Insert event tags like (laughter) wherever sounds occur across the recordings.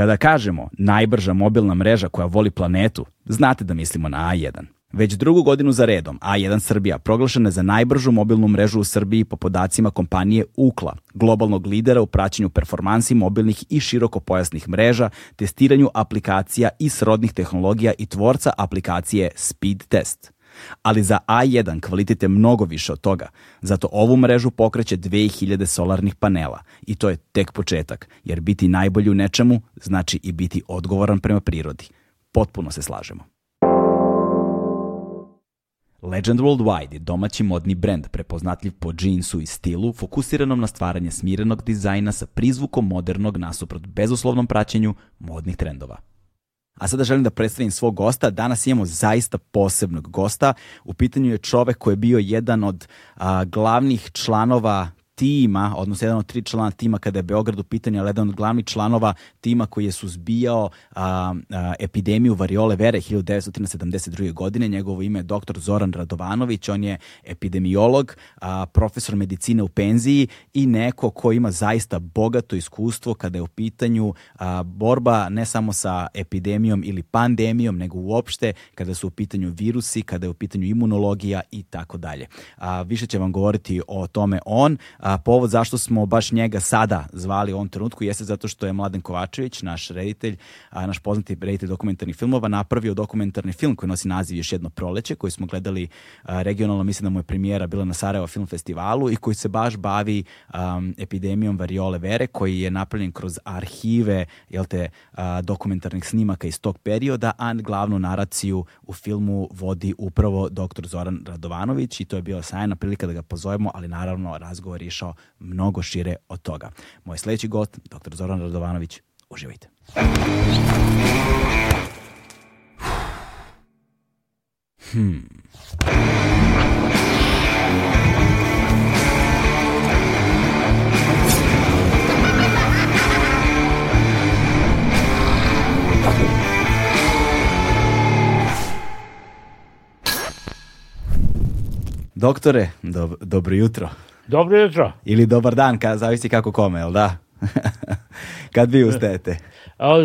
Kada kažemo najbrža mobilna mreža koja voli planetu, znate da mislimo na A1. Već drugu godinu za redom A1 Srbija proglašena je za najbržu mobilnu mrežu u Srbiji po podacima kompanije Ukla, globalnog lidera u praćenju performansi mobilnih i širokopojasnih mreža, testiranju aplikacija i srodnih tehnologija i tvorca aplikacije Speed Test. Ali za A1 kvalitet je mnogo više od toga. Zato ovu mrežu pokreće 2000 solarnih panela. I to je tek početak, jer biti najbolji u nečemu znači i biti odgovoran prema prirodi. Potpuno se slažemo. Legend Worldwide je domaći modni brend prepoznatljiv po džinsu i stilu, fokusiranom na stvaranje smirenog dizajna sa prizvukom modernog nasuprot bezuslovnom praćenju modnih trendova. A sada želim da predstavim svog gosta. Danas imamo zaista posebnog gosta. U pitanju je čovek koji je bio jedan od a, glavnih članova tima, odnosno jedan od tri člana tima kada je Beograd u pitanju, ali jedan od glavnih članova tima koji je suzbijao a, a, epidemiju variole vere 1972. godine. Njegovo ime je dr. Zoran Radovanović, on je epidemiolog, a, profesor medicine u penziji i neko ko ima zaista bogato iskustvo kada je u pitanju a, borba ne samo sa epidemijom ili pandemijom, nego uopšte kada su u pitanju virusi, kada je u pitanju imunologija i tako dalje. Više će vam govoriti o tome on. A, povod zašto smo baš njega sada zvali u ovom trenutku jeste zato što je Mladen Kovačević, naš reditelj, a, naš poznati reditelj dokumentarnih filmova, napravio dokumentarni film koji nosi naziv Još jedno proleće, koji smo gledali a, regionalno, mislim da mu je premijera bila na Sarajevo film festivalu i koji se baš bavi um, epidemijom variole vere, koji je napravljen kroz arhive jel te, a, dokumentarnih snimaka iz tog perioda, a glavnu naraciju u filmu vodi upravo dr. Zoran Radovanović i to je bila sajna prilika da ga pozovemo, ali naravno razgovor je išao mnogo šire od toga. Moj sledeći gost, dr. Zoran Radovanović, uživajte. Hmm. Doktore, dob dobro jutro. Dobro jutro. Ili dobar dan, ka, zavisi kako kome, jel da? (laughs) Kad vi ustajete?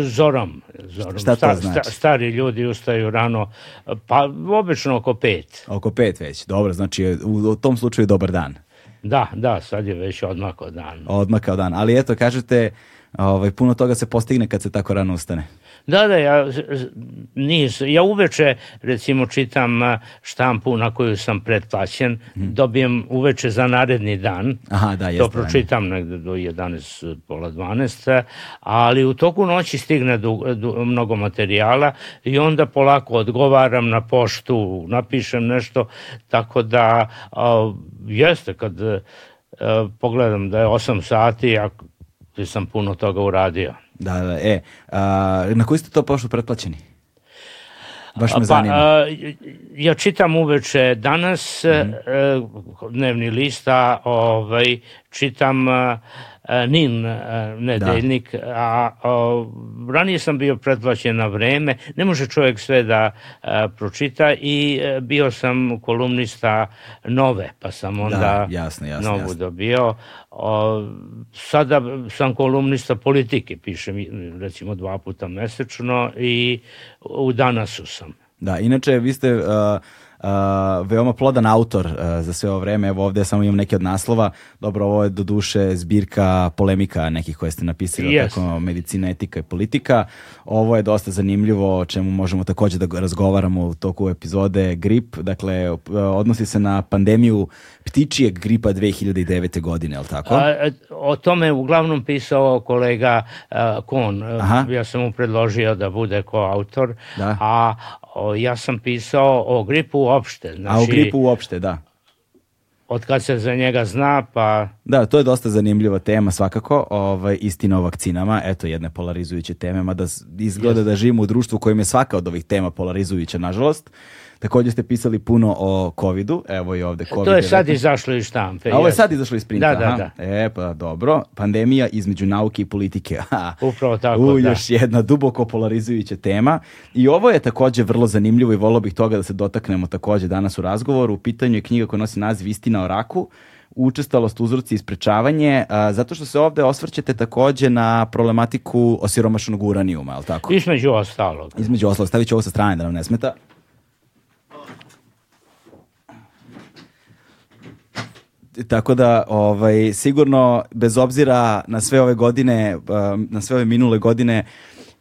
Zoram. Zoram. Šta to znači? sta- stari ljudi ustaju rano, pa obično oko pet. Oko pet već, dobro, znači u, u tom slučaju dobar dan. Da, da, sad je već odmako dan. Odmakao dan, ali eto, kažete, ovaj, puno toga se postigne kad se tako rano ustane. Da, da, ja, nis, ja uveče recimo čitam štampu na koju sam pretplaćen, dobijem uveče za naredni dan, Aha, da, to jeste. pročitam negde do 11, pola 12, ali u toku noći stigne du, du, mnogo materijala i onda polako odgovaram na poštu, napišem nešto, tako da a, jeste kad a, pogledam da je 8 sati, a sam puno toga uradio. Da, da, e, a, na koji ste to poštu pretplaćeni? Baš me Pa, zanima. a, ja čitam uveče danas Mhm. e, dnevni lista, ovaj, čitam NIN a, nedeljnik, a, a ranije sam bio pretplaćen na vreme, ne može čovjek sve da a, pročita i e, bio sam kolumnista nove, pa sam onda Da, jasno, jasno, novu jasno. dobio. O, sada sam kolumnista politike, pišem recimo dva puta mesečno i u danasu sam. Da, inače vi ste uh, uh, veoma plodan autor uh, za sve ovo vreme. Evo ovde samo imam neke od naslova. Dobro, ovo je do duše zbirka polemika nekih koje ste napisali, Yes. tako medicina, etika i politika. Ovo je dosta zanimljivo, o čemu možemo takođe da razgovaramo u toku epizode grip. Dakle, uh, odnosi se na pandemiju ptičijeg gripa 2009. godine, je li tako? A, e, o tome je uglavnom pisao kolega a, Kon. Aha. Ja sam mu predložio da bude koautor, Da. a o, ja sam pisao o gripu uopšte. Znači, A u gripu uopšte, da. od kad se za njega zna, pa Da, to je dosta zanimljiva tema svakako, ovaj, istina o vakcinama, eto jedne polarizujuće teme, mada izgleda da živimo u društvu kojem je svaka od ovih tema polarizujuća, nažalost. Takođe ste pisali puno o covidu, evo i ovde covid to je sad izašlo iz štampe. A ovo je sad izašlo iz printa, Da, da, da. E, pa dobro. Pandemija između nauke i politike. (laughs) Upravo tako, U, da. još jedna duboko polarizujuća tema. I ovo je takođe vrlo zanimljivo i volio bih toga da se dotaknemo takođe danas u razgovoru. U pitanju je knjiga koja nosi naziv Istina o raku. učestalost, uzroci i sprečavanje, a, zato što se ovde osvrćete takođe na problematiku osiromašenog uranijuma, je li tako? Između ostalog. Između ostalog, stavit ću ovo sa strane da nam ne smeta. Tako da, ovaj, sigurno, bez obzira na sve ove godine, um, na sve ove minule godine,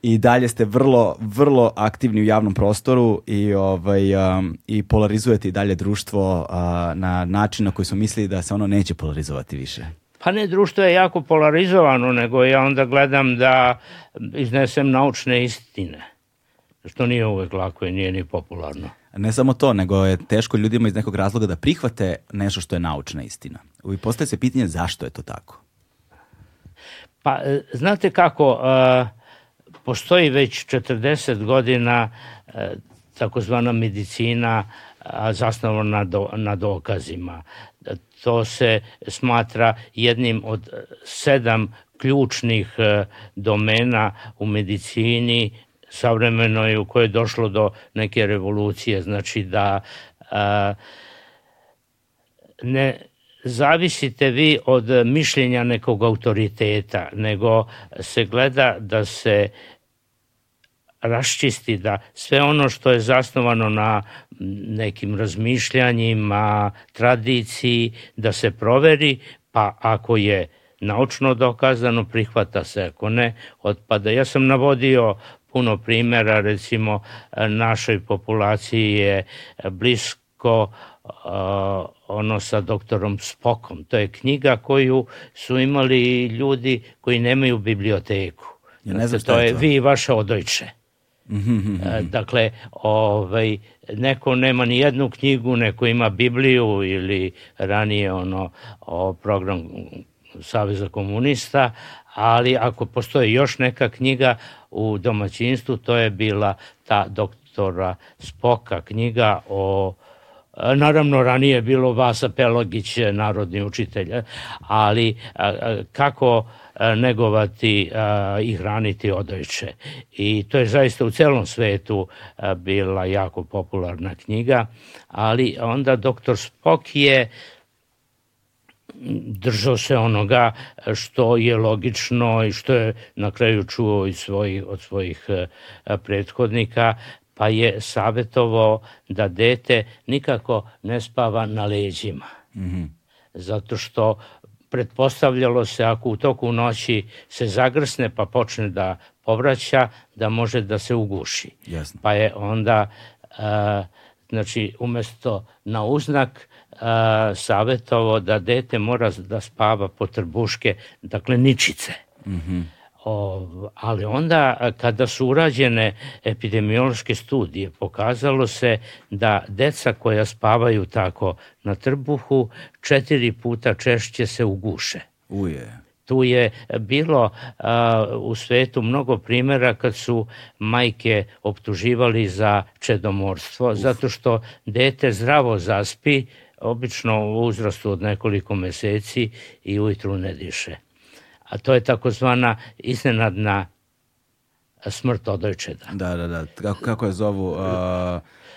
i dalje ste vrlo, vrlo aktivni u javnom prostoru i, ovaj, um, i polarizujete i dalje društvo uh, na način na koji smo mislili da se ono neće polarizovati više. Pa ne, društvo je jako polarizovano, nego ja onda gledam da iznesem naučne istine. Što nije uvek lako i nije ni popularno. Ne samo to, nego je teško ljudima iz nekog razloga da prihvate nešto što je naučna istina. I postaje se pitanje zašto je to tako. Pa, e, znate kako, uh, postoji već 40 godina uh, takozvana medicina uh, zasnovana na, do, na dokazima. To se smatra jednim od sedam ključnih domena u medicini savremenoj u kojoj je došlo do neke revolucije, znači da a, ne zavisite vi od mišljenja nekog autoriteta, nego se gleda da se raščisti da sve ono što je zasnovano na nekim razmišljanjima, tradiciji, da se proveri, pa ako je naučno dokazano, prihvata se, ako ne, otpada. Ja sam navodio puno primera, recimo našoj populaciji je blisko ono sa doktorom Spokom. To je knjiga koju su imali ljudi koji nemaju biblioteku. Ja ne znam to je, to. vi i vaše odojče. dakle, ovaj, neko nema ni jednu knjigu, neko ima Bibliju ili ranije ono o program Saveza komunista, ali ako postoji još neka knjiga u domaćinstvu, to je bila ta doktora Spoka knjiga o Naravno, ranije je bilo Vasa Pelogić, narodni učitelj, ali kako negovati i hraniti odojče. I to je zaista u celom svetu bila jako popularna knjiga, ali onda doktor Spok je držao se onoga što je logično i što je na kraju čuo i svoj, od svojih e, prethodnika, pa je savjetovao da dete nikako ne spava na leđima. Mm -hmm. Zato što pretpostavljalo se ako u toku noći se zagrsne pa počne da povraća, da može da se uguši. Jasno. Pa je onda, uh, znači, umesto na uznak, savjetovo da dete mora da spava po trbuške, dakle ničice. Mm -hmm. O, ali onda kada su urađene epidemiološke studije pokazalo se da deca koja spavaju tako na trbuhu četiri puta češće se uguše. Uje. Tu je bilo a, u svetu mnogo primjera kad su majke optuživali za čedomorstvo, Uf. zato što dete zdravo zaspi, obično u uzrastu od nekoliko meseci i ujutru ne diše. A to je takozvana iznenadna smrt odojčeda. Da, da, da. Kako, kako je zovu? Uh, uh,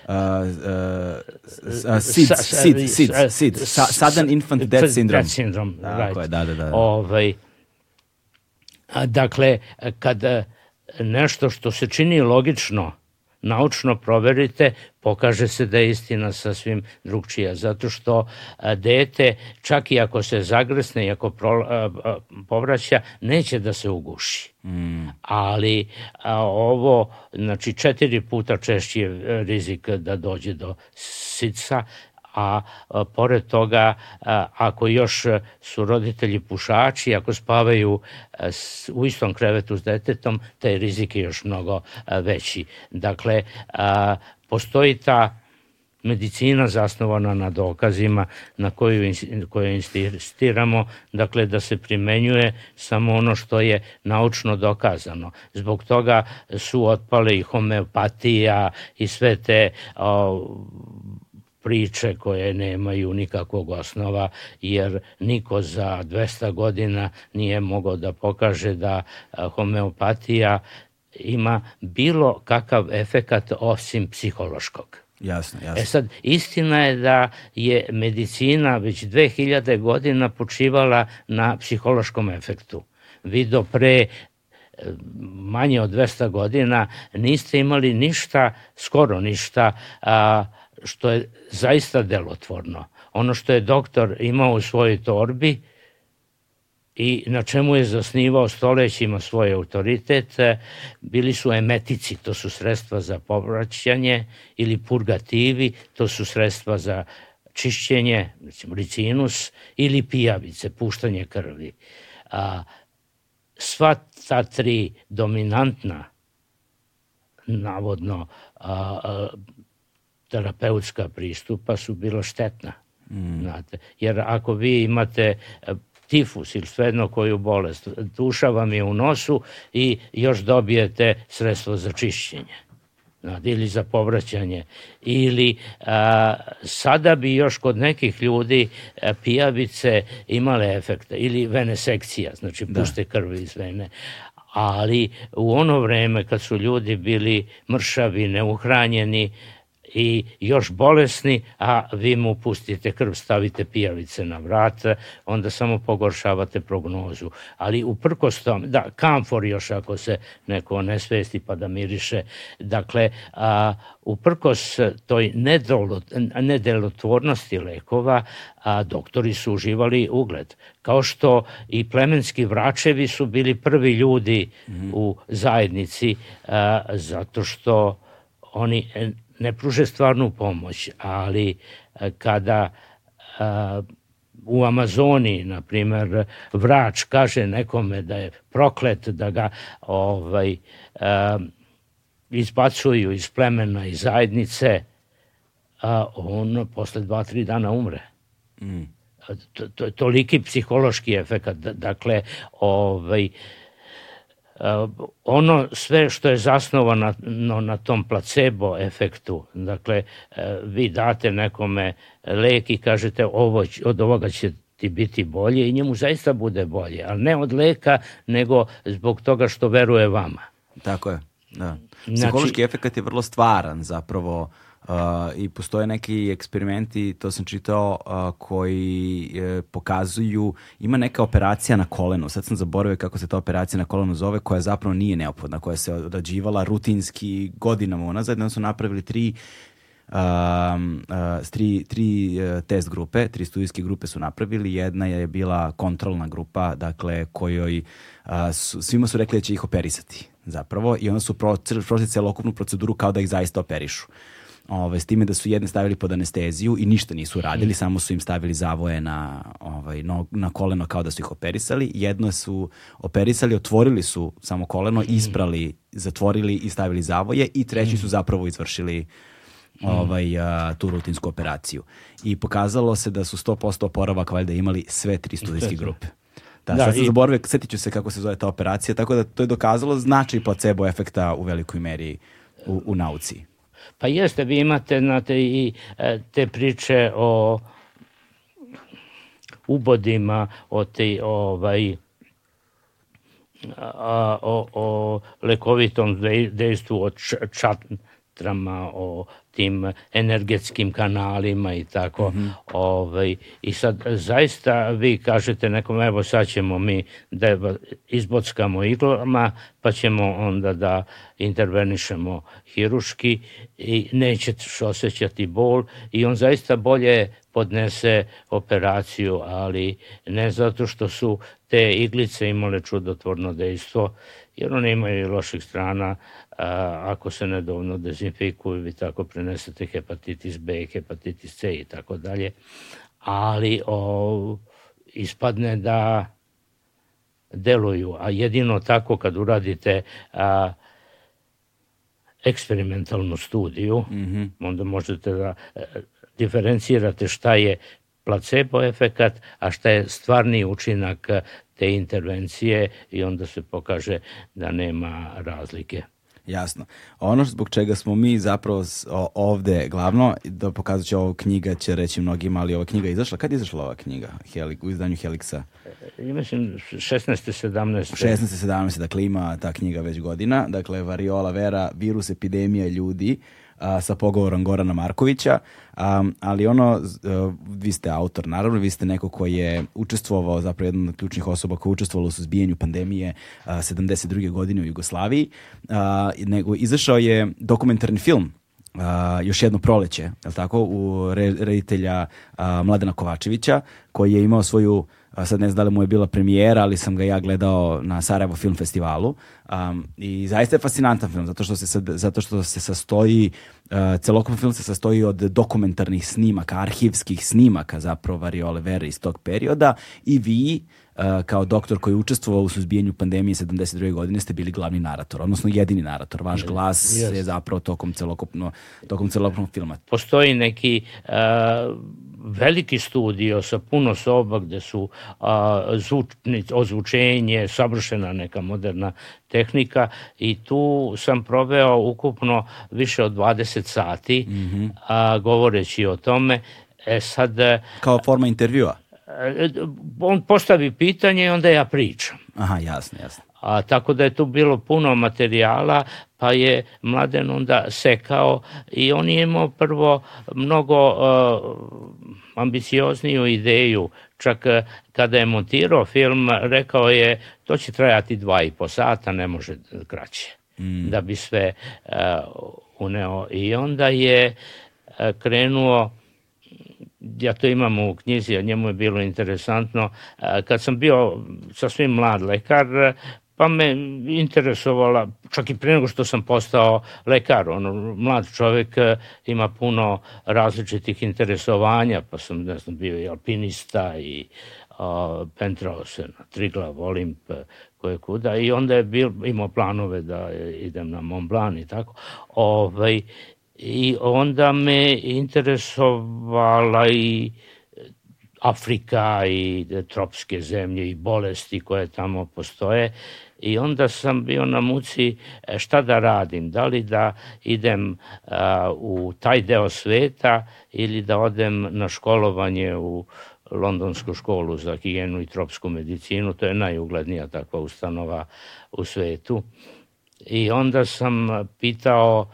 uh, SID, SID, SID, SID, Sudden Infant Death Syndrome. Death Syndrome, right. Je, da, da, da. Ovaj, dakle, kad nešto što se čini logično, naučno proverite, pokaže se da je istina sasvim drugčija, zato što dete, čak i ako se zagresne i ako pro, a, a, povraća, neće da se uguši. Mm. Ali a, ovo, znači četiri puta češći je rizik da dođe do sica, a, pored toga ako još su roditelji pušači, ako spavaju u istom krevetu s detetom, taj rizik je još mnogo veći. Dakle, postoji ta medicina zasnovana na dokazima na koju, koju insistiramo, dakle da se primenjuje samo ono što je naučno dokazano. Zbog toga su otpale i homeopatija i sve te o, priče koje nemaju nikakvog osnova, jer niko za 200 godina nije mogao da pokaže da homeopatija ima bilo kakav efekat osim psihološkog. Jasno, jasno. E sad, istina je da je medicina već 2000 godina počivala na psihološkom efektu. Vi do pre e, manje od 200 godina niste imali ništa, skoro ništa, a, što je zaista delotvorno. Ono što je doktor imao u svojoj torbi i na čemu je zasnivao stolećima svoje autoritete, bili su emetici, to su sredstva za povraćanje, ili purgativi, to su sredstva za čišćenje, recimo ricinus, ili pijavice, puštanje krvi. A, sva ta tri dominantna navodno a, a, terapeutska pristupa su bilo štetna. Mm. Znate, jer ako vi imate tifus ili svejedno koju bolest, duša vam je u nosu i još dobijete sredstvo za čišćenje ili za povraćanje ili a, sada bi još kod nekih ljudi a, pijavice imale efekta ili venesekcija, znači da. pušte da. krvi iz vene ali u ono vreme kad su ljudi bili mršavi, neuhranjeni, i još bolesni, a vi mu pustite krv, stavite pijavice na vrat, onda samo pogoršavate prognozu. Ali uprkos tom, da, kamfor još ako se neko ne svesti pa da miriše, dakle, a, uprkos toj nedelotvornosti lekova, a doktori su uživali ugled. Kao što i plemenski vračevi su bili prvi ljudi mm -hmm. u zajednici, a, zato što oni ne pruže stvarnu pomoć, ali e, kada a, e, u Amazoni, na primer, vrač kaže nekome da je proklet, da ga ovaj, a, e, izbacuju iz plemena i zajednice, a on posle dva, tri dana umre. Mm. To, to toliki psihološki efekt. Dakle, ovaj, Uh, ono sve što je zasnovano na tom placebo efektu, dakle, uh, vi date nekome lek i kažete ovo, od ovoga će ti biti bolje i njemu zaista bude bolje, ali ne od leka, nego zbog toga što veruje vama. Tako je, da. Znači- Psihološki znači, efekt je vrlo stvaran zapravo Uh, I postoje neki eksperimenti, to sam čitao, uh, koji uh, pokazuju, ima neka operacija na kolenu, sad sam zaboravio kako se ta operacija na kolenu zove, koja zapravo nije neophodna, koja se odrađivala rutinski godinama unazad, jedan su napravili tri Um, uh, tri, tri uh, test grupe, tri studijske grupe su napravili, jedna je bila kontrolna grupa, dakle, kojoj uh, su, svima su rekli da će ih operisati zapravo. I onda su prošli celokupnu proceduru kao da ih zaista operišu. Uh, ovaj, s time da su jedne stavili pod anesteziju i ništa nisu radili, mm. samo su im stavili zavoje na, ovaj, no, na koleno kao da su ih operisali. Jedno su operisali, otvorili su samo koleno, mm. isprali, zatvorili i stavili zavoje i treći mm. su zapravo izvršili ovaj, a, tu rutinsku operaciju. I pokazalo se da su 100% oporavak valjda imali sve tri studijske grupe. Da, da sad sam i... zaboravio, setit ću se kako se zove ta operacija, tako da to je dokazalo značaj placebo efekta u velikoj meri u, u nauci. Pa jeste, vi imate znate, i e, te priče o ubodima, o te, ovaj, a, o, o lekovitom dejstvu, o čatrama, o tim energetskim kanalima i tako. Mm -hmm. ovaj, I sad zaista vi kažete nekom, evo sad ćemo mi da izbockamo iglama, pa ćemo onda da intervenišemo hiruški i nećeš osjećati bol i on zaista bolje podnese operaciju, ali ne zato što su te iglice imale čudotvorno dejstvo, jer one imaju loših strana, a, ako se nedovoljno dezinfikuju, vi tako prenesete hepatitis B, hepatitis C i tako dalje. Ali o, ispadne da deluju, a jedino tako kad uradite a, eksperimentalnu studiju, mm -hmm. onda možete da e, diferencirate šta je placebo efekat, a šta je stvarni učinak te intervencije i onda se pokaže da nema razlike. Jasno. Ono zbog čega smo mi zapravo ovde glavno, da pokazat ću ovo knjiga, će reći mnogima, ali ova knjiga je izašla. Kad je izašla ova knjiga Helik, u izdanju Helixa? Ja mislim 16. 17. 16. 17. Dakle ima ta knjiga već godina. Dakle, variola vera, virus, epidemija ljudi a, sa pogovorom Gorana Markovića, a, ali ono, a, vi ste autor, naravno, vi ste neko koji je učestvovao, zapravo jedna od ključnih osoba koja je učestvovala u suzbijanju pandemije a, 72. godine u Jugoslaviji, nego izašao je dokumentarni film Uh, još jedno proleće, je tako, u re, reditelja uh, Mladena Kovačevića, koji je imao svoju a sad ne znam da li mu je bila premijera, ali sam ga ja gledao na Sarajevo Film Festivalu um, i zaista je fascinantan film, zato što se, sad, zato što se sastoji, uh, celokupan film se sastoji od dokumentarnih snimaka, arhivskih snimaka zapravo Variole Vere iz tog perioda i vi uh, kao doktor koji je učestvovao u suzbijanju pandemije 72. godine ste bili glavni narator, odnosno jedini narator. Vaš glas yes. je zapravo tokom celokupno, tokom celokupnog filma. Postoji neki uh, veliki studio sa puno soba gde su a, zvučni, ozvučenje, savršena neka moderna tehnika i tu sam proveo ukupno više od 20 sati mm -hmm. a, govoreći o tome. E sad, Kao forma intervjua? E, on postavi pitanje i onda ja pričam. Aha, jasno, jasno. A, tako da je tu bilo puno materijala, pa je Mladen onda sekao i on je imao prvo mnogo uh, ambiciozniju ideju. Čak uh, kada je montirao film, rekao je to će trajati dva i po sata, ne može kraće, mm. da bi sve uh, uneo. I onda je uh, krenuo ja to imam u knjizi, a njemu je bilo interesantno. Kad sam bio sasvim mlad lekar, pa me interesovala, čak i pre nego što sam postao lekar, ono, mlad čovek e, ima puno različitih interesovanja, pa sam, ne znam, bio i alpinista i a, pentrao se na Triglav, Olimp, koje kuda i onda je bil, imao planove da idem na Mont Blanc i tako. Ovaj, I onda me interesovala i Afrika i tropske zemlje i bolesti koje tamo postoje i onda sam bio na muci e, šta da radim, da li da idem a, u taj deo sveta ili da odem na školovanje u Londonsku školu za higijenu i tropsku medicinu, to je najuglednija takva ustanova u svetu. I onda sam pitao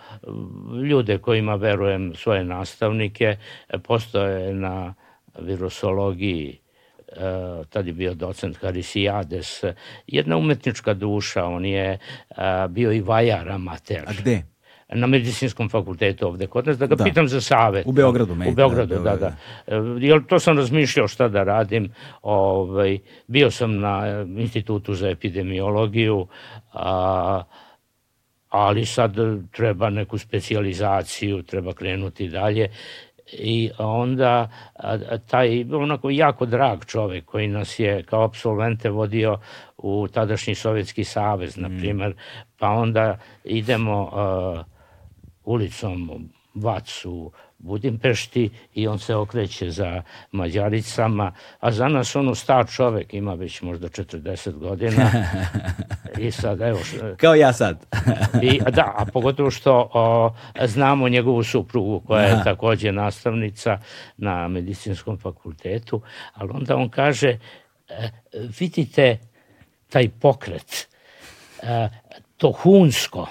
ljude kojima verujem svoje nastavnike, postoje na virusologiji tad je bio docent Harisijades, jedna umetnička duša, on je uh, bio i vajar amater. A gde? na medicinskom fakultetu ovde kod nas, da ga da. pitam za savet. U Beogradu, me. U Beogradu, da, da. da. Jel, to sam razmišljao šta da radim. Ovaj, bio sam na institutu za epidemiologiju, a, ali sad treba neku specijalizaciju, treba krenuti dalje i onda taj onako jako drag čovek koji nas je kao absolvente vodio u tadašnji Sovjetski savez, na mm. primer, pa onda idemo uh, ulicom Vacu Budimpešti i on se okreće za Mađaricama, a za nas ono star čovek ima već možda 40 godina (laughs) i sad evo... Kao ja sad. I, da, a pogotovo što o, znamo njegovu suprugu koja je Aha. takođe nastavnica na medicinskom fakultetu, ali onda on kaže e, vidite taj pokret, e, to hunsko,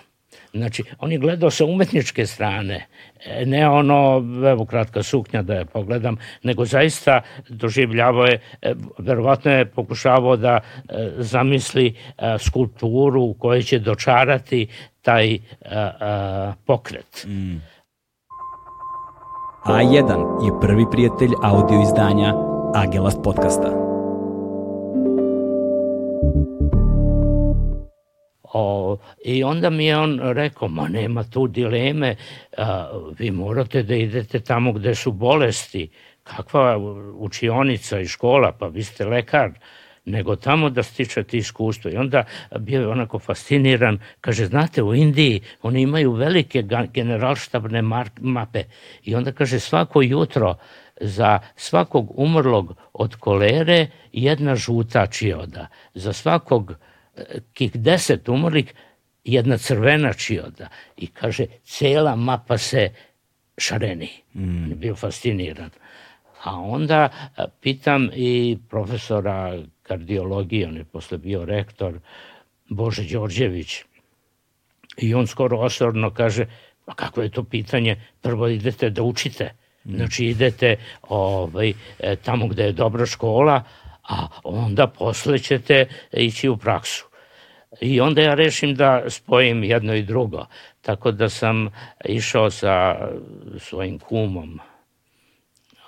Znači, on je gledao sa umetničke strane, e, ne ono, evo kratka suknja da je pogledam, nego zaista doživljavao je, e, verovatno je pokušavao da e, zamisli skulpturu u kojoj će dočarati taj pokret. Mm. A1 je prvi prijatelj audio izdanja Agelast podcasta. O, I onda mi je on rekao, ma nema tu dileme, a, vi morate da idete tamo gde su bolesti, kakva učionica i škola, pa vi ste lekar, nego tamo da stičete iskustvo. I onda bio je onako fasciniran, kaže, znate, u Indiji oni imaju velike generalštabne mape. I onda kaže, svako jutro za svakog umrlog od kolere jedna žuta čioda, za svakog uh, kih deset umrlih, jedna crvena čioda i kaže, cela mapa se šareni. Mm. Je bio fasciniran. A onda pitam i profesora kardiologije, on je posle bio rektor, Bože Đorđević, i on skoro osorno kaže, A kako je to pitanje? Prvo idete da učite. Znači idete ovaj, e, tamo gde je dobra škola, a onda posle ćete ići u praksu. I onda ja rešim da spojim jedno i drugo. Tako da sam išao sa svojim kumom.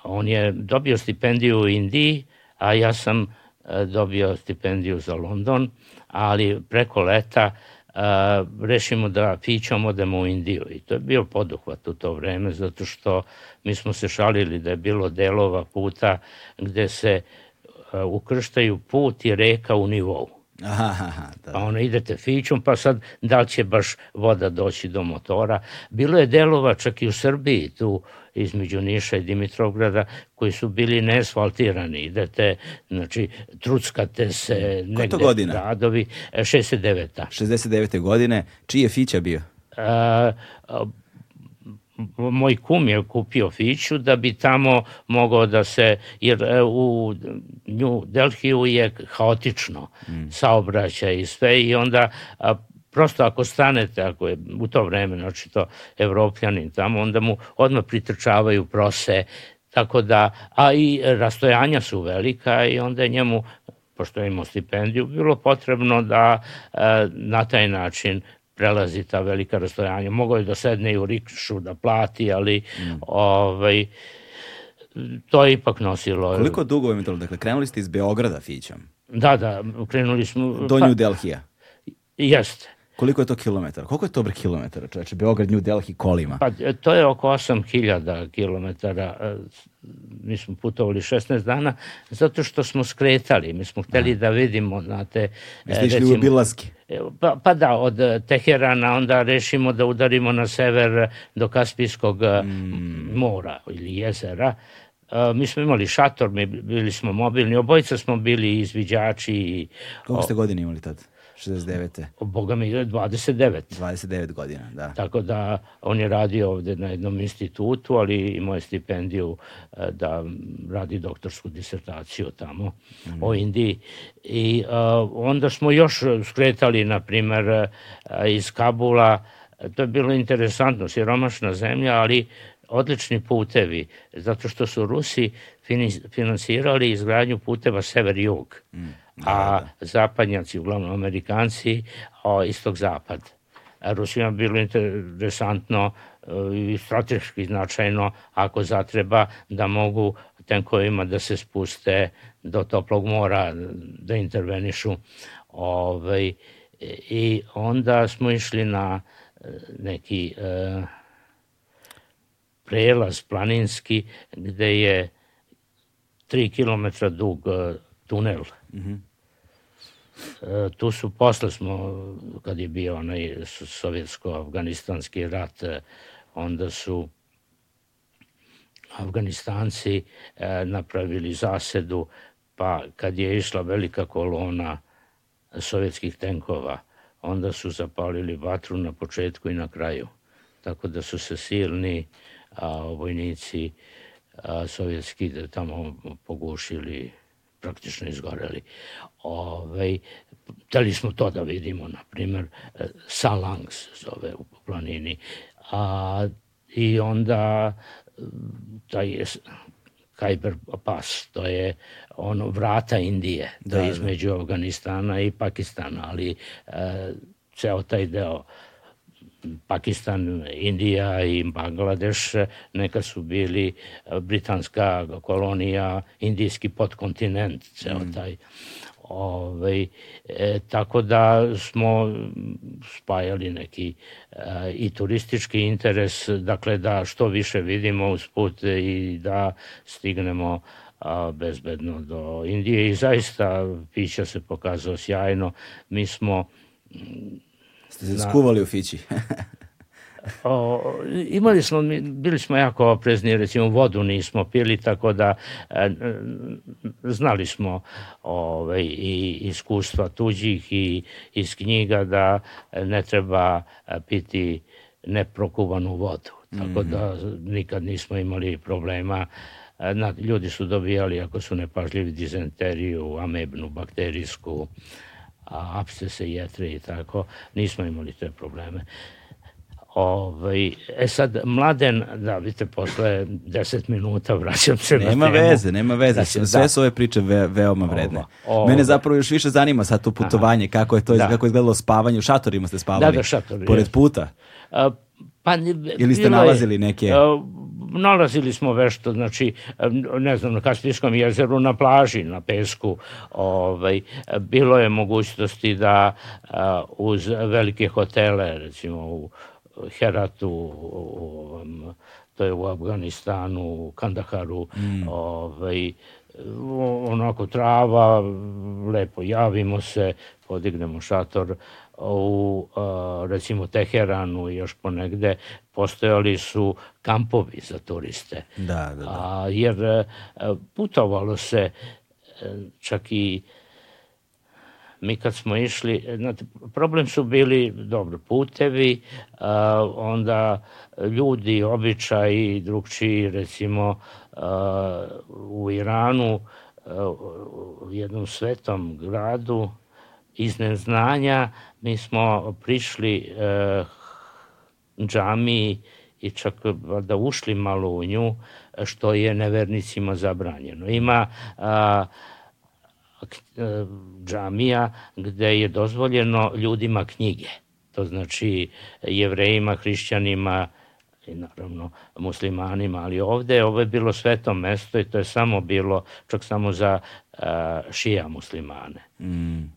On je dobio stipendiju u Indiji, a ja sam e, dobio stipendiju za London, ali preko leta uh, rešimo da fićom odemo u Indiju. I to je bio poduhvat u to vreme, zato što mi smo se šalili da je bilo delova puta gde se uh, ukrštaju put i reka u nivou. Aha, da. Pa ono idete fićom, pa sad da li će baš voda doći do motora. Bilo je delova čak i u Srbiji tu između Niša i Dimitrovgrada koji su bili neasfaltirani. Idete, znači, truckate se negde godina? gradovi. 69. E, 69. godine. Čiji je Fića bio? A, a, moj kum je kupio Fiću da bi tamo mogao da se, jer e, u New Delhiju je haotično mm. saobraćaj i sve i onda a, prosto ako stanete, ako je u to vreme, znači to evropljanin tamo, onda mu odmah pritrčavaju prose, tako da, a i rastojanja su velika i onda je njemu pošto je imao stipendiju, bilo potrebno da e, na taj način prelazi ta velika rastojanja. Mogao je da sedne i u rikšu da plati, ali mm. ovaj, to je ipak nosilo. Koliko dugo je to? Dakle, krenuli ste iz Beograda fićom? Da, da, krenuli smo... Do pa, New Delhija? Jeste. Koliko je to kilometara? Koliko je to bre kilometara, čoveče? Beograd, New Delhi, kolima? Pa to je oko 8000 kilometara. E, mi smo putovali 16 dana zato što smo skretali. Mi smo hteli da, da vidimo, znate... Mi ste išli recimo, u Bilaski? E, pa, pa da, od Teherana onda rešimo da udarimo na sever do Kaspijskog e, mm. mora ili jezera. Mi smo imali šator, mi bili smo mobilni, obojica smo bili izviđači. Koliko ste godine imali tad? 69. Boga mi je 29. 29 godina, da. Tako da on je radio ovde na jednom institutu, ali imao je stipendiju e, da radi doktorsku disertaciju tamo mm. o Indiji. I uh, onda smo još skretali, na primer, uh, iz Kabula, to je bilo interesantno, siromašna zemlja, ali odlični putevi, zato što su Rusi finansirali izgradnju puteva sever-jug. Mm a da, da. zapadnjaci, uglavnom Amerikanci, o, istog-zapad. Rusima bilo interesantno e, i strateški značajno ako zatreba da mogu tenkovima da se spuste do toplog mora, da intervenišu. Ovaj, I onda smo išli na e, neki e, prelaz planinski gde je 3 km dug e, tunel. Mm -hmm. E, tu su, posle smo, kad je bio onaj sovjetsko-afganistanski rat, e, onda su Afganistanci e, napravili zasedu, pa kad je išla velika kolona sovjetskih tenkova, onda su zapalili vatru na početku i na kraju. Tako da su se silni a, vojnici a, sovjetski tamo pogušili praktično izgoreli. Ove, ovaj, hteli smo to da vidimo, na primer, Salang se zove u planini. A, I onda taj Khyber Pass, to je ono vrata Indije, da, da između. Afganistana i Pakistana, ali e, ceo taj deo Pakistan, Indija i Bangladeš neka su bili e, britanska kolonija, indijski podkontinent, ceo mm. taj. Ove, ovaj, e, tako da smo spajali neki e, i turistički interes, dakle da što više vidimo usput i da stignemo a, bezbedno do Indije i zaista pića se pokazao sjajno. Mi smo Ste se skuvali u Fići? o, imali smo, bili smo jako oprezni, recimo vodu nismo pili, tako da e, znali smo ove, i iskustva tuđih i iz knjiga da ne treba piti neprokuvanu vodu. Tako da nikad nismo imali problema Na, ljudi su dobijali, ako su nepažljivi, dizenteriju, amebnu, bakterijsku, a apsese, jetre i tako, nismo imali te probleme. Ovaj, e sad, Mladen, da vidite, posle 10 minuta vraćam se nema na temu. Nema veze, nema veze. Znači, Sve da. su ove priče ve, veoma vredne. Ovo, ovo. Mene zapravo još više zanima sad to putovanje, kako je to, Da. kako je izgledalo spavanje. U šatorima ste spavali? Da, da, šatori, Pored puta? A, Pa, Ili ste nalazili neke- a, nalazili smo vešto, znači, ne znam, na Kaspijskom jezeru, na plaži, na pesku, ovaj, bilo je mogućnosti da uz velike hotele, recimo u Heratu, u, ovom, to je u Afganistanu, u Kandaharu, ovaj, o- onako trava, lepo javimo se, podignemo šator, u a, recimo Teheranu i još ponegde postojali su kampovi za turiste. Da, da, da. A, jer e, putovalo se e, čak i mi kad smo išli, e, znate, problem su bili dobro putevi, a, onda ljudi, običaji drugčiji, recimo a, u Iranu, a, u jednom svetom gradu, iz neznanja mi smo prišli e, džamiji i čak da ušli malo u nju, što je nevernicima zabranjeno. Ima a, k- e, džamija gde je dozvoljeno ljudima knjige. To znači jevrejima, hrišćanima i naravno muslimanima, ali ovde ovo je bilo sveto mesto i to je samo bilo čak samo za a, šija muslimane. Mm.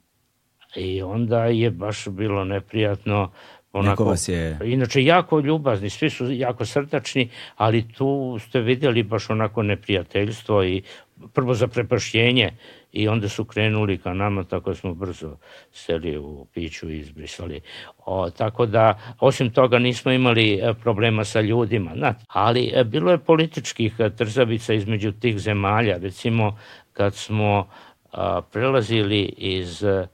I onda je baš bilo neprijatno onako, Neko vas je- Inače, jako ljubazni, svi su jako srdačni, ali tu ste vidjeli baš onako neprijateljstvo i prvo za prepašćenje i onda su krenuli ka nama, tako smo brzo seli u piću i izbrisali. O, tako da, osim toga, nismo imali e, problema sa ljudima, znate. ali e, bilo je političkih e, trzavica između tih zemalja, recimo kad smo a, prelazili iz e,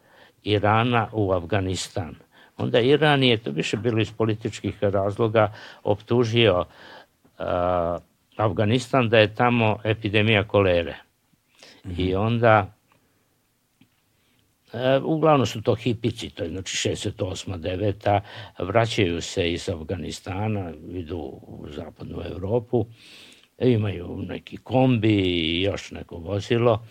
Irana u Afganistan. Onda Iran je, to više bilo iz političkih razloga, optužio a, Afganistan da je tamo epidemija kolere. I onda E, uglavnom su to hipici, to je znači 68. 9. vraćaju se iz Afganistana, idu u zapadnu Evropu, imaju neki kombi i još neko vozilo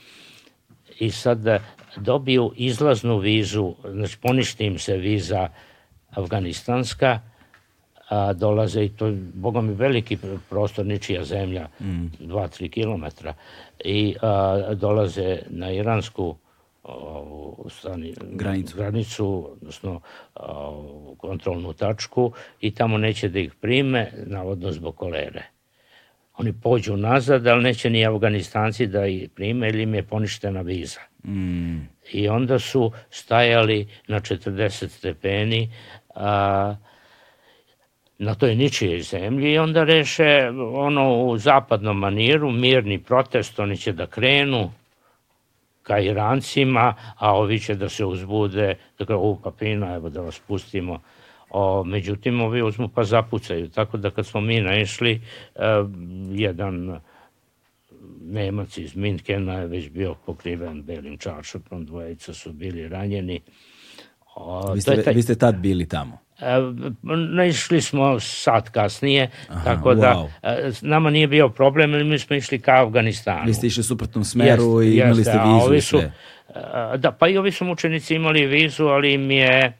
i sad dobiju izlaznu vizu, znači poništi im se viza afganistanska, a dolaze i to boga mi, veliki prostor, ničija zemlja, 2-3 kilometra, i a, dolaze na iransku ovu strani, Granicu. granicu, odnosno ovu kontrolnu tačku i tamo neće da ih prime, navodno zbog kolere. Oni pođu nazad, ali neće ni Afganistanci da ih prime ili im je poništena viza. Mm. I onda su stajali na 40 stepeni a, na toj ničijoj zemlji i onda reše ono u zapadnom maniru, mirni protest, oni će da krenu ka Irancima, a ovi će da se uzbude, da kao, u papina, evo da vas pustimo. O, međutim, ovi uzmu pa zapucaju, tako da kad smo mi naišli, e, jedan Nemac iz Mintkena je već bio pokriven belim čaršapom, dvojica su bili ranjeni. O, Vi ste, taj- vi ste tad bili tamo. E, Naišli smo sat kasnije, tako da wow. e, nama nije bio problem, ali mi smo išli ka Afganistanu. Vi ste išli u suprotnom smeru Jeste, i imali jeste, ste vizu ovi su, e, Da, pa i ovi su mučenici imali vizu, ali im je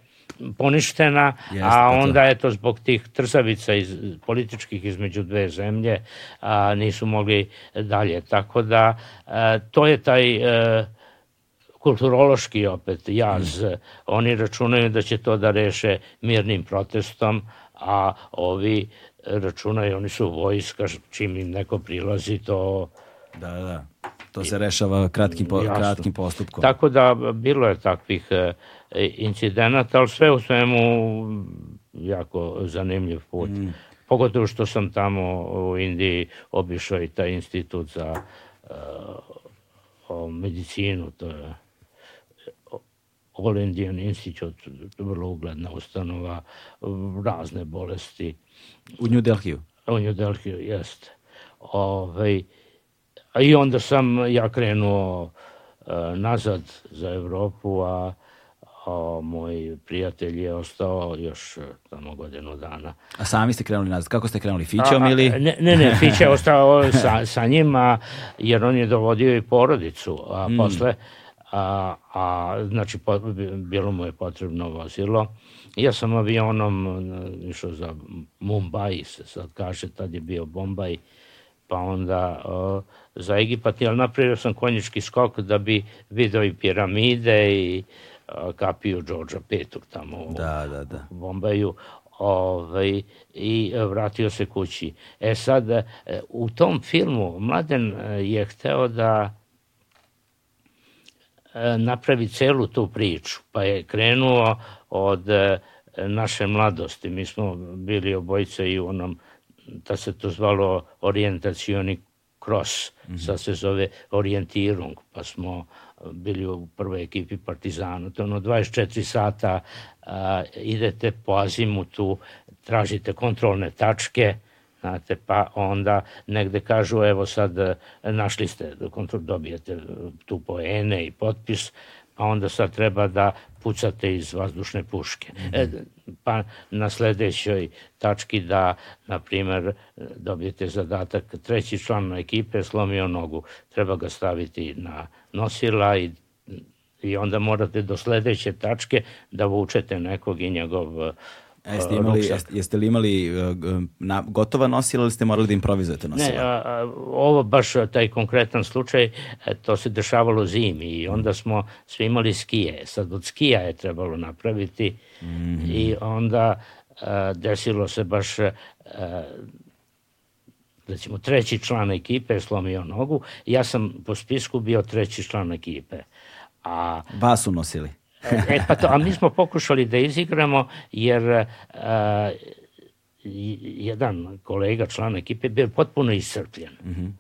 poništena, Jeste, a pa to. onda eto zbog tih trzavica iz, političkih između dve zemlje a, nisu mogli dalje. Tako da e, to je taj e, kulturološki opet jaz. Mm. Oni računaju da će to da reše mirnim protestom, a ovi računaju, oni su vojska, čim im neko prilazi, to Da, da, da. To se rešava kratkim, po, Jasno. kratkim postupkom. Tako da bilo je takvih e, incidenata, ali sve u svemu jako zanimljiv put. Pogotovo što sam tamo u Indiji obišao i taj institut za e, o medicinu, to je All Indian Institute, vrlo ugledna ustanova, razne bolesti. U New Delhiju. U New Delhi, jeste. Ovaj, a I onda sam ja krenuo e, nazad za Evropu, a a moj prijatelj je ostao još tamo godinu dana. A sami ste krenuli nazad? Kako ste krenuli? Fićom a, ili? Ne, ne, ne Fić je (laughs) ostao sa, sa njima jer on je dovodio i porodicu, a mm. posle a, a znači po, bilo mu je potrebno vozilo. Ja sam avionom išao za Mumbai, se sad kaže, tad je bio Bombaj, pa onda o, za Egipat, ali napravio sam konjički skok da bi video i piramide i kapiju Đorđa Petog tamo da, da, da. u Bombaju ovaj, i vratio se kući. E sad, e, u tom filmu Mladen e, je hteo da e, napravi celu tu priču, pa je krenuo od naše mladosti. Mi smo bili obojice i u onom, da se to zvalo orijentacioni cross, mm -hmm. sad se zove orijentirung, pa smo bili u prvoj ekipi Partizana. To ono 24 sata a, idete po azimutu, tražite kontrolne tačke, znate, pa onda negde kažu, evo sad našli ste, kontrol, dobijete tu poene i potpis, pa onda sad treba da pucate iz vazdušne puške. E, pa na sledećoj tački da, na primer, dobijete zadatak treći član ekipe slomio nogu, treba ga staviti na nosila i i onda morate do sledeće tačke da vučete nekog i njegov A jeste, imali, jeste, jeste li imali uh, na, gotova nosila ili ste morali da improvizujete nosila? Ne, a, a, ovo baš taj konkretan slučaj, e, to se dešavalo zimi i onda smo svi imali skije. Sad od skija je trebalo napraviti mm -hmm. i onda a, desilo se baš a, recimo treći član ekipe je slomio nogu, ja sam po spisku bio treći član ekipe. A, Vas su nosili? E, pa to, a mi smo pokušali da izigramo, jer a, jedan kolega, član ekipe, bio potpuno iscrpljen. Mm -hmm.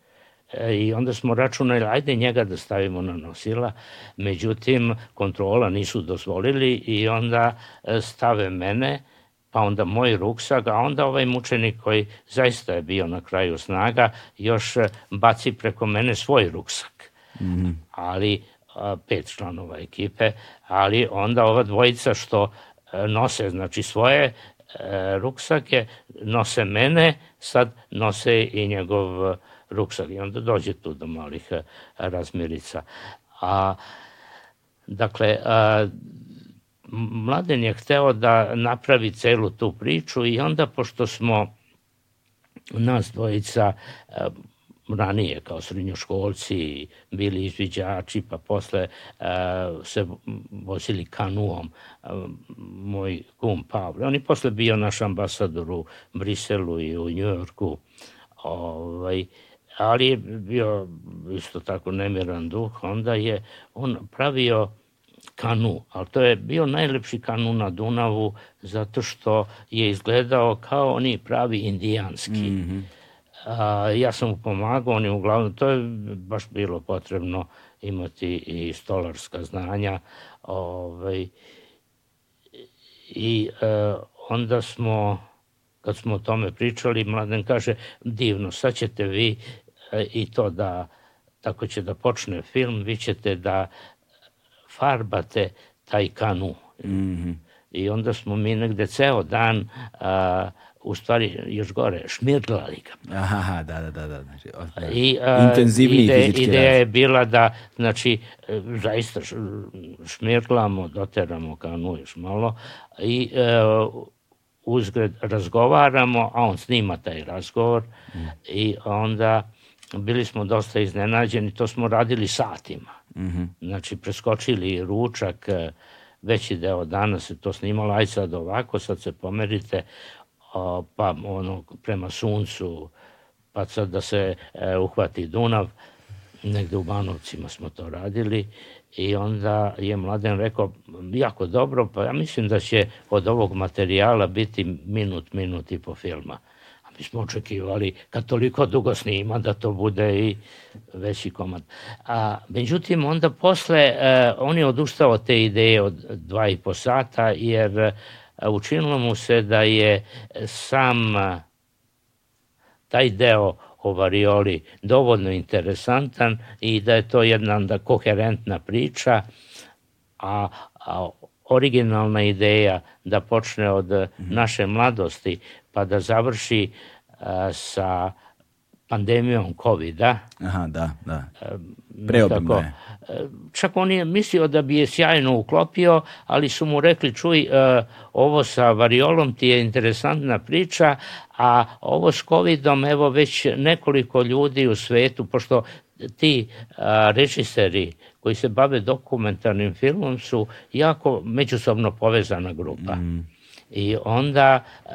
E, I onda smo računali, ajde njega da stavimo na nosila, međutim, kontrola nisu dozvolili i onda e, stave mene, pa onda moj ruksak, a onda ovaj mučenik koji zaista je bio na kraju snaga, još e, baci preko mene svoj ruksak. Mm -hmm. Ali pet članova ekipe, ali onda ova dvojica što e, nose znači svoje e, ruksake, nose mene, sad nose i njegov ruksak i onda dođe tu do malih e, razmirica. A, dakle, a, Mladen je hteo da napravi celu tu priču i onda pošto smo nas dvojica ranije kao srednjoškolci bili izviđači, pa posle uh, se vozili kanuom. Uh, moj kum Pavle, on je posle bio naš ambasador u Briselu i u Njujorku. Ovaj, ali je bio isto tako nemiran duh. Onda je on pravio kanu, ali to je bio najlepši kanu na Dunavu zato što je izgledao kao oni pravi indijanski. Mm -hmm A, ja sam mu pomagao, on je uglavnom, to je baš bilo potrebno imati i stolarska znanja. Ovaj, I e, onda smo, kad smo o tome pričali, Mladen kaže, divno, sad ćete vi e, i to da, tako će da počne film, vi ćete da farbate taj kanu. Mm -hmm. I onda smo mi negde ceo dan a, u stvari još gore, šmirglali ga. Aha, da, da, da. da. Znači. I, a, Intenzivniji ide, fizički Ideja je bila da, znači, zaista šmirglamo, doteramo kanu još malo i e, uzgred razgovaramo, a on snima taj razgovor mm. i onda bili smo dosta iznenađeni, to smo radili satima. Mm -hmm. Znači, preskočili ručak, e, veći deo dana se to snimalo, aj sad ovako, sad se pomerite, pa ono prema suncu, pa sad da se e, uhvati Dunav, negde u Banovcima smo to radili i onda je Mladen rekao jako dobro, pa ja mislim da će od ovog materijala biti minut, minut i po filma. A mi smo očekivali kad toliko dugo snima da to bude i veći komad. A, međutim, onda posle e, on je odustao te ideje od dva i po sata jer učinilo mu se da je sam taj deo o varioli dovoljno interesantan i da je to jedna da koherentna priča, a, a originalna ideja da počne od naše mladosti pa da završi sa pandemijom COVID-a. Aha, da, da. Preobimno je. Čak on je mislio da bi je sjajno uklopio, ali su mu rekli, čuj, e, ovo sa variolom ti je interesantna priča, a ovo s covidom, evo već nekoliko ljudi u svetu, pošto ti režiseri koji se bave dokumentarnim filmom su jako međusobno povezana grupa. Mm i onda e,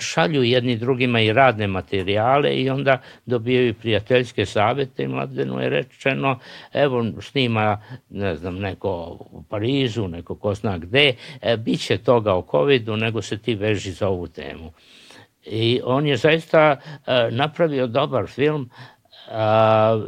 šalju jedni drugima i radne materijale i onda dobijaju prijateljske savete i mladenu je rečeno evo snima ne znam neko u Parizu, neko ko zna gde, e, bit će toga o covidu nego se ti veži za ovu temu. I on je zaista e, napravio dobar film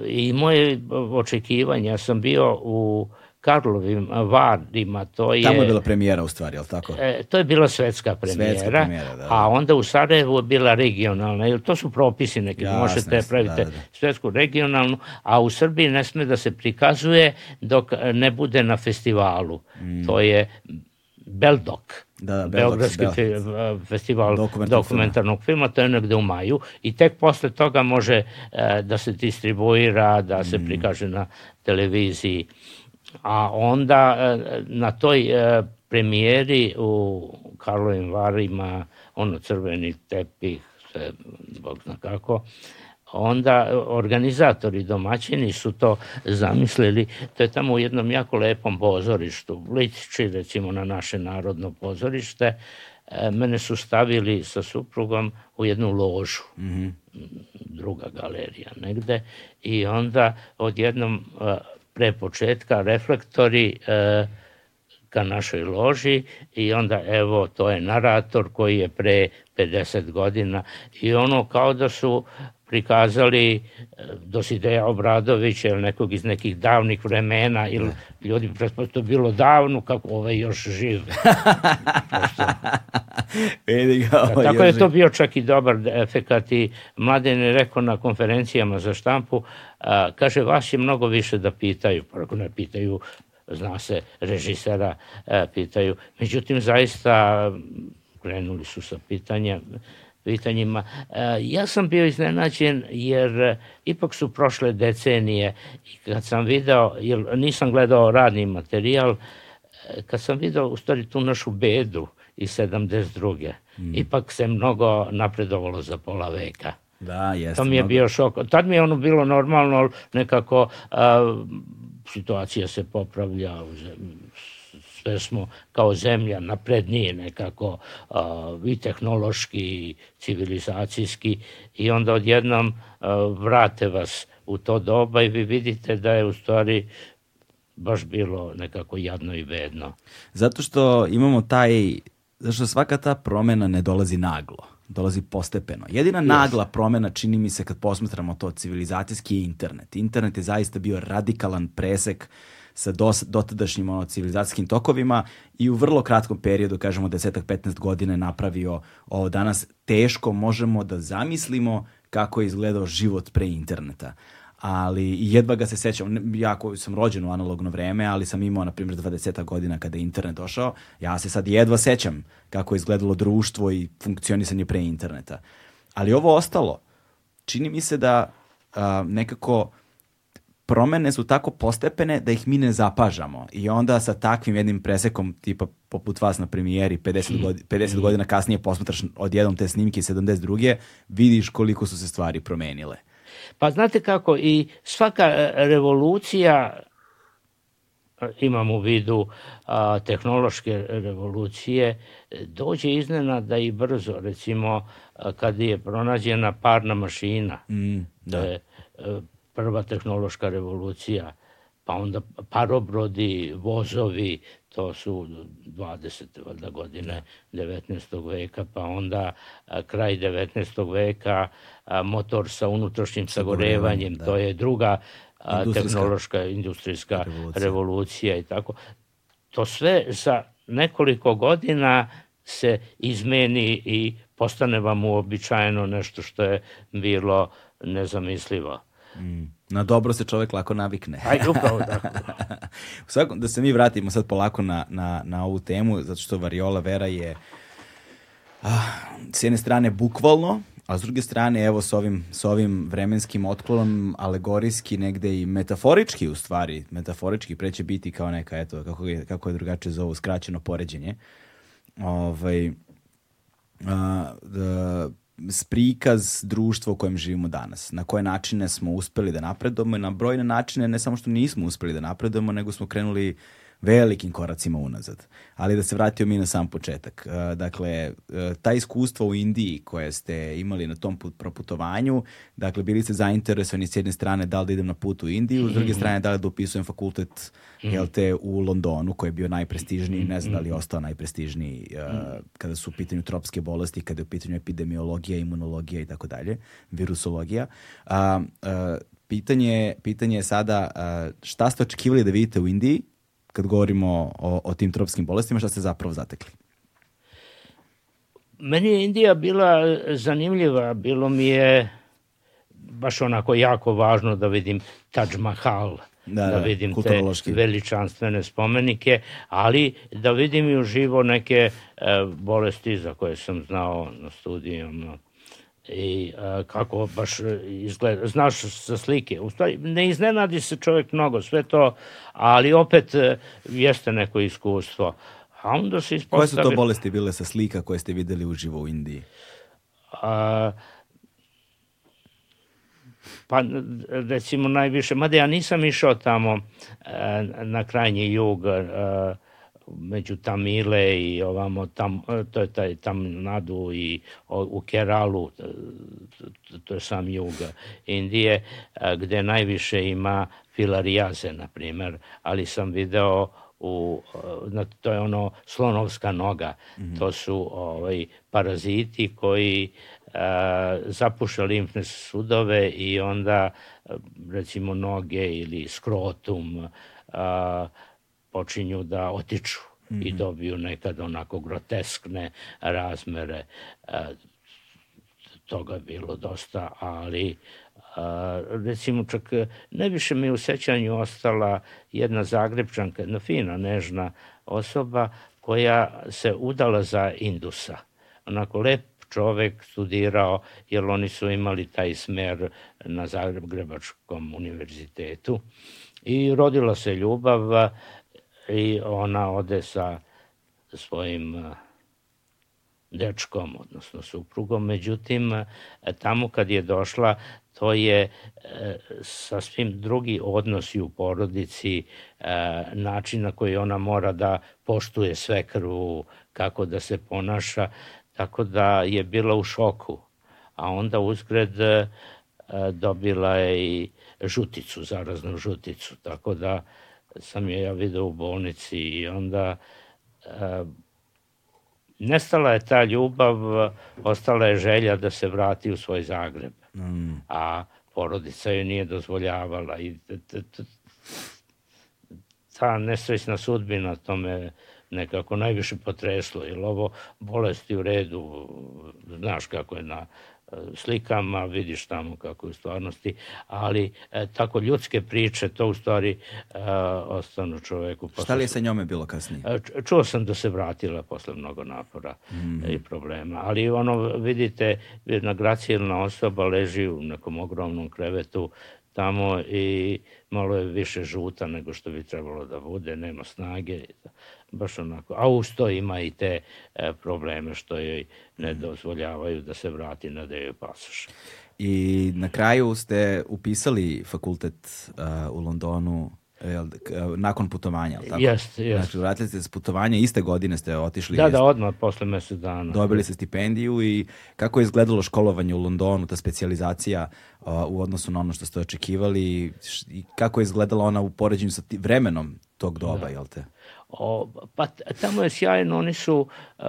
i moje očekivanja, ja sam bio u Karlovim Varima. To je, Tamo je bila premijera u stvari, je li tako? E, to je bila svetska premijera, svetska premijera da, da. a onda u Sarajevu je bila regionalna, jer to su propisi neki, Jasne, možete praviti da, da. svetsku regionalnu, a u Srbiji ne sme da se prikazuje dok ne bude na festivalu. Mm. To je Beldok. Da, da, Beogradski Bel... festival dokumentarnog, dokumentarnog filma. filma, to je negde u maju i tek posle toga može e, da se distribuira, da se mm. prikaže na televiziji a onda e, na toj e, premijeri u Karlovim Varima, ono crveni tepih, sve, bog zna kako, onda organizatori domaćini su to zamislili, to je tamo u jednom jako lepom pozorištu, liči recimo na naše narodno pozorište, e, mene su stavili sa suprugom u jednu ložu, mm -hmm. druga galerija negde, i onda odjednom pre početka reflektori e, ka našoj loži i onda evo to je narator koji je pre 50 godina i ono kao da su prikazali e, Dosideja Obradovića ili nekog iz nekih davnih vremena ili ljudi pretpostavljaju bilo davno kako ovaj još živ. (laughs) Vidi ga, ovaj Tako je to bio čak i dobar efekat i Mladen je rekao na konferencijama za štampu, a, kaže vas je mnogo više da pitaju, pa ako ne pitaju zna se, režisera a, pitaju. Međutim, zaista krenuli su sa pitanja pitanjima. E, ja sam bio iznenađen jer e, ipak su prošle decenije i kad sam video, jer nisam gledao radni materijal, e, kad sam video u stvari tu našu bedu iz 72. Mm. Ipak se mnogo napredovalo za pola veka. Da, jeste. To mi je mnogo... bio šok. Tad mi je ono bilo normalno, nekako a, situacija se popravlja, sve smo kao zemlja naprednije nekako a, i tehnološki i civilizacijski i onda odjednom a, vrate vas u to doba i vi vidite da je u stvari baš bilo nekako jadno i bedno. Zato što imamo taj, zato što svaka ta promena ne dolazi naglo dolazi postepeno. Jedina yes. nagla promena čini mi se kad posmatramo to civilizacijski je internet. Internet je zaista bio radikalan presek sa dos, dotadašnjim ono, civilizacijskim tokovima i u vrlo kratkom periodu, kažemo 10-15 godina je napravio ovo danas teško možemo da zamislimo kako je izgledao život pre interneta ali jedva ga se sećam, ja koji sam rođen u analogno vreme, ali sam imao, na primjer, 20 godina kada je internet došao, ja se sad jedva sećam kako je izgledalo društvo i funkcionisanje pre interneta. Ali ovo ostalo, čini mi se da a, nekako promene su tako postepene da ih mi ne zapažamo. I onda sa takvim jednim presekom, tipa poput vas na premijeri, 50, godina, 50 godina kasnije posmatraš odjednom te snimke 72. vidiš koliko su se stvari promenile. Pa znate kako, i svaka e, revolucija e, imam u vidu a, tehnološke revolucije, dođe iznenada i brzo. Recimo, a, kad je pronađena parna mašina, mm, da. je prva tehnološka revolucija, pa onda parobrodi, vozovi, to su 20. valjda godine 19. veka, pa onda a, kraj 19. veka a, motor sa unutrašnjim sagorevanjem, da. to je druga a, tehnološka industrijska revolucija. revolucija i tako. To sve za nekoliko godina se izmeni i postane vam uobičajeno nešto što je bilo nezamislivo. Mm. Na dobro se čovek lako navikne. Aj, upravo tako. (laughs) U svakom, da se mi vratimo sad polako na, na, na ovu temu, zato što variola vera je ah, s jedne strane bukvalno, a s druge strane, evo, s ovim, s ovim vremenskim otklonom, alegorijski, negde i metaforički, u stvari, metaforički, preće biti kao neka, eto, kako je, kako je drugačije zovu, skraćeno poređenje. Ovaj, a, da, prikaz društva u kojem živimo danas. Na koje načine smo uspeli da napredujemo i na brojne načine ne samo što nismo uspeli da napredujemo, nego smo krenuli uh, velikim koracima unazad. Ali da se vratio mi na sam početak. E, dakle, e, ta iskustva u Indiji koje ste imali na tom proputovanju, dakle, bili ste zainteresovani s jedne strane da li da idem na put u Indiju, s druge mhm. strane da li da upisujem fakultet mm. jel te, u Londonu, koji je bio najprestižniji, ne znam da li je mhm. ostao najprestižniji uh, kada su u pitanju tropske bolesti, kada je u pitanju epidemiologija, imunologija i tako dalje, virusologija. Pitanje, pitanje je sada šta ste očekivali da vidite u Indiji, kad govorimo o, o tim tropskim bolestima, šta ste zapravo zatekli? Meni je Indija bila zanimljiva, bilo mi je baš onako jako važno da vidim Taj Mahal, da, da, da vidim te veličanstvene spomenike, ali da vidim i uživo neke e, bolesti za koje sam znao na studijama i a, kako baš izgleda, znaš sa slike. U stvari, ne iznenadi se čovjek mnogo, sve to, ali opet e, jeste neko iskustvo. A onda se ispostavi... Koje su to bolesti bile sa slika koje ste videli uživo u Indiji? A, pa recimo najviše, mada ja nisam išao tamo e, na krajnji jug, a, među Tamile i ovamo tam, to je taj tam Nadu i u Keralu, to je sam jug Indije, gde najviše ima filarijaze, na primer, ali sam video u, na, to je ono slonovska noga, mm -hmm. to su ovaj, paraziti koji a, zapuše limfne sudove i onda recimo noge ili skrotum a, počinju da otiču mm -hmm. i mhm. dobiju nekad onako groteskne razmere. E, toga bilo dosta, ali a, recimo čak najviše mi u sećanju ostala jedna Zagrebčanka, jedna fina, nežna osoba koja se udala za Indusa. Onako lep čovek studirao, jer oni su imali taj smer na Zagrebačkom univerzitetu. I rodila se ljubav, i ona ode sa svojim e, dečkom, odnosno suprugom. Međutim, e, tamo kad je došla, to je e, sasvim drugi odnosi u porodici, način na koji ona mora da poštuje sve krvu, kako da se ponaša, tako da je bila u šoku. A onda uzgred dobila je i žuticu, zaraznu žuticu, tako da sam je ja video u bolnici i onda e, nestala je ta ljubav, ostala je želja da se vrati u svoj Zagreb. Mm. A porodica joj nije dozvoljavala i ta nesrećna sudbina to me nekako najviše potreslo, jer ovo bolesti u redu, znaš kako je na slikama, vidiš tamo kako je u stvarnosti, ali e, tako ljudske priče, to u stvari e, ostanu čoveku. Šta li je sa njome bilo kasnije? E, čuo sam da se vratila posle mnogo napora mm. i problema, ali ono, vidite, jedna gracijelna osoba leži u nekom ogromnom krevetu tamo i malo je više žuta nego što bi trebalo da bude, nema snage, baš onako. A uz to ima i te e, probleme što joj ne dozvoljavaju da se vrati na da joj pasoš. I na kraju ste upisali fakultet uh, u Londonu jel, nakon putovanja, tako? Jeste, jeste. Znači, vratili ste se putovanja, iste godine ste otišli. Da, da, odmah, posle mesec dana. Dobili ste stipendiju i kako je izgledalo školovanje u Londonu, ta specializacija uh, u odnosu na ono što ste očekivali i kako je izgledala ona u poređenju sa vremenom tog doba, da. jel te? O, pa tamo je sjajno, oni su uh,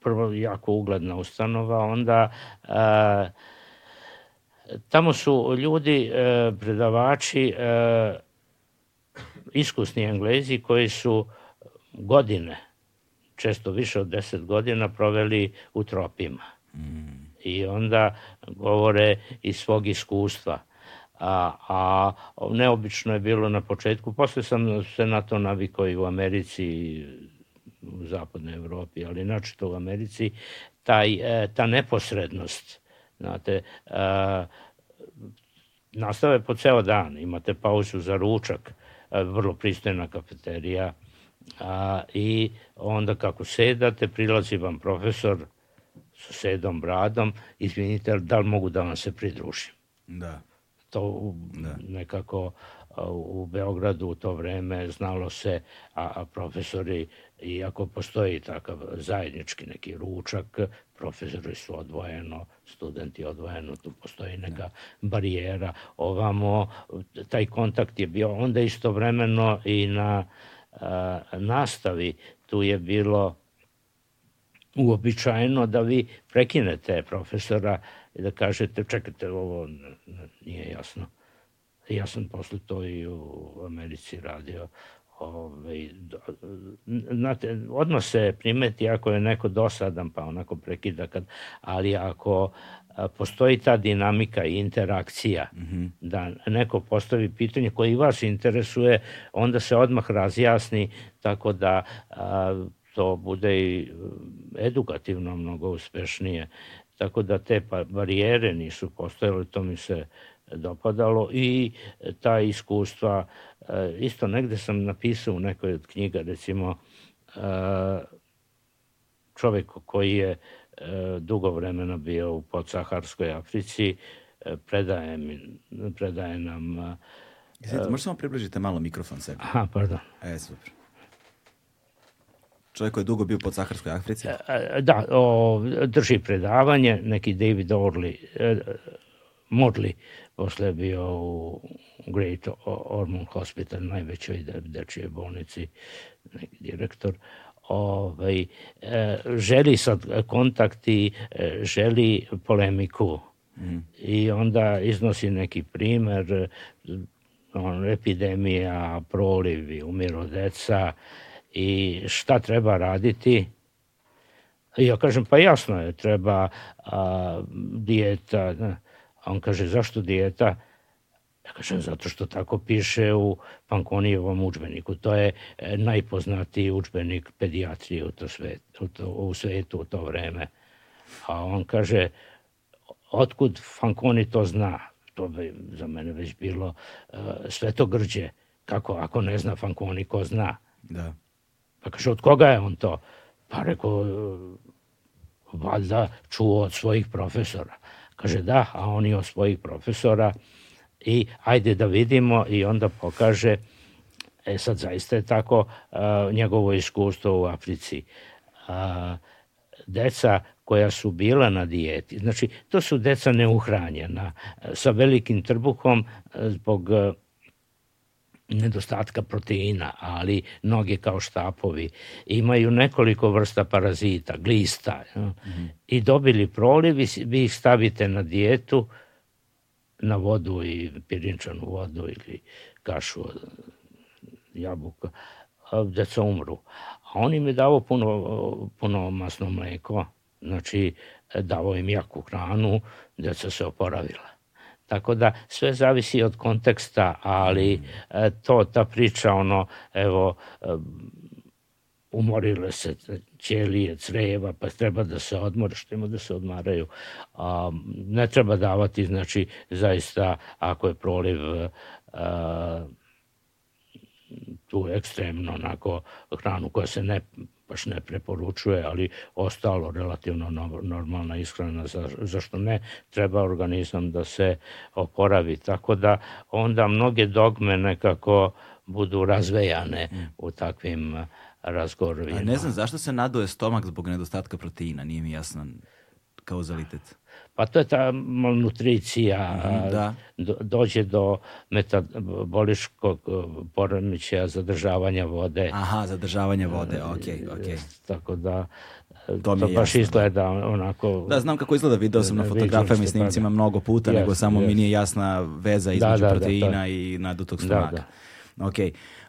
prvo jako ugledna ustanova, onda uh, tamo su ljudi, uh, predavači, iskusni englezi koji su godine, često više od deset godina, proveli u tropima. Mm. I onda govore iz svog iskustva. A, a neobično je bilo na početku, posle sam se na to navikao i u Americi i u zapadnoj Evropi, ali to u Americi, taj, e, ta neposrednost, znate, a, nastave po ceo dan, imate pauzu za ručak, a, vrlo pristojna kafeterija, a, i onda kako sedate, prilazi vam profesor sa sedom bradom, izvinite, da li mogu da vam se pridružim? Da. To da. nekako u Beogradu u to vreme znalo se, a, a profesori, iako postoji takav zajednički neki ručak, profesori su odvojeno, studenti odvojeno, tu postoji neka da. barijera. Ovamo, taj kontakt je bio onda istovremeno i na a, nastavi. Tu je bilo uobičajeno da vi prekinete profesora i da kažete čekajte ovo nije jasno. Ja sam posle to i u Americi radio. Ove, znate, odmah se primeti ako je neko dosadan pa onako prekida kad, ali ako postoji ta dinamika i interakcija mm -hmm. da neko postavi pitanje koje i vas interesuje, onda se odmah razjasni tako da a, to bude i edukativno mnogo uspešnije. Tako da te pa, barijere nisu postojale, to mi se dopadalo i ta iskustva, e, isto negde sam napisao u nekoj od knjiga, recimo, e, čovek koji je e, dugo vremena bio u podsaharskoj Africi, predaje, mi, predaje nam... Izvijete, možete samo približite malo mikrofon sebi? Aha, pardon. E, super. Čovjek koji je dugo bio pod Saharskoj Africi? Da, o, drži predavanje, neki David Orley, Morley, posle je bio u Great Ormond Hospital, najvećoj dečijoj bolnici, neki direktor, ovaj, e, želi sad kontakt i e, želi polemiku. Mm. I onda iznosi neki primer, on, epidemija, prolivi, umiru deca i šta treba raditi. Ja kažem, pa jasno je, treba a, dijeta, A on kaže, zašto dijeta? Ja kažem, zato što tako piše u Pankonijevom učbeniku. To je e, najpoznatiji učbenik pedijatrije u, to svet, u, to, u svetu u to vreme. A on kaže, otkud Fankoni to zna? To bi za mene već bilo uh, sveto grđe. Kako, ako ne zna Fankoni, ko zna? Da. Pa kaže, od koga je on to? Pa rekao, valjda čuo od svojih profesora. Kaže da, a on je od svojih profesora i ajde da vidimo i onda pokaže e sad zaista je tako a, njegovo iskustvo u Africi. A, deca koja su bila na dijeti, znači to su deca neuhranjena sa velikim trbuhom zbog nedostatka proteina, ali noge kao štapovi. Imaju nekoliko vrsta parazita, glista. Mm -hmm. I dobili proliv, vi ih stavite na dijetu, na vodu i pirinčanu vodu ili kašu jabuka, deca umru. A on im je dao puno, puno masno mleko, znači davo im jaku hranu, deca se oporavila. Tako da sve zavisi od konteksta, ali mm. e, to, ta priča, ono, evo, e, umorile se ćelije, creva, pa treba da se odmore, što ima da se odmaraju. A, ne treba davati, znači, zaista, ako je proliv a, e, tu ekstremno onako hranu koja se ne baš ne preporučuje, ali ostalo relativno normalna ishrana, za, zašto ne, treba organizam da se oporavi. Tako da onda mnoge dogme nekako budu razvejane mm. u takvim razgovorima. A ne znam, zašto se naduje stomak zbog nedostatka proteina? Nije mi jasan kauzalitet. Pa to je ta malnutricija, da. dođe do metaboličkog e, poremećaja zadržavanja vode. Aha, zadržavanje vode, ok, ok. Tako da e, to, mi to baš jasno, da. izgleda onako... Da, znam kako izgleda, video sam na fotografijama i snimcima mnogo puta, yes, nego samo yes. mi nije jasna veza da, između da, da, proteina da, i nadutog stomaka. Da, da. Ok.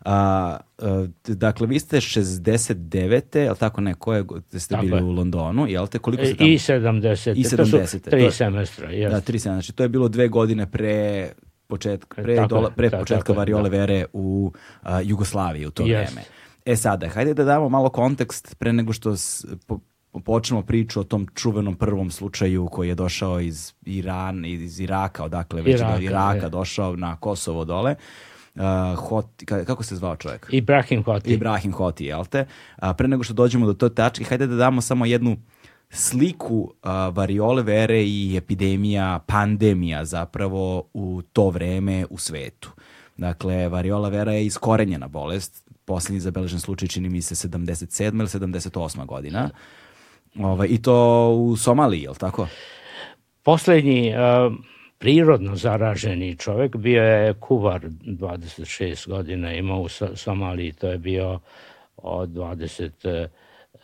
A, a, dakle, vi ste 69. je li tako ne, koje ste tako bili je. u Londonu, jel te? Koliko ste tamo? I 70. I 70. To su tri to, semestra, jes. Da, tri semestra. Znači, to je bilo dve godine pre početka, pre, tako, dola, pre početka tako, variole da. vere u uh, Jugoslaviji u to yes. vreme. E sada, hajde da damo malo kontekst pre nego što s, po, počnemo priču o tom čuvenom prvom slučaju koji je došao iz Iran, iz Iraka, odakle već Iraka, da Iraka je. došao na Kosovo dole. Uh, Hoti, kako se zvao čovjek? Ibrahim Hoti. Ibrahim Hoti, jel te? Uh, pre nego što dođemo do toj tačke, hajde da damo samo jednu sliku uh, variole vere i epidemija, pandemija zapravo u to vreme u svetu. Dakle, variola vera je iskorenjena bolest. Poslednji zabeležen slučaj čini mi se 77. ili 78. godina. Ovaj, I to u Somaliji, je li tako? Poslednji uh, prirodno zaraženi čovek bio je kuvar 26 godina imao u Somaliji. To je bio od 20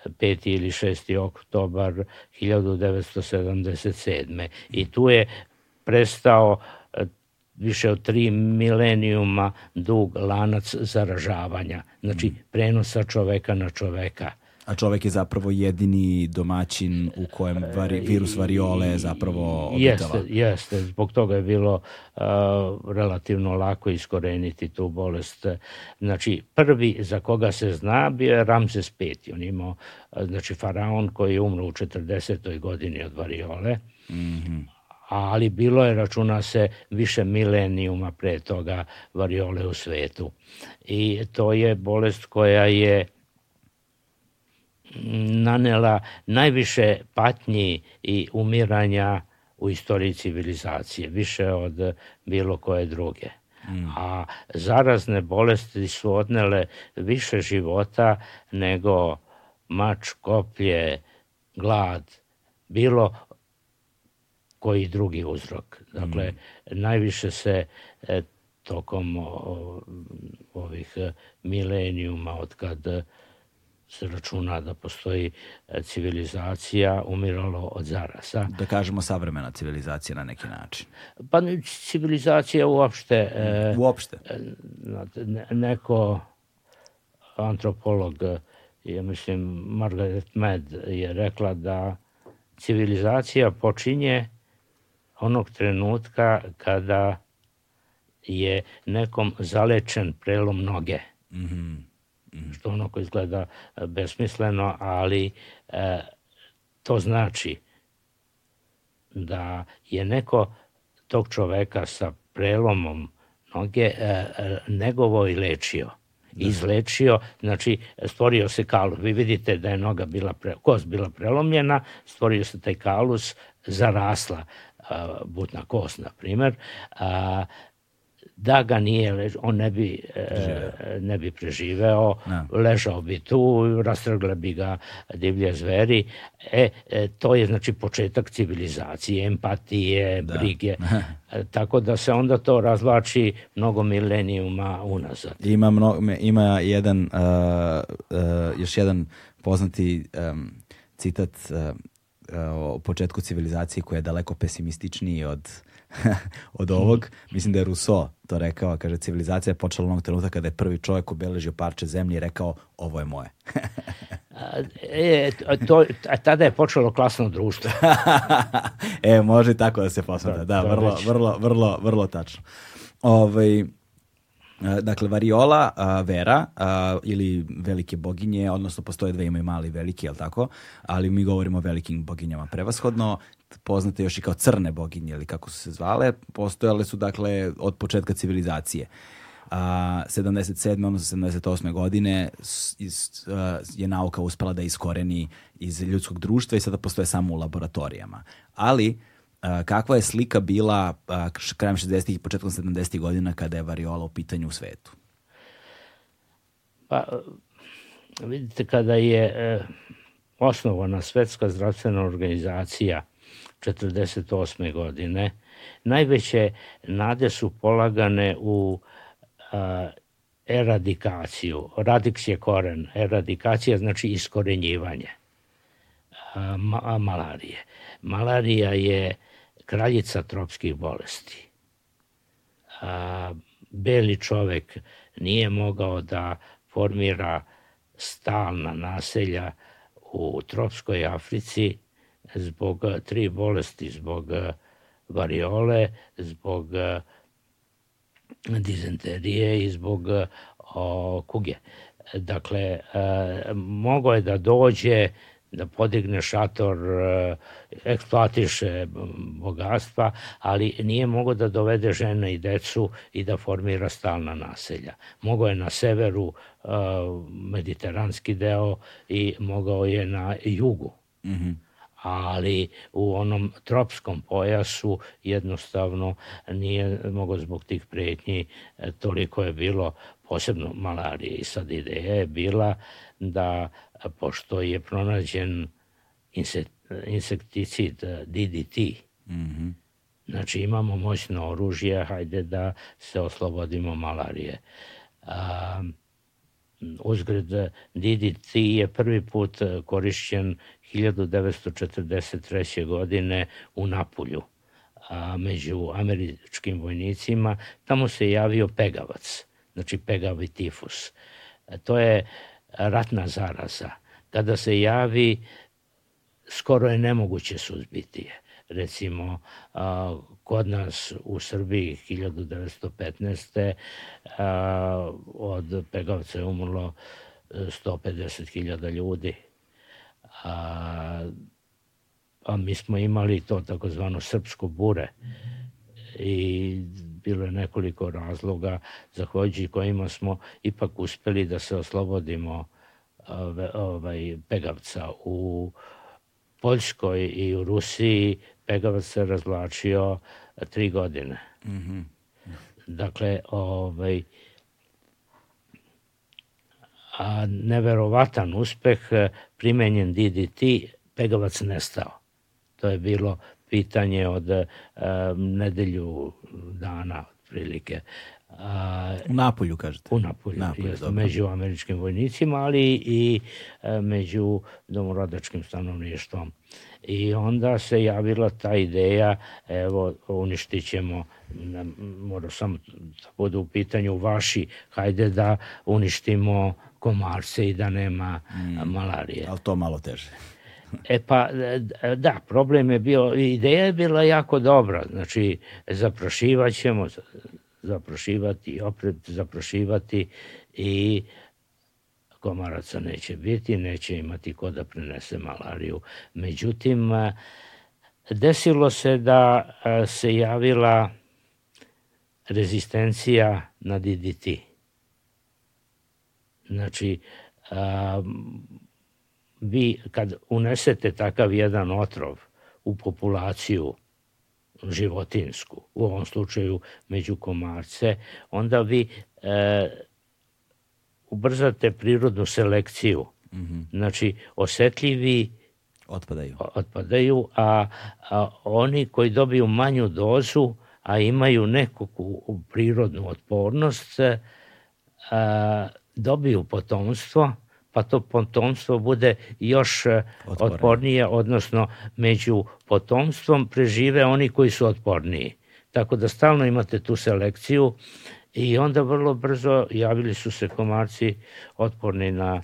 5. ili 6. oktobar 1977. I tu je prestao više od tri milenijuma dug lanac zaražavanja, znači prenosa čoveka na čoveka. A čovek je zapravo jedini domaćin u kojem vari, virus variole zapravo obitava. Jeste, jeste. Zbog toga je bilo uh, relativno lako iskoreniti tu bolest. Znači, prvi za koga se zna bio je Ramses V. On imao, znači, faraon koji je umro u 40. godini od variole. Mm -hmm ali bilo je, računa se, više milenijuma pre toga variole u svetu. I to je bolest koja je nanela najviše patnji i umiranja u istoriji civilizacije, više od bilo koje druge. Mm. A zarazne bolesti su odnele više života nego mač, koplje, glad, bilo koji drugi uzrok. Dakle, mm. najviše se e, tokom o, ovih milenijuma od kad se računa da postoji e, civilizacija umiralo od zarasa. Da kažemo savremena civilizacija na neki način. Pa civilizacija uopšte. E, uopšte. Ne, neko antropolog, ja mislim Margaret Mead je rekla da civilizacija počinje onog trenutka kada je nekom zalečen prelom noge. Mm -hmm što onako izgleda e, besmisleno, ali e, to znači da je neko tog čoveka sa prelomom noge e, e, negovo i lečio. Da. Izlečio, znači stvorio se kalus. Vi vidite da je noga bila, pre, kost bila prelomljena, stvorio se taj kalus, zarasla butna kost, na primer, a, da ga nije, on ne bi, e, ne bi preživeo, no. Da. ležao bi tu, rastrgle bi ga divlje zveri. E, e, to je znači početak civilizacije, empatije, da. brige. (laughs) e, tako da se onda to razlači mnogo milenijuma unazad. Ima, mnogo, ima jedan, uh, uh, još jedan poznati um, citat uh, o početku civilizacije koji je daleko pesimističniji od (laughs) od ovog. Mislim da je Rousseau to rekao, kaže civilizacija je počela onog trenutka kada je prvi čovjek obeležio parče zemlje i rekao ovo je moje. (laughs) e, to, a tada je počelo klasno društvo. (laughs) e, može tako da se posmatra. Da, vrlo, vrlo, vrlo, vrlo tačno. Ovaj, Dakle, variola, vera ili velike boginje, odnosno postoje dve imaju mali i veliki, jel tako? Ali mi govorimo o velikim boginjama prevashodno poznate još i kao crne boginje ili kako su se zvale, postojale su dakle od početka civilizacije. A, 77. odnosno 78. godine iz, a, je nauka uspela da iskoreni iz ljudskog društva i sada postoje samo u laboratorijama. Ali a, kakva je slika bila a, krajem 60. i početkom 70. godina kada je variola u pitanju u svetu? Pa, vidite, kada je e, osnovana Svetska zdravstvena organizacija 48. godine. Najveće nade su polagane u a, eradikaciju. Radiks je koren. Eradikacija znači iskorenjivanje a, ma, malarije. Malarija je kraljica tropskih bolesti. A, beli čovek nije mogao da formira stalna naselja u tropskoj Africi zbog eh, tri bolesti, zbog eh, variole, zbog eh, dizenterije i zbog o, kuge. Dakle, e, mogo je da dođe da podigne šator, e, eksploatiše bogatstva, ali nije mogo da dovede žene i decu i da formira stalna naselja. Mogo je na severu e, mediteranski deo i mogao je na jugu. Mm -hmm ali u onom tropskom pojasu jednostavno nije mogo zbog tih pretnji, e, toliko je bilo posebno malarije i sad ideja je bila da pošto je pronađen insekticid DDT, mm -hmm. znači imamo moćno oružje, hajde da se oslobodimo malarije. A, uzgred DDT je prvi put korišćen 1943. godine u Napulju a, među američkim vojnicima. Tamo se javio pegavac, znači pegavi tifus. To je ratna zaraza. Kada se javi, skoro je nemoguće suzbiti je. Recimo, a, kod nas u Srbiji 1915. A, od pegavca je umrlo 150.000 ljudi. A, a mi smo imali to takozvano srpsko bure i bilo je nekoliko razloga zahvaljujući kojima smo ipak uspeli da se oslobodimo ove, ovaj, pegavca u Poljskoj i u Rusiji pegavac se razvlačio tri godine. Mm -hmm. Dakle, ovaj, a neverovatan uspeh primenjen DDT, pegavac nestao. To je bilo pitanje od um, nedelju dana otprilike. A, u Napolju, kažete? U Napolju, Napolju jest, među američkim vojnicima, ali i a, među domorodačkim stanovništvom. I onda se javila ta ideja, evo, uništit ćemo, mora samo da bude u pitanju vaši, hajde da uništimo komarce i da nema mm, malarije. Ali to malo teže. (laughs) E pa, da, problem je bio, ideja je bila jako dobra, znači zaprašivat ćemo, zaprašivati, opet zaprašivati i komaraca neće biti, neće imati ko da prenese malariju. Međutim, desilo se da se javila rezistencija na DDT. Znači, vi kad unesete takav jedan otrov u populaciju životinsku, u ovom slučaju među komarce, onda vi e, ubrzate prirodnu selekciju. Mm -hmm. Znači, osetljivi otpadaju, otpadaju a, a oni koji dobiju manju dozu, a imaju neku prirodnu otpornost, a, dobiju potomstvo, pa to potomstvo bude još e, Otvoreno. otpornije, odnosno među potomstvom prežive oni koji su otporniji. Tako da stalno imate tu selekciju i onda vrlo brzo javili su se komarci otporni na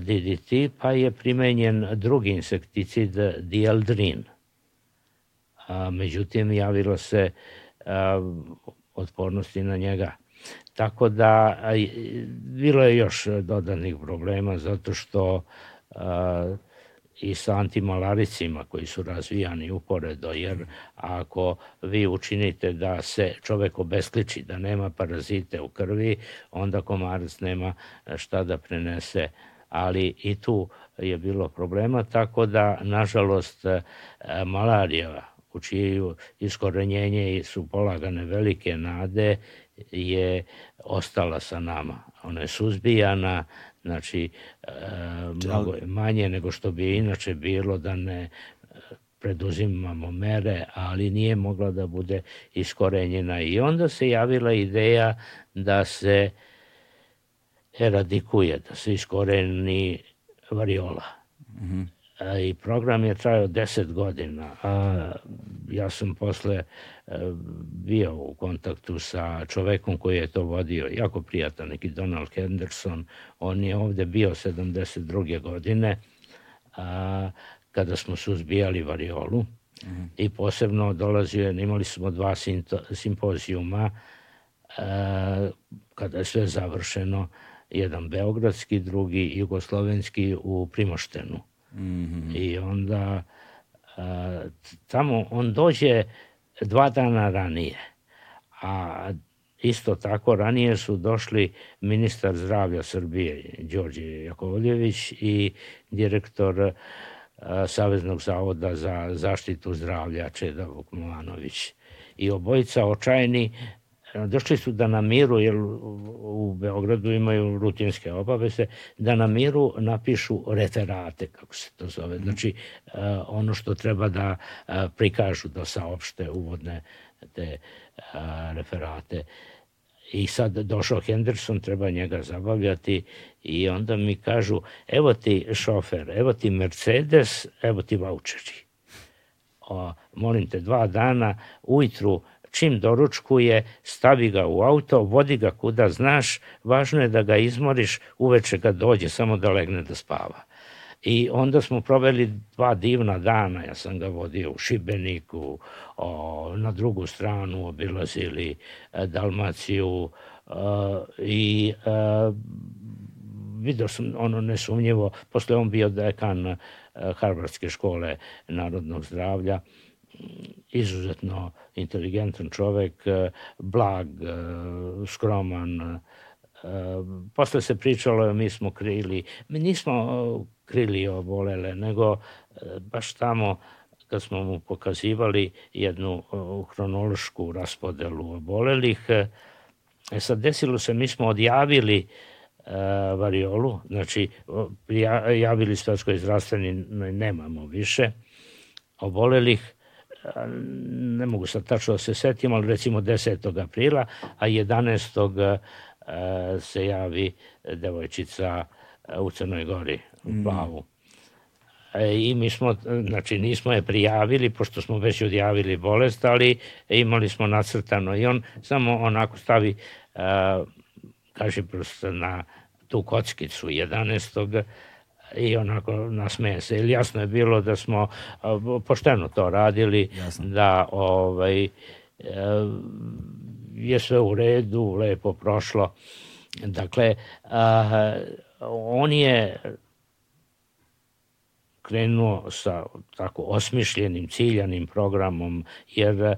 DDT, pa je primenjen drugi insekticid dieldrin. A, međutim, javilo se a, otpornosti na njega. Tako da bilo je još dodanih problema zato što i sa antimalaricima koji su razvijani uporedo, jer ako vi učinite da se čovek obeskliči, da nema parazite u krvi, onda komarac nema šta da prenese. Ali i tu je bilo problema, tako da, nažalost, malarija u čiju iskorenjenje su polagane velike nade je ostala sa nama. Ona je suzbijana, znači e, mnogo je manje nego što bi inače bilo da ne e, preduzimamo mere, ali nije mogla da bude iskorenjena. I onda se javila ideja da se eradikuje, da se iskoreni variola. Mm -hmm. I program je trajao 10 godina. A ja sam posle e, bio u kontaktu sa čovekom koji je to vodio, jako prijatan, neki Donald Henderson. On je ovde bio 72. godine a, kada smo suzbijali variolu. Mm -hmm. I posebno dolazio je, imali smo dva simpozijuma kada je sve završeno, jedan beogradski, drugi jugoslovenski u Primoštenu. Mm -hmm. I onda a, tamo on dođe dva dana ranije, a isto tako ranije su došli ministar zdravlja Srbije Đorđe Jakovljević i direktor a, Saveznog zavoda za zaštitu zdravlja Čeda Vukmanović. I obojica očajni došli su da na miru, jer u Beogradu imaju rutinske obaveze, da na miru napišu referate, kako se to zove. Mhm. Znači, e, ono što treba da e, prikažu, da saopšte uvodne te e, referate. I sad došao Henderson, treba njega zabavljati i onda mi kažu, evo ti šofer, evo ti Mercedes, evo ti voucheri. O, molim te, dva dana ujutru čim doručkuje, stavi ga u auto, vodi ga kuda znaš, važno je da ga izmoriš, uveče ga dođe, samo da legne da spava. I onda smo proveli dva divna dana, ja sam ga vodio u Šibeniku, o, na drugu stranu obilazili e, Dalmaciju e, i e, vidio sam ono nesumnjivo, posle on bio dekan e, Harvardske škole narodnog zdravlja, izuzetno inteligentan čovek, e, blag, e, skroman. E, posle se pričalo, mi smo krili, mi nismo krili obolele, nego baš tamo kad smo mu pokazivali jednu hronološku raspodelu obolelih, e sad desilo se, mi smo odjavili variolu, znači javili svetskoj zdravstveni nemamo više obolelih, ne mogu sad tačno da se setim, ali recimo 10. aprila, a 11. E, se javi devojčica u Crnoj Gori, u mm. Plavu. E, I mi smo, znači nismo je prijavili, pošto smo već odjavili bolest, ali imali smo nacrtano i on samo onako stavi, kaži prosto na tu kockicu 11 i onako nasmeje se. Ili jasno je bilo da smo pošteno to radili, jasno. da ovaj, e, je sve u redu, lepo prošlo. Dakle, a, on je krenuo sa tako osmišljenim, ciljanim programom, jer e,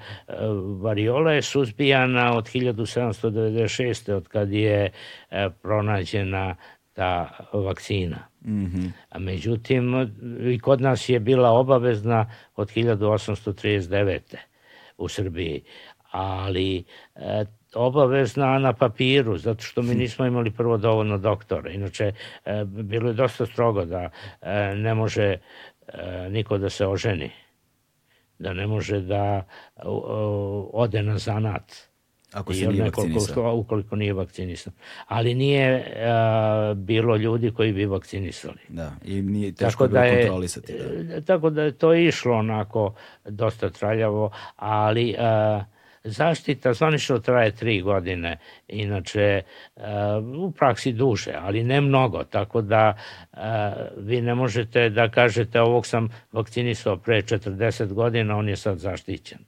variola je suzbijana od 1796. od kad je e, pronađena ta vakcina. Mm -hmm. A međutim, i kod nas je bila obavezna od 1839. u Srbiji, ali e, obavezna na papiru, zato što mi nismo imali prvo dovoljno doktora. Inače, e, bilo je dosta strogo da e, ne može e, niko da se oženi, da ne može da ode na zanat Ako se nije vakcinisao. Ukoliko nije vakcinisan. Ali nije a, bilo ljudi koji bi vakcinisali. Da, i nije teško tako da je, kontrolisati. Da. Tako da je to išlo onako dosta traljavo, ali a, zaštita zvanično traje tri godine, inače u praksi duže, ali ne mnogo, tako da vi ne možete da kažete ovog sam vakcinisao pre 40 godina, on je sad zaštićen.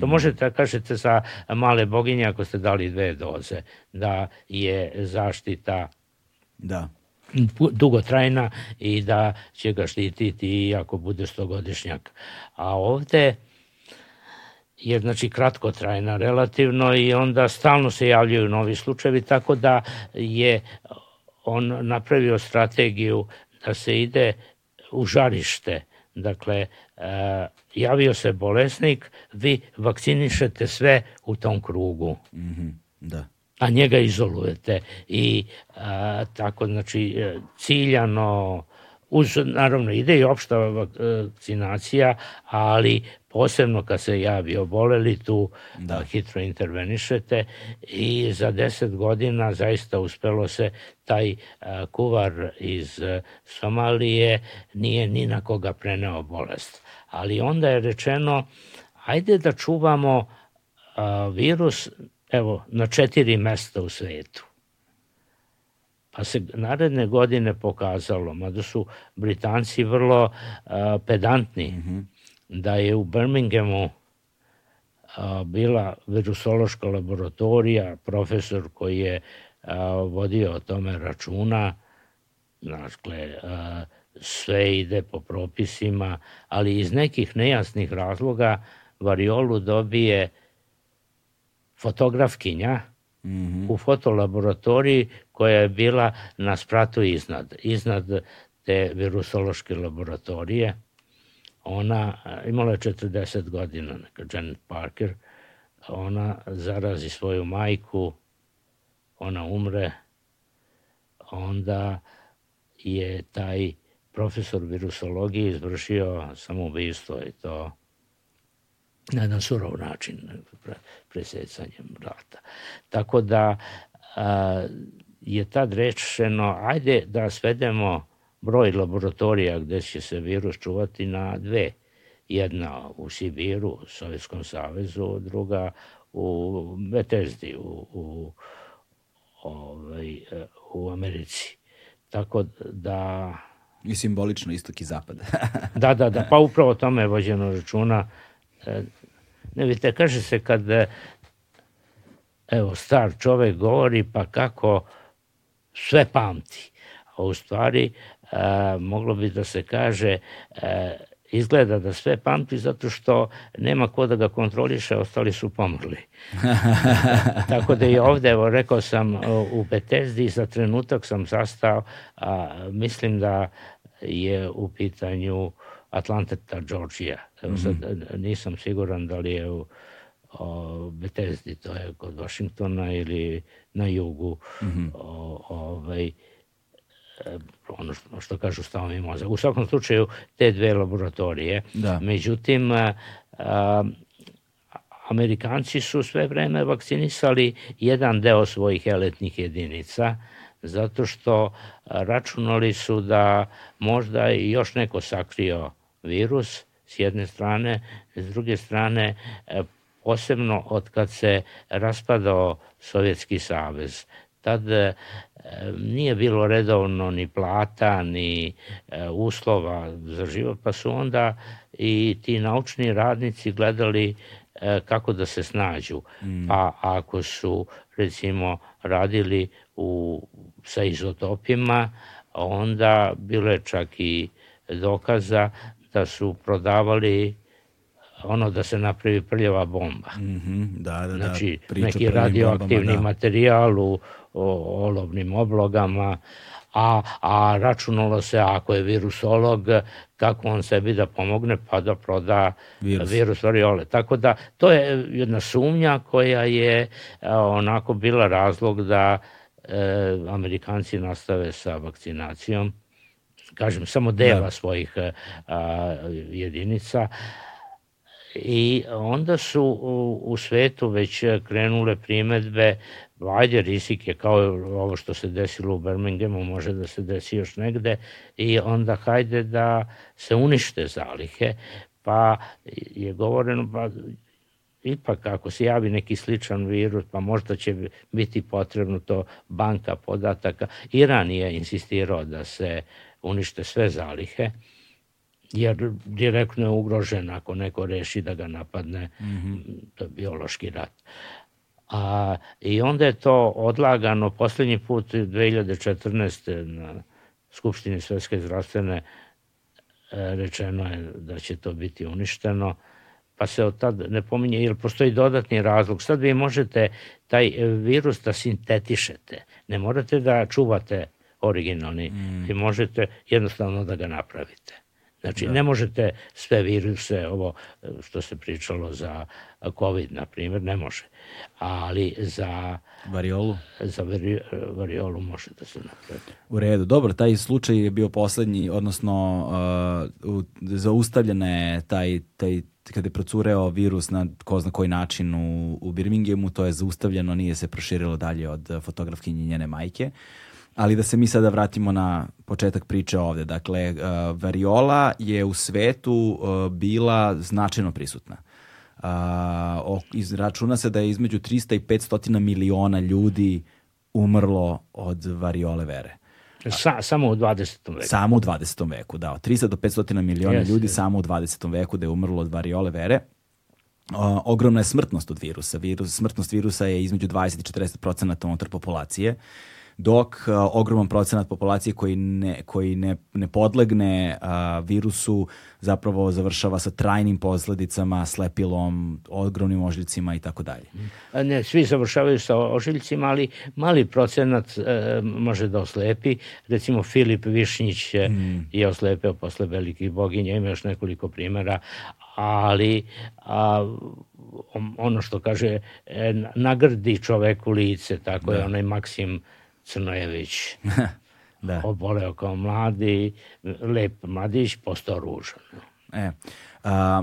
To možete da kažete za male boginje ako ste dali dve doze, da je zaštita da dugotrajna i da će ga štititi i ako bude stogodišnjak. A ovde je znači kratkotrajna relativno i onda stalno se javljaju novi slučajevi, tako da je on napravio strategiju da se ide u žarište Dakle, javio se bolesnik, vi vakcinišete sve u tom krugu. Mm -hmm, da a njega izolujete i a, tako znači e, ciljano uz naravno ide i opšta vakcinacija ali posebno kad se javi oboleli tu da. hitro intervenišete i za 10 godina zaista uspelo se taj kuvar iz Somalije nije ni na koga preneo bolest. Ali onda je rečeno ajde da čuvamo virus evo na četiri mesta u svetu. Pa se naredne godine pokazalo, mada su Britanci vrlo pedantni, mm -hmm da je u Birminghamu bila virusološka laboratorija, profesor koji je vodio o tome računa, dakle, sve ide po propisima, ali iz nekih nejasnih razloga variolu dobije fotografkinja mm -hmm. u fotolaboratoriji koja je bila na spratu iznad, iznad te virusološke laboratorije. Ona imala je 40 godina, neka Janet Parker, ona zarazi svoju majku, ona umre, onda je taj profesor virusologije izvršio samoubistvo i to na jedan surov način, pre, presecanjem vrata. Tako da a, je tad rečeno, ajde da svedemo broj laboratorija gde će se virus čuvati na dve. Jedna u Sibiru, u Sovjetskom savezu, druga u Betesdi, u, u, ovaj, u Americi. Tako da... I simbolično istok i zapad. (laughs) da, da, da, pa upravo tome je vođeno računa. E, ne vidite, kaže se kad evo, star čovek govori pa kako sve pamti. A u stvari a, moglo bi da se kaže a, izgleda da sve pamti zato što nema ko da ga kontroliše, ostali su pomrli. (laughs) Tako da i ovde, evo, rekao sam u Betesdi, za trenutak sam zastao, a, mislim da je u pitanju Atlanta, Georgia. Evo mm -hmm. sad nisam siguran da li je u o, Bethesdi, to je kod Washingtona ili na jugu, mm -hmm. o, ovaj, e, ono što, što kažu stavovi mozak. U svakom slučaju, te dve laboratorije. Da. Međutim, a, a, Amerikanci su sve vreme vakcinisali jedan deo svojih eletnih jedinica, zato što računali su da možda i još neko sakrio virus s jedne strane, s druge strane e, posebno od kad se raspadao Sovjetski savez. Tad e, nije bilo redovno ni plata, ni e, uslova za život, pa su onda i ti naučni radnici gledali kako da se snađu. Mm. Pa ako su recimo radili u, sa izotopima, onda bilo je čak i dokaza da su prodavali ono da se napravi prljava bomba. Mm -hmm, da, da, znači, da, neki radioaktivni bombama, da. materijal u o, olovnim oblogama, a, a računalo se ako je virusolog, kako on sebi da pomogne, pa da proda virus, virus variole. Tako da to je jedna sumnja koja je onako bila razlog da e, Amerikanci nastave sa vakcinacijom. Kažem, samo dela da. svojih a, jedinica. I onda su u, u svetu već krenule primetbe ajde rizik je kao ovo što se desilo u Birminghamu, može da se desi još negde. I onda hajde da se unište zalihe, pa je govoreno pa ipak ako se javi neki sličan virus, pa možda će biti potrebno to banka podataka. Iran je insistirao da se unište sve zalihe, jer direktno je ugrožen ako neko reši da ga napadne, mm -hmm. to je biološki rat. A, I onda je to odlagano poslednji put 2014. na Skupštini Svetske zdravstvene e, rečeno je da će to biti uništeno, pa se od tad ne pominje, jer postoji dodatni razlog. Sad vi možete taj virus da sintetišete, ne morate da čuvate originalni, mm. vi možete jednostavno da ga napravite. Znači, da. ne možete sve viruse, ovo što se pričalo za COVID, na primjer, ne može. Ali za... Variolu? Za vari, variolu može da se napravi. U redu. Dobro, taj slučaj je bio poslednji, odnosno uh, zaustavljene taj, taj kada je procureo virus na ko zna koji način u, u Birminghamu, to je zaustavljeno, nije se proširilo dalje od fotografkinje njene majke. Ali da se mi sada vratimo na početak priče ovde. Dakle, uh, variola je u svetu uh, bila značajno prisutna. Uh, izračuna se da je između 300 i 500 miliona ljudi umrlo od variole vere. Sa, samo u 20. veku. Samo u 20. veku, da. Od 300 do 500 miliona yes, ljudi yes. samo u 20. veku da je umrlo od variole vere. o, ogromna je smrtnost od virusa. Virus, smrtnost virusa je između 20 i 40 procenata unutar populacije dok a, ogroman procenat populacije koji ne, koji ne, ne podlegne a, virusu zapravo završava sa trajnim posledicama, slepilom, ogromnim ožiljcima i tako dalje. Ne, svi završavaju sa ožiljcima, ali mali procenat e, može da oslepi. Recimo Filip Višnjić je, mm. je oslepeo posle velikih boginja, ima još nekoliko primera, ali a, ono što kaže, e, nagrdi čoveku lice, tako da. je onaj Maksim Crnojević. (laughs) da. Oboleo kao mladi, lep mladić, postao ružan. E, a,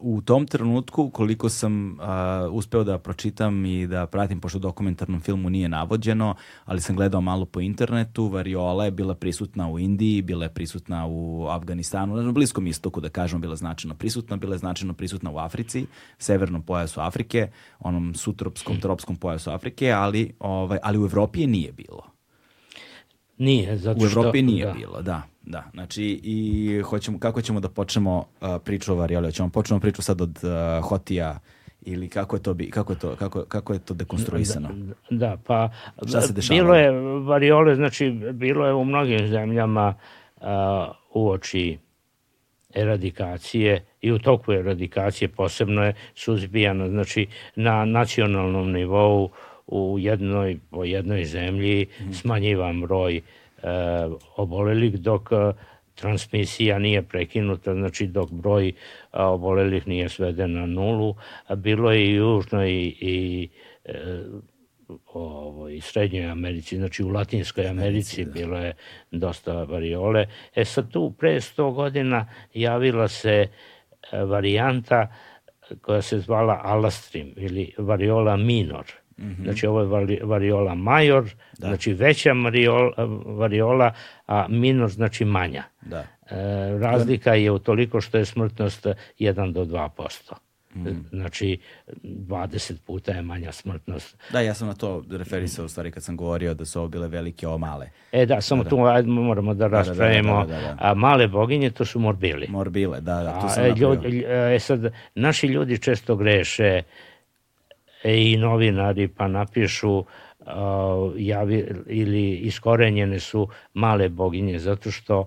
u tom trenutku, koliko sam uh, uspeo da pročitam i da pratim, pošto u dokumentarnom filmu nije navođeno, ali sam gledao malo po internetu, variola je bila prisutna u Indiji, bila je prisutna u Afganistanu, na Bliskom istoku, da kažemo, bila je značajno prisutna, bila je značajno prisutna u Africi, severnom pojasu Afrike, onom sutropskom, tropskom pojasu Afrike, ali, ovaj, ali u Evropi je nije bilo. Nije, zato što... U Evropi nije da. bilo, da. Da, znači i hoćemo, kako ćemo da počnemo uh, priču o varioli? Hoćemo počnemo priču sad od uh, Hotija ili kako je to bi, kako je to kako kako je to dekonstruisano? Da, da pa Šta se dešavalo? bilo je variole, znači bilo je u mnogim zemljama uh, uoči eradikacije i u toku eradikacije posebno je suzbijano znači na nacionalnom nivou u jednoj po jednoj zemlji mm. smanjivan broj e, obolelih dok e, transmisija nije prekinuta, znači dok broj e, obolelih nije sveden na nulu. A bilo je i južno i, i e, ovo, i Srednjoj Americi, znači u Latinskoj Americi da. bilo je dosta variole. E sad tu pre 100 godina javila se varijanta koja se zvala alastrim ili variola minor. Mm -hmm. Znači ovo je variola major, da. znači veća variola, variola, a minor znači manja. Da. E, razlika je u toliko što je smrtnost 1 do 2%. Mm. Znači, 20 puta je manja smrtnost. Da, ja sam na to referisao u stvari kad sam govorio da su ovo bile velike, ovo male. E da, samo da, da. tu moramo da, da, da, da raspravimo. Da, da, da, da, A male boginje to su morbili. Morbile, da, da. Tu sam A, ljudi, e, sad, naši ljudi često greše i novinari pa napišu uh, javi, ili iskorenjene su male boginje zato što uh,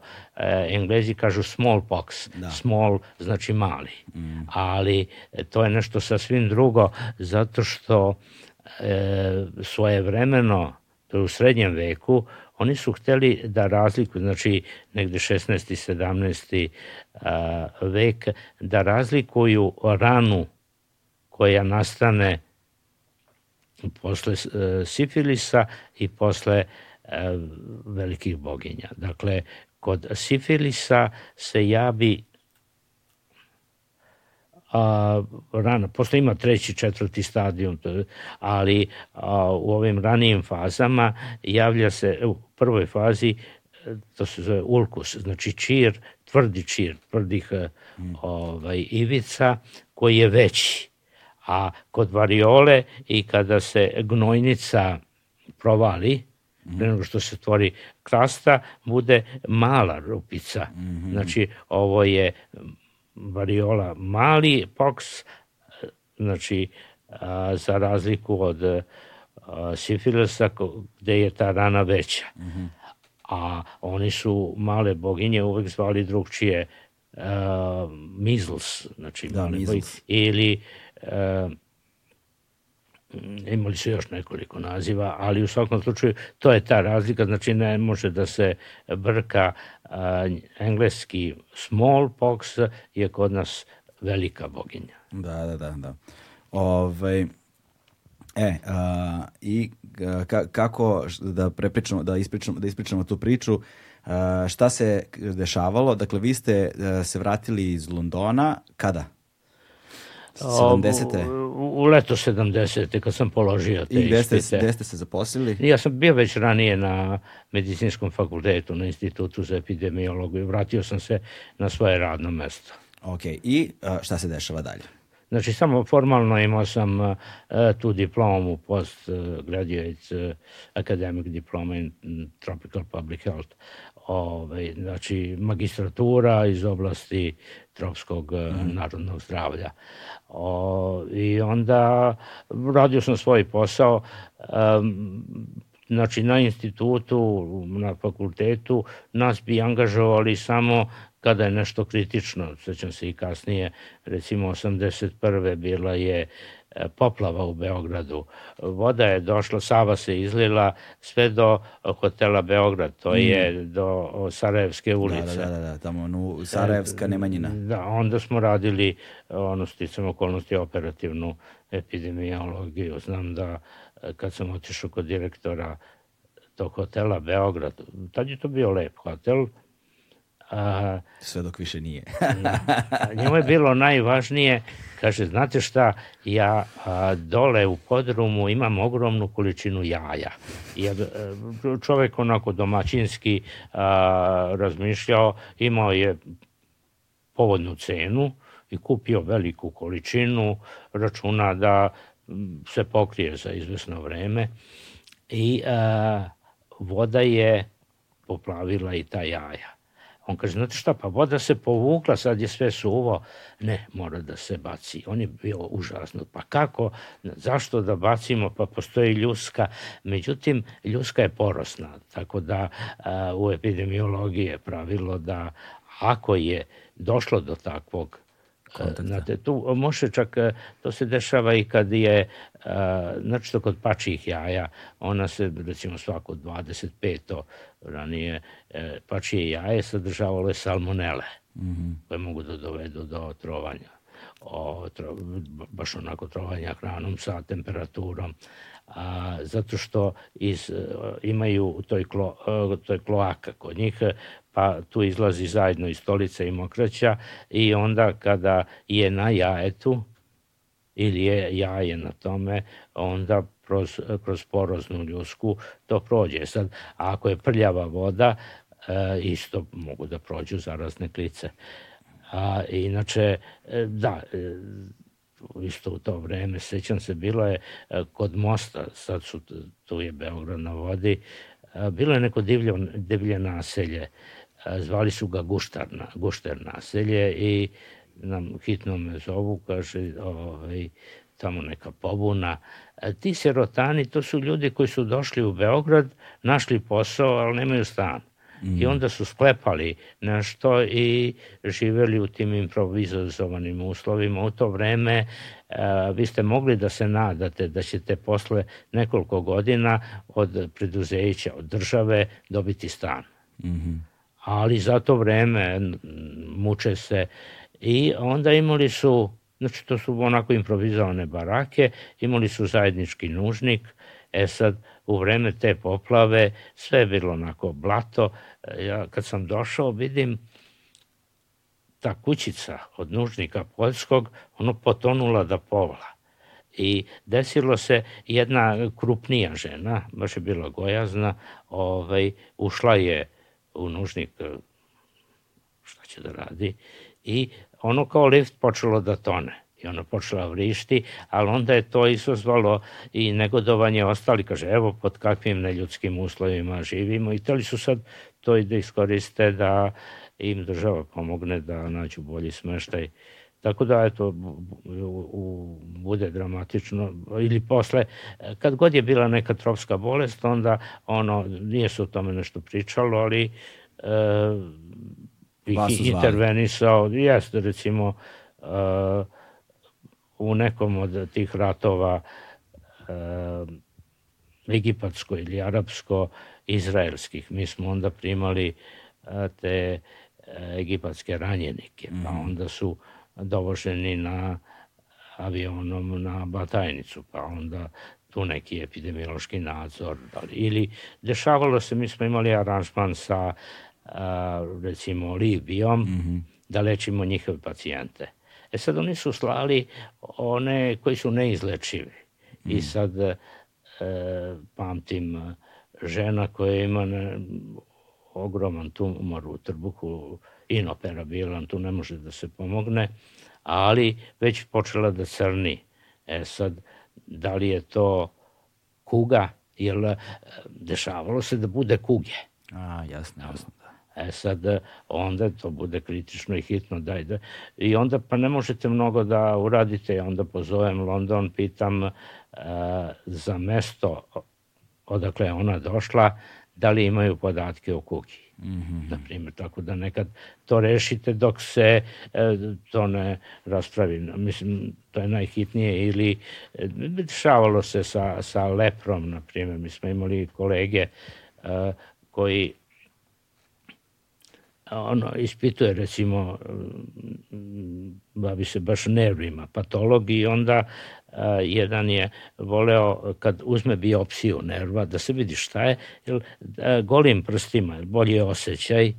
Englezi kažu smallpox, da. small znači mali, mm. ali to je nešto sasvim drugo zato što uh, svoje vremeno, to je u srednjem veku, oni su hteli da razlikuju, znači negde 16. 17. Uh, vek, da razlikuju ranu koja nastane posle e, sifilisa i posle e, velikih boginja. Dakle, kod sifilisa se javi a, rana, posle ima treći, četvrti stadijum, ali a, u ovim ranijim fazama javlja se, u prvoj fazi, to se zove ulkus, znači čir, tvrdi čir, tvrdih mm. ovaj, ivica, koji je veći a kod variole i kada se gnojnica provali, mm. pre nego što se tvori krasta, bude mala rupica. Mm -hmm. Znači, ovo je variola mali poks, znači, a, za razliku od a, sifilisa gde je ta rana veća. Mm -hmm. A oni su male boginje uvek zvali drugčije uh, measles, znači da, measles. ili E, imali su još nekoliko naziva, ali u svakom slučaju to je ta razlika, znači ne može da se brka a, engleski smallpox je kod nas velika boginja. Da, da, da, da. Ove, ovaj, e, a, i ka, kako da prepričamo, da ispričamo, da ispričamo tu priču, šta se dešavalo? Dakle, vi ste a, se vratili iz Londona, kada? 70. U, u leto 70. kad sam položio te I gde ste, ispite. gde ste se zaposlili? Ja sam bio već ranije na medicinskom fakultetu, na institutu za epidemiologiju. Vratio sam se na svoje radno mesto. Ok, i šta se dešava dalje? Znači, samo formalno imao sam uh, tu diplomu, postgraduate uh, academic diploma in tropical public health ovaj, znači magistratura iz oblasti tropskog mm. narodnog zdravlja. O, I onda radio sam svoj posao, um, znači na institutu, na fakultetu, nas bi angažovali samo kada je nešto kritično, sećam se i kasnije, recimo 81. bila je poplava u Beogradu. Voda je došla, Sava se izlila sve do hotela Beograd, to je mm. do Sarajevske ulice. Da, da, da, da tamo nu, Sarajevska Nemanjina. Da, onda smo radili, ono, sticam okolnosti, operativnu epidemiologiju. Znam da e, kad sam otišao kod direktora tog hotela Beograd, tad je to bio lep hotel, A, Sve dok više nije. (laughs) njemu je bilo najvažnije, kaže, znate šta, ja a, dole u podrumu imam ogromnu količinu jaja. Jer e, čovek onako domaćinski a, razmišljao, imao je povodnu cenu i kupio veliku količinu, računa da se pokrije za izvesno vreme i a, voda je poplavila i ta jaja. On kaže, znate šta, pa voda se povukla, sad je sve suvo. Ne, mora da se baci. On je bio užasno. Pa kako, zašto da bacimo? Pa postoji ljuska. Međutim, ljuska je porosna, tako da a, u epidemiologiji je pravilo da ako je došlo do takvog kontakta. Znate, tu može čak, to se dešava i kad je, znači to kod pačijih jaja, ona se, recimo svako 25. ranije, e, pačije jaje sadržavalo je salmonele, mm -hmm. koje mogu da dovedu do trovanja. O, tro, baš onako trovanja hranom sa temperaturom a, zato što iz, imaju toj, klo, toj kloaka kod njih pa tu izlazi zajedno i stolica i mokraća i onda kada je na jajetu ili je jaje na tome, onda kroz, kroz poroznu ljusku to prođe. Sad, ako je prljava voda, e, isto mogu da prođu zarazne klice. A, inače, e, da, e, isto u to vreme, sećam se, bilo je e, kod mosta, sad su, tu je Beograd na vodi, e, bilo je neko divlje, divlje naselje, zvali su ga Guštar, Gušter naselje i nam hitno me zovu, kaže, ovaj, tamo neka pobuna. Ti serotani, to su ljudi koji su došli u Beograd, našli posao, ali nemaju stan. Mm. I onda su sklepali nešto i živeli u tim improvizovanim uslovima. U to vreme a, vi ste mogli da se nadate da ćete posle nekoliko godina od preduzeća, od države dobiti stan. Mm -hmm ali za to vreme muče se i onda imali su, znači to su onako improvizovane barake, imali su zajednički nužnik, e sad u vreme te poplave sve je bilo onako blato, ja kad sam došao vidim ta kućica od nužnika poljskog, ono potonula da pola. I desilo se jedna krupnija žena, baš je bila gojazna, ovaj, ušla je u nužnik e, šta će da radi? I ono kao lift počelo da tone i ona počela vrišti, ali onda je to izazvalo i negodovanje ostali, kaže, evo pod kakvim neljudskim uslovima živimo i teli su sad to i da iskoriste da im država pomogne da nađu bolji smeštaj. Tako da, eto, u, u, bude dramatično. Ili posle, kad god je bila neka tropska bolest, onda ono, nije se o tome nešto pričalo, ali e, intervenisao, jeste recimo e, u nekom od tih ratova e, egipatsko ili arapsko-izraelskih. Mi smo onda primali e, te e, egipatske ranjenike, pa mhm. onda su dovoženi na avionom na Batajnicu, pa onda tu neki epidemiološki nadzor. Ili dešavalo se, mi smo imali aranžman sa a, recimo Libijom, mm -hmm. da lečimo njihove pacijente. E sad oni su slali one koji su neizlečivi. Mm. I mhm. sad e, pamtim žena koja ima ne, ogroman tumor u trbuhu, inoperabilan, tu ne može da se pomogne, ali već počela da crni. E sad, da li je to kuga, jer e, dešavalo se da bude kuge. A, jasno, jasno. E sad, onda to bude kritično i hitno, daj da. I onda pa ne možete mnogo da uradite, onda pozovem London, pitam e, za mesto odakle je ona došla, da li imaju podatke o kuki. Mm -hmm. Na primjer, tako da nekad to rešite dok se e, to ne raspravi. Mislim, to je najhitnije ili e, dešavalo se sa, sa leprom, na primjer. Mi smo imali kolege e, koji ono, ispituje recimo bavi se baš nervima, patolog i onda a, jedan je voleo kad uzme biopsiju nerva da se vidi šta je, jer a, golim prstima bolji osjećaj,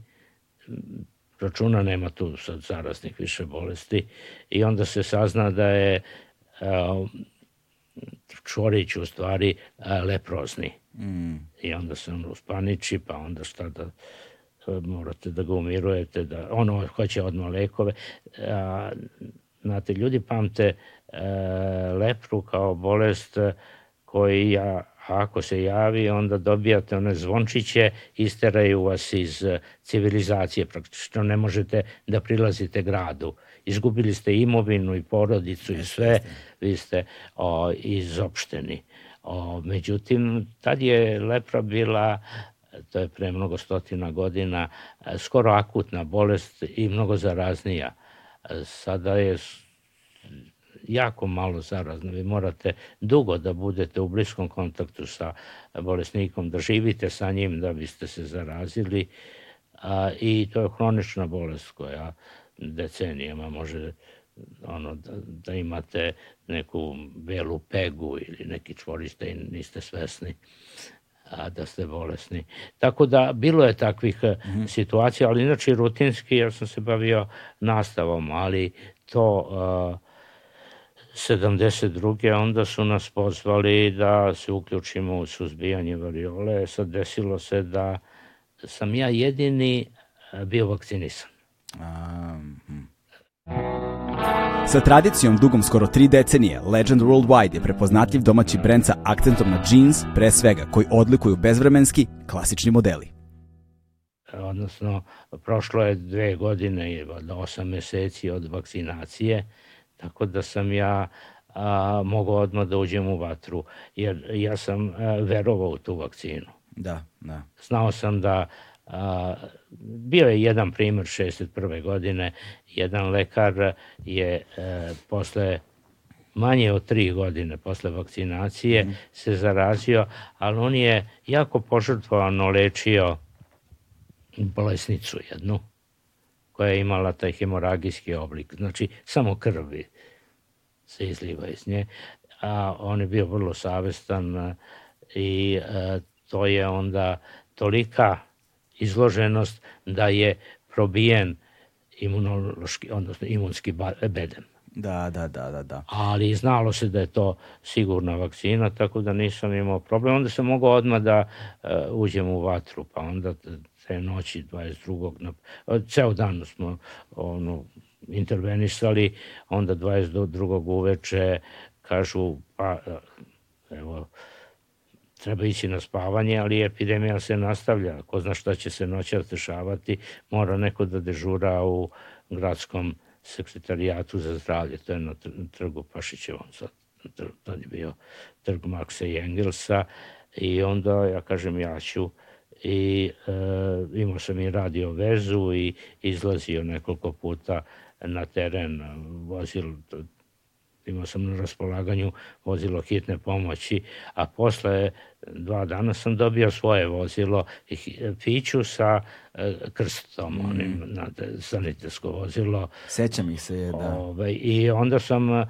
računa nema tu sad zaraznih više bolesti i onda se sazna da je a, Čorić u stvari a, leprozni. Mm. I onda se on uspaniči, pa onda šta da morate da ga umirujete, da ono hoće odmah lekove. A, znate, ljudi pamte e, lepru kao bolest koji ja, ako se javi, onda dobijate one zvončiće, isteraju vas iz civilizacije, praktično ne možete da prilazite gradu. Izgubili ste imovinu i porodicu i sve, vi ste o, izopšteni. O, međutim, tad je lepra bila to je pre mnogo stotina godina, e, skoro akutna bolest i mnogo zaraznija. E, sada je jako malo zarazno. Vi morate dugo da budete u bliskom kontaktu sa bolesnikom, da živite sa njim da biste se zarazili. A, I to je hronična bolest koja decenijama može ono, da, da imate neku belu pegu ili neki čvoriste i niste svesni a, da ste bolesni. Tako da bilo je takvih mm -hmm. situacija, ali inače rutinski ja sam se bavio nastavom, ali to a, 72. onda su nas pozvali da se uključimo u suzbijanje variole. Sad desilo se da sam ja jedini bio vakcinisan. Um, hm. Sa tradicijom dugom skoro tri decenije, Legend Worldwide je prepoznatljiv domaći brend sa akcentom na jeans, pre svega, koji odlikuju bezvremenski, klasični modeli. Odnosno, prošlo je dve godine, osam meseci od vakcinacije, tako da sam ja a, mogao odmah da uđem u vatru, jer ja sam a, verovao u tu vakcinu. Da, da. Znao sam da A, bio je jedan primer 61. godine, jedan lekar je e, posle manje od tri godine posle vakcinacije mm. se zarazio, ali on je jako požrtvovano lečio bolesnicu jednu koja je imala taj hemoragijski oblik, znači samo krvi se izliva iz nje, a on je bio vrlo savestan i e, to je onda tolika izloženost da je probijen imunološki, odnosno imunski bedem. Da, da, da, da, da. Ali znalo se da je to sigurna vakcina, tako da nisam imao problem. Onda sam mogao odmah da uh, uđem u vatru, pa onda te noći 22. Na, ceo dan smo ono, intervenisali, onda 22. uveče kažu, pa evo, treba ići na spavanje, ali epidemija se nastavlja. Ko zna šta će se noćas dešavati, mora neko da dežura u gradskom sekretarijatu za zdravlje, to je na trgu Pašićevom, sad, je bio trg Maksa i Engelsa. I onda ja kažem ja ću i e, imao sam i radio vezu i izlazio nekoliko puta na teren, vozil imao sam na raspolaganju vozilo hitne pomoći, a posle dva dana sam dobio svoje vozilo Fiću sa e, krstom, mm. onim na sanitetsko vozilo. Sećam ih se, da. Ove, I onda sam, e,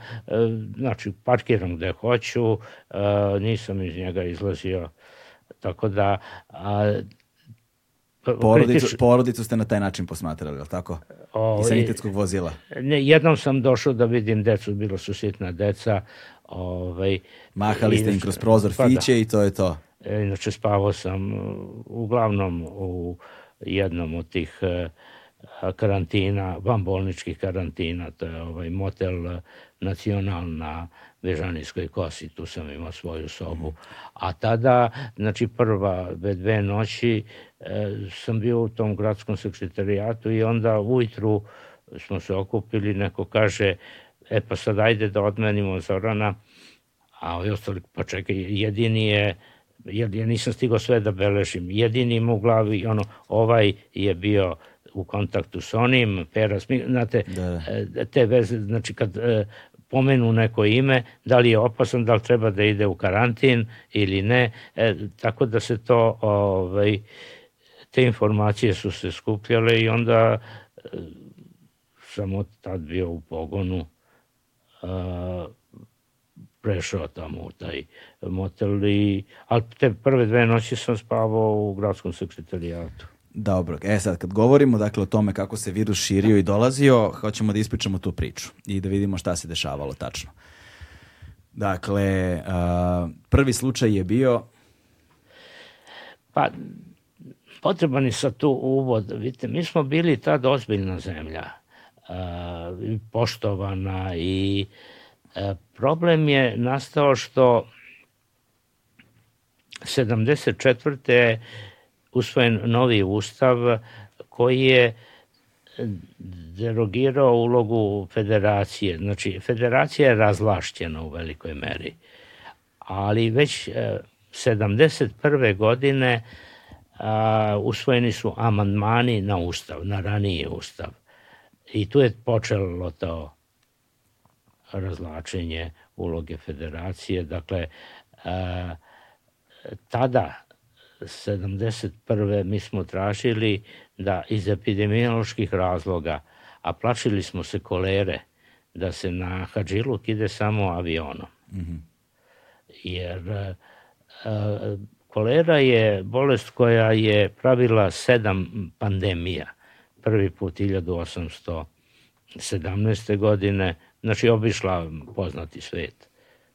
znači, parkiram gde hoću, e, nisam iz njega izlazio, tako da a, Porodicu, porodicu ste na taj način posmatrali, je tako? O, I sanitetskog vozila? Ne, jednom sam došao da vidim decu, bilo su sitna deca. Ovaj, Mahali ste im kroz prozor pa fiće da. i to je to? E, inače spavao sam uglavnom u jednom od tih uh, karantina, van bolničkih karantina, to je ovaj motel nacional na Vežanijskoj kosi, tu sam imao svoju sobu. A tada, znači prva dve noći e, sam bio u tom gradskom sekretarijatu i onda ujutru smo se okupili, neko kaže, e pa sad ajde da odmenimo Zorana, a ovi ostali, pa čekaj, jedini je, jer ja nisam stigao sve da beležim, jedini ima u glavi, ono, ovaj je bio u kontaktu s onim, Pera znate, da, da. E, te veze, znači kad e, pomenu neko ime, da li je opasan, da li treba da ide u karantin ili ne, e, tako da se to, ovaj, te informacije su se skupljale i onda e, sam od tad bio u pogonu, a, prešao tamo u taj motel i, ali te prve dve noći sam spavao u gradskom sekretarijatu. Dobro, e sad kad govorimo dakle o tome kako se virus širio i dolazio, hoćemo da ispričamo tu priču i da vidimo šta se dešavalo tačno. Dakle, uh, prvi slučaj je bio... Pa, potreban je tu uvod. Vidite, mi smo bili tad ozbiljna zemlja, uh, poštovana i uh, problem je nastao što 74 usvojen novi ustav koji je derogirao ulogu federacije. Znači, federacija je razlašćena u velikoj meri, ali već 71. E, godine a, usvojeni su amandmani na ustav, na raniji ustav. I tu je počelo to razlačenje uloge federacije. Dakle, a, tada 71. mi smo tražili da iz epidemioloških razloga, a plašili smo se kolere, da se na Hadžiluk ide samo avionom. Mm -hmm. Jer a, e, kolera je bolest koja je pravila sedam pandemija. Prvi put 1817. godine, znači obišla poznati svet,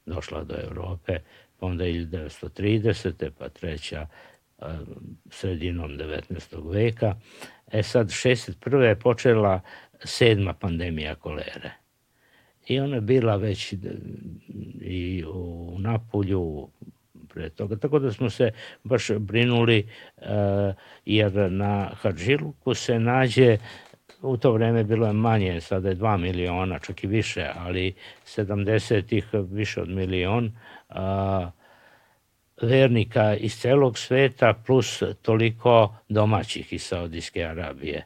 došla do Evrope, pa onda 1930. pa treća sredinom 19. veka. E sad, 61. je počela sedma pandemija kolere. I ona je bila već i u Napolju pre toga. Tako da smo se baš brinuli jer na Hadžiluku se nađe u to vreme bilo je manje, sada je 2 miliona, čak i više, ali 70-ih više od milion. A, vernika iz celog sveta plus toliko domaćih iz Saudijske Arabije.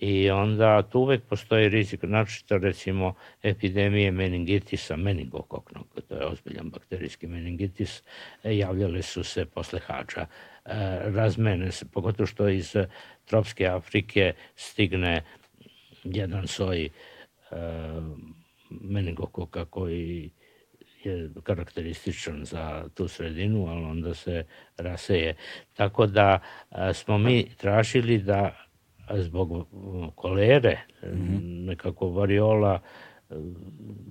I onda tu uvek postoji rizik, načito recimo epidemije meningitisa, meningokoknog, to je ozbiljan bakterijski meningitis, javljale su se posle hađa. E, razmene se, pogotovo što iz tropske Afrike stigne jedan soj e, meningokoka koji je karakterističan za tu sredinu, ali onda se raseje. Tako da smo mi tražili da zbog kolere, -hmm. nekako variola,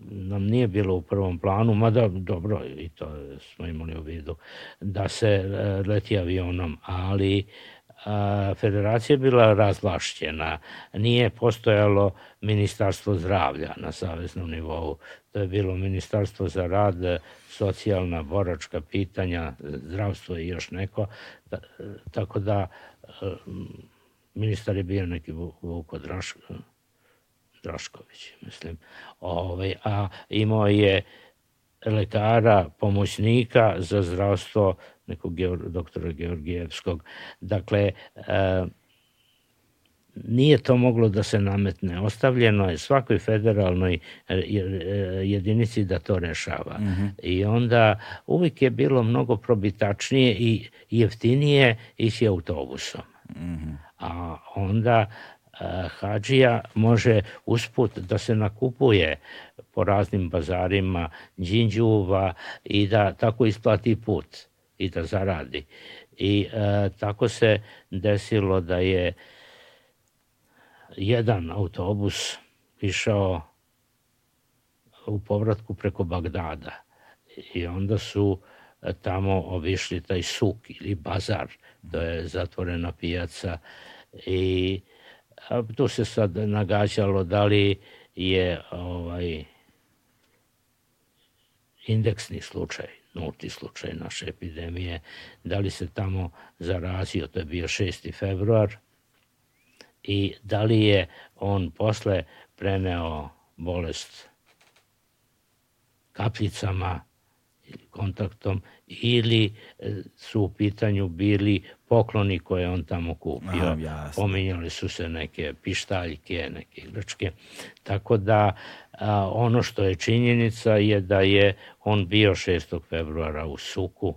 nam nije bilo u prvom planu, mada dobro, i to smo imali u vidu, da se e, leti avionom, ali a, federacija je bila razlašćena. Nije postojalo ministarstvo zdravlja na saveznom nivou. To je bilo ministarstvo za rad, socijalna, boračka pitanja, zdravstvo i još neko. Da, tako da ministar je bio neki Vuko Draško, Drašković, mislim. Ove, ovaj, a imao je lekara, pomoćnika za zdravstvo nekog doktora Georgijevskog. Dakle, e, nije to moglo da se nametne. Ostavljeno je svakoj federalnoj e, e, jedinici da to rešava. Mm -hmm. I onda uvijek je bilo mnogo probitačnije i jeftinije ići autobusom. Mm -hmm. A onda hađija može usput da se nakupuje po raznim bazarima džinđuva i da tako isplati put i da zaradi. I e, tako se desilo da je jedan autobus išao u povratku preko Bagdada i onda su tamo obišli taj suk ili bazar, to je zatvorena pijaca i tu se sad nagađalo da li je ovaj indeksni slučaj, nulti slučaj naše epidemije, da li se tamo zarazio, to je bio 6. februar, i da li je on posle preneo bolest kapljicama ili kontaktom ili e, su u pitanju bili pokloni koje on tamo kupio. Aha, Pominjali su se neke pištaljke, neke igračke. Tako da a, ono što je činjenica je da je on bio 6. februara u Suku,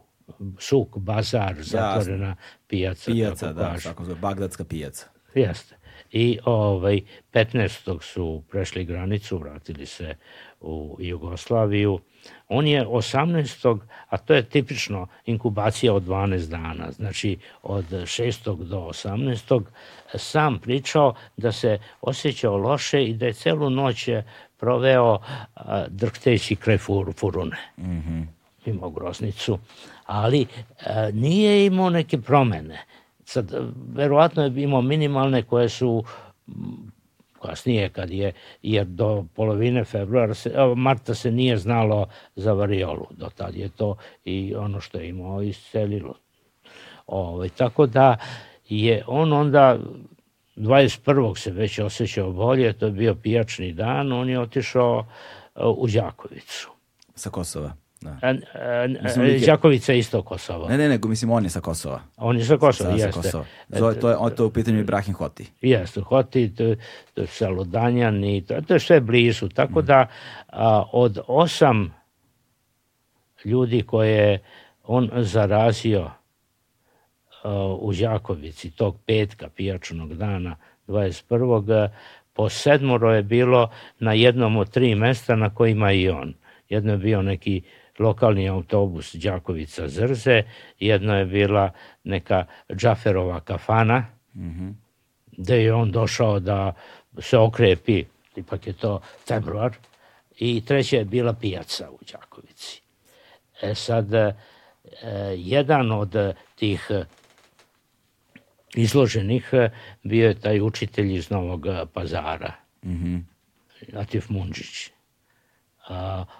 Suk, bazar, zatvorena pijaca. Pijaca, da, tako zove, Bagdadska pijaca. Jeste. I ovaj, 15. su prešli granicu, vratili se u Jugoslaviju. On je 18. a to je tipično inkubacija od 12 dana, znači od 6. do 18. sam pričao da se osjećao loše i da je celu noć proveo a, drhteći kraj fur, furune. Mm -hmm. Imao groznicu, ali a, nije imao neke promene. Sad, verovatno je imao minimalne koje su kasnije kad je, jer do polovine februara, se, marta se nije znalo za variolu, do tad je to i ono što je imao iscelilo. Ovaj, tako da je on onda 21. se već osjećao bolje, to je bio pijačni dan, on je otišao u Đakovicu. Sa Kosova? Da. A, a, a, Đakovica je isto Kosovo. Ne, ne, nego mislim on je sa Kosova. On je sa Kosova, jeste. Sa Kosova. Zove, to je, on to u pitanju Ibrahim Hoti. Jeste, Hoti, to, to je Saludanjan i to, to je sve blizu. Tako mm. da a, od osam ljudi koje on zarazio a, u Đakovici tog petka pijačnog dana 21. po sedmoro je bilo na jednom od tri mesta na kojima i on. Jedno je bio neki lokalni autobus Đakovica Zrze, jedno je bila neka Džaferova kafana, mm -hmm. gde je on došao da se okrepi, ipak je to februar, i treća je bila pijaca u Đakovici. E sad, e, jedan od tih izloženih bio je taj učitelj iz Novog pazara, mm -hmm. Latif Mundžić.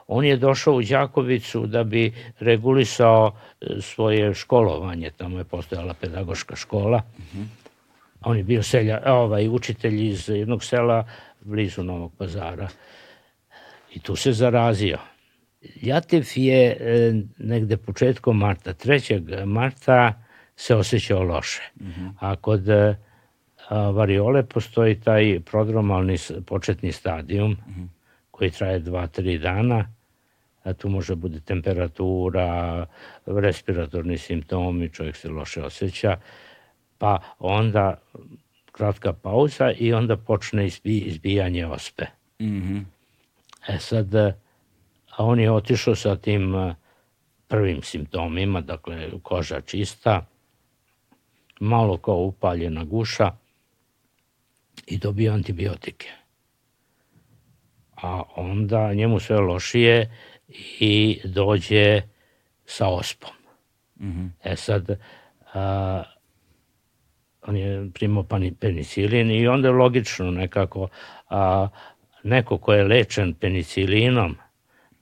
On je došao u Đakovicu da bi regulisao e, svoje školovanje, tamo je postojala pedagoška škola. -huh. On je bio selja, ovaj, učitelj iz jednog sela blizu Novog pazara i tu se zarazio. Ljatev je e, negde početkom marta, 3. marta se osjećao loše. -huh. A kod e, variole postoji taj prodromalni početni stadijum, -huh koji traje 2-3 dana, a tu može bude temperatura, respiratorni simptomi, čovjek se loše osjeća, pa onda kratka pauza i onda počne izbi, izbijanje ospe. Mm -hmm. E sad, a on je otišao sa tim prvim simptomima, dakle koža čista, malo kao upaljena guša i dobio antibiotike a onda njemu sve lošije i dođe sa ospom. Mm -hmm. E sad, a, on je primao penicilin i onda je logično nekako a, neko ko je lečen penicilinom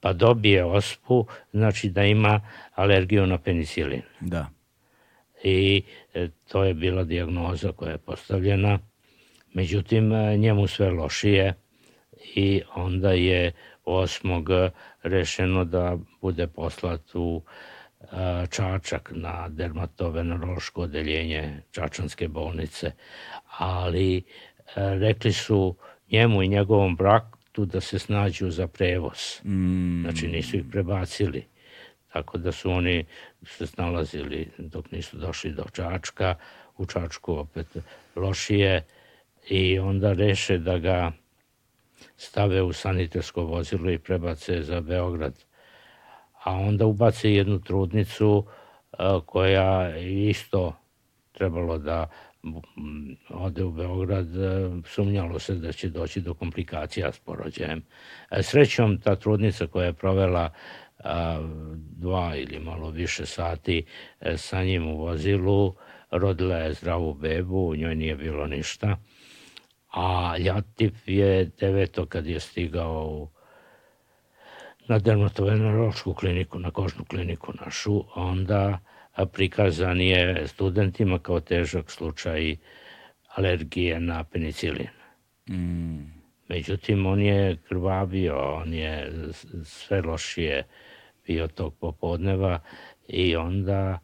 pa dobije ospu, znači da ima alergiju na penicilin. Da. I e, to je bila dijagnoza koja je postavljena. Međutim, e, njemu sve lošije i onda je osmog rešeno da bude poslat u Čačak na dermatovenerološko odeljenje Čačanske bolnice, ali rekli su njemu i njegovom braku da se snađu za prevoz. Mm. Znači nisu ih prebacili. Tako da su oni se snalazili dok nisu došli do Čačka, u Čačku opet lošije i onda reše da ga stave u sanitarsko vozilo i prebace za Beograd. A onda ubace jednu trudnicu koja isto trebalo da ode u Beograd, sumnjalo se da će doći do komplikacija s porođajem. E, srećom, ta trudnica koja je provela dva ili malo više sati e, sa njim u vozilu, rodila je zdravu bebu, u njoj nije bilo ništa A Ljatif je deveto kad je stigao u na dermatovenerološku kliniku, na kožnu kliniku našu, onda prikazan je studentima kao težak slučaj alergije na penicilin. Mm. Međutim, on je krvavio, on je sve lošije bio tog popodneva i onda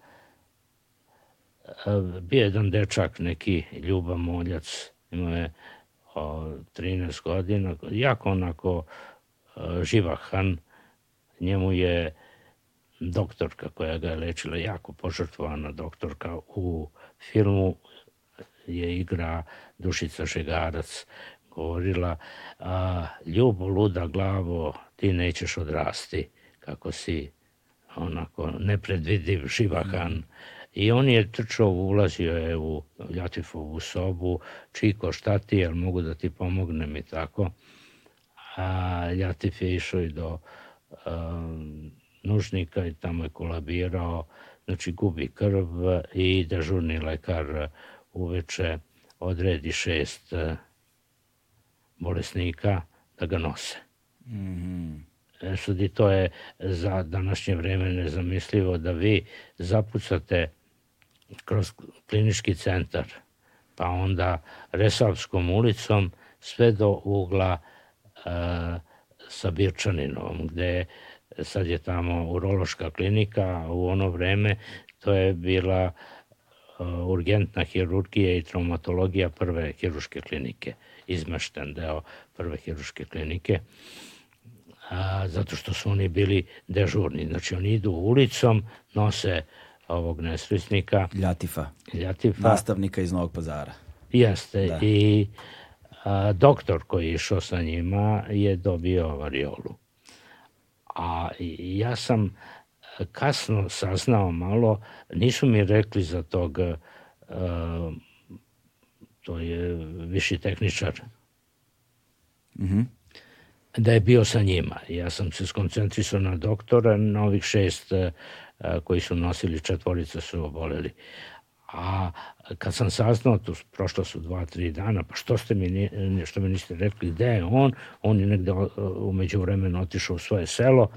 bio jedan dečak, neki Ljuba Moljac, imao je 13 godina, jako onako živahan, njemu je doktorka koja ga je lečila, jako požrtvovana doktorka u filmu je igra Dušica Žegarac govorila a, ljubo luda glavo ti nećeš odrasti kako si onako nepredvidiv živahan i on je trčao, ulazio je u Ljatifovu sobu, Čiko šta ti, jel mogu da ti pomognem i tako. A Ljatif je išao i do um, nužnika i tamo je kolabirao, znači gubi krv i dežurni lekar uveče odredi šest uh, bolesnika da ga nose. Mm -hmm. E, sad i to je za današnje vreme nezamislivo da vi zapucate kroz klinički centar, pa onda Resavskom ulicom sve do ugla uh, sa Birčaninom, gde sad je tamo urološka klinika, u ono vreme to je bila uh, urgentna hirurgija i traumatologija prve hiruške klinike, izmešten deo prve hiruške klinike, a, zato što su oni bili dežurni. Znači oni idu ulicom, nose ovog nesrećnika. Ljatifa. Ljatifa. Nastavnika iz Novog pazara. Jeste. Da. I a, doktor koji je išao sa njima je dobio variolu. A ja sam kasno saznao malo, nisu mi rekli za tog, a, to je viši tehničar, mm -hmm. da je bio sa njima. Ja sam se skoncentrisao na doktora, na ovih šest a, koji su nosili, četvorica su oboleli. A kad sam saznao, to prošlo su dva, tri dana, pa što ste mi, što mi niste rekli gde je on, on je negde umeđu vremenu otišao u svoje selo,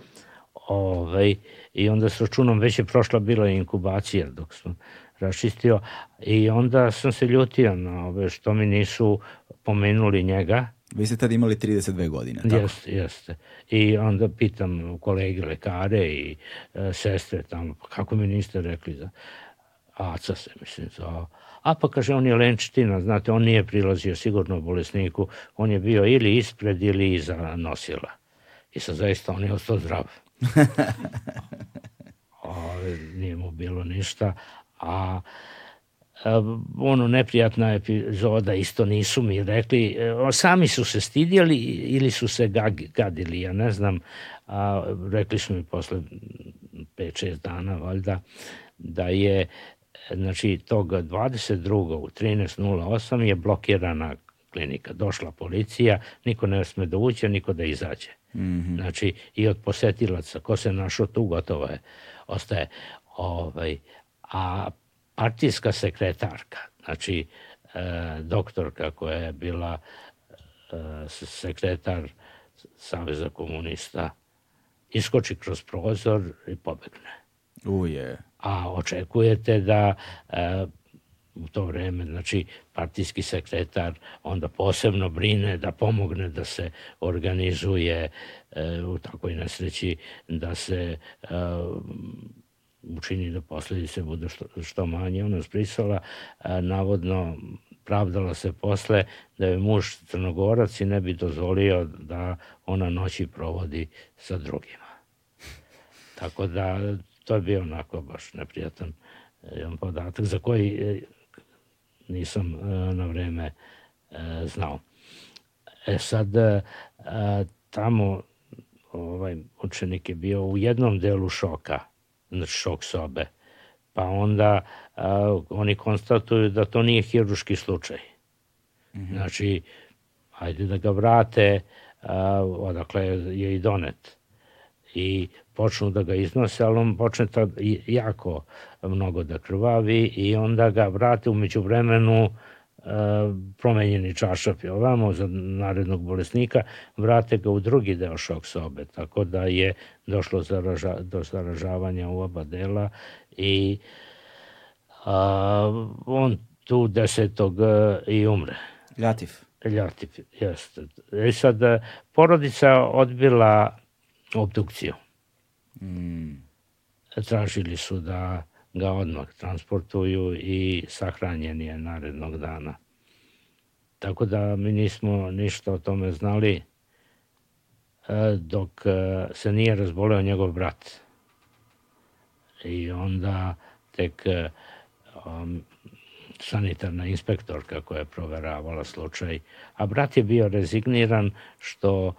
ovaj, i onda s računom već je prošla bila inkubacija dok sam raščistio i onda sam se ljutio na ove što mi nisu pomenuli njega. Vi ste tad imali 32 godine, tako? Jeste, jeste. I onda pitam kolege lekare i e, sestre tamo, pa kako mi niste rekli za Aca se, mislim, zvao. A pa kaže, on je lenčtina, znate, on nije prilazio sigurno bolesniku, on je bio ili ispred ili iza nosila. I sad zaista on je ostao zdrav. (laughs) Ove, nije mu bilo ništa, a ono neprijatna epizoda isto nisu mi rekli, e, sami su se stidjeli ili su se gadili, ja ne znam, a rekli su mi posle 5-6 dana valjda da je znači tog 22. u 13.08 je blokirana klinika. Došla policija, niko ne sme da uđe, niko da izađe. Mm -hmm. Znači, i od posetilaca, ko se našao tu, gotovo je, ostaje. Ovaj, a partijska sekretarka, znači e, doktorka koja je bila e, sekretar Saveza komunista, iskoči kroz prozor i pobegne. Uje. A očekujete da e, u to vreme, znači partijski sekretar onda posebno brine da pomogne da se organizuje e, u takvoj nesreći, da se e, učini da posledice budu što, što manje. Ona sprisala, a, navodno pravdala se posle da je muž crnogorac i ne bi dozvolio da ona noći provodi sa drugima. Tako da to je bio onako baš neprijatan jedan podatak za koji e, nisam e, na vreme e, znao. E sad, tamo ovaj učenik je bio u jednom delu šoka, šok sobe. Pa onda a, oni konstatuju da to nije hiruški slučaj. Mm -hmm. Znači, ajde da ga vrate, a, odakle je i donet. I počnu da ga iznose, ali on počne tad jako mnogo da krvavi i onda ga vrate umeđu vremenu promenjeni čašap je ovamo za narednog bolesnika, vrate ga u drugi deo šok sobe, tako da je došlo zaraža, do zaražavanja u oba dela i a, on tu desetog i umre. Ljatif. Ljatif, jeste. I sad, porodica odbila obdukciju. Mm. Tražili su da ga odmah transportuju i sahranjen je narednog dana. Tako da mi nismo ništa o tome znali e, dok e, se nije razboleo njegov brat. I onda tek um, sanitarna inspektorka koja je proveravala slučaj, a brat je bio rezigniran što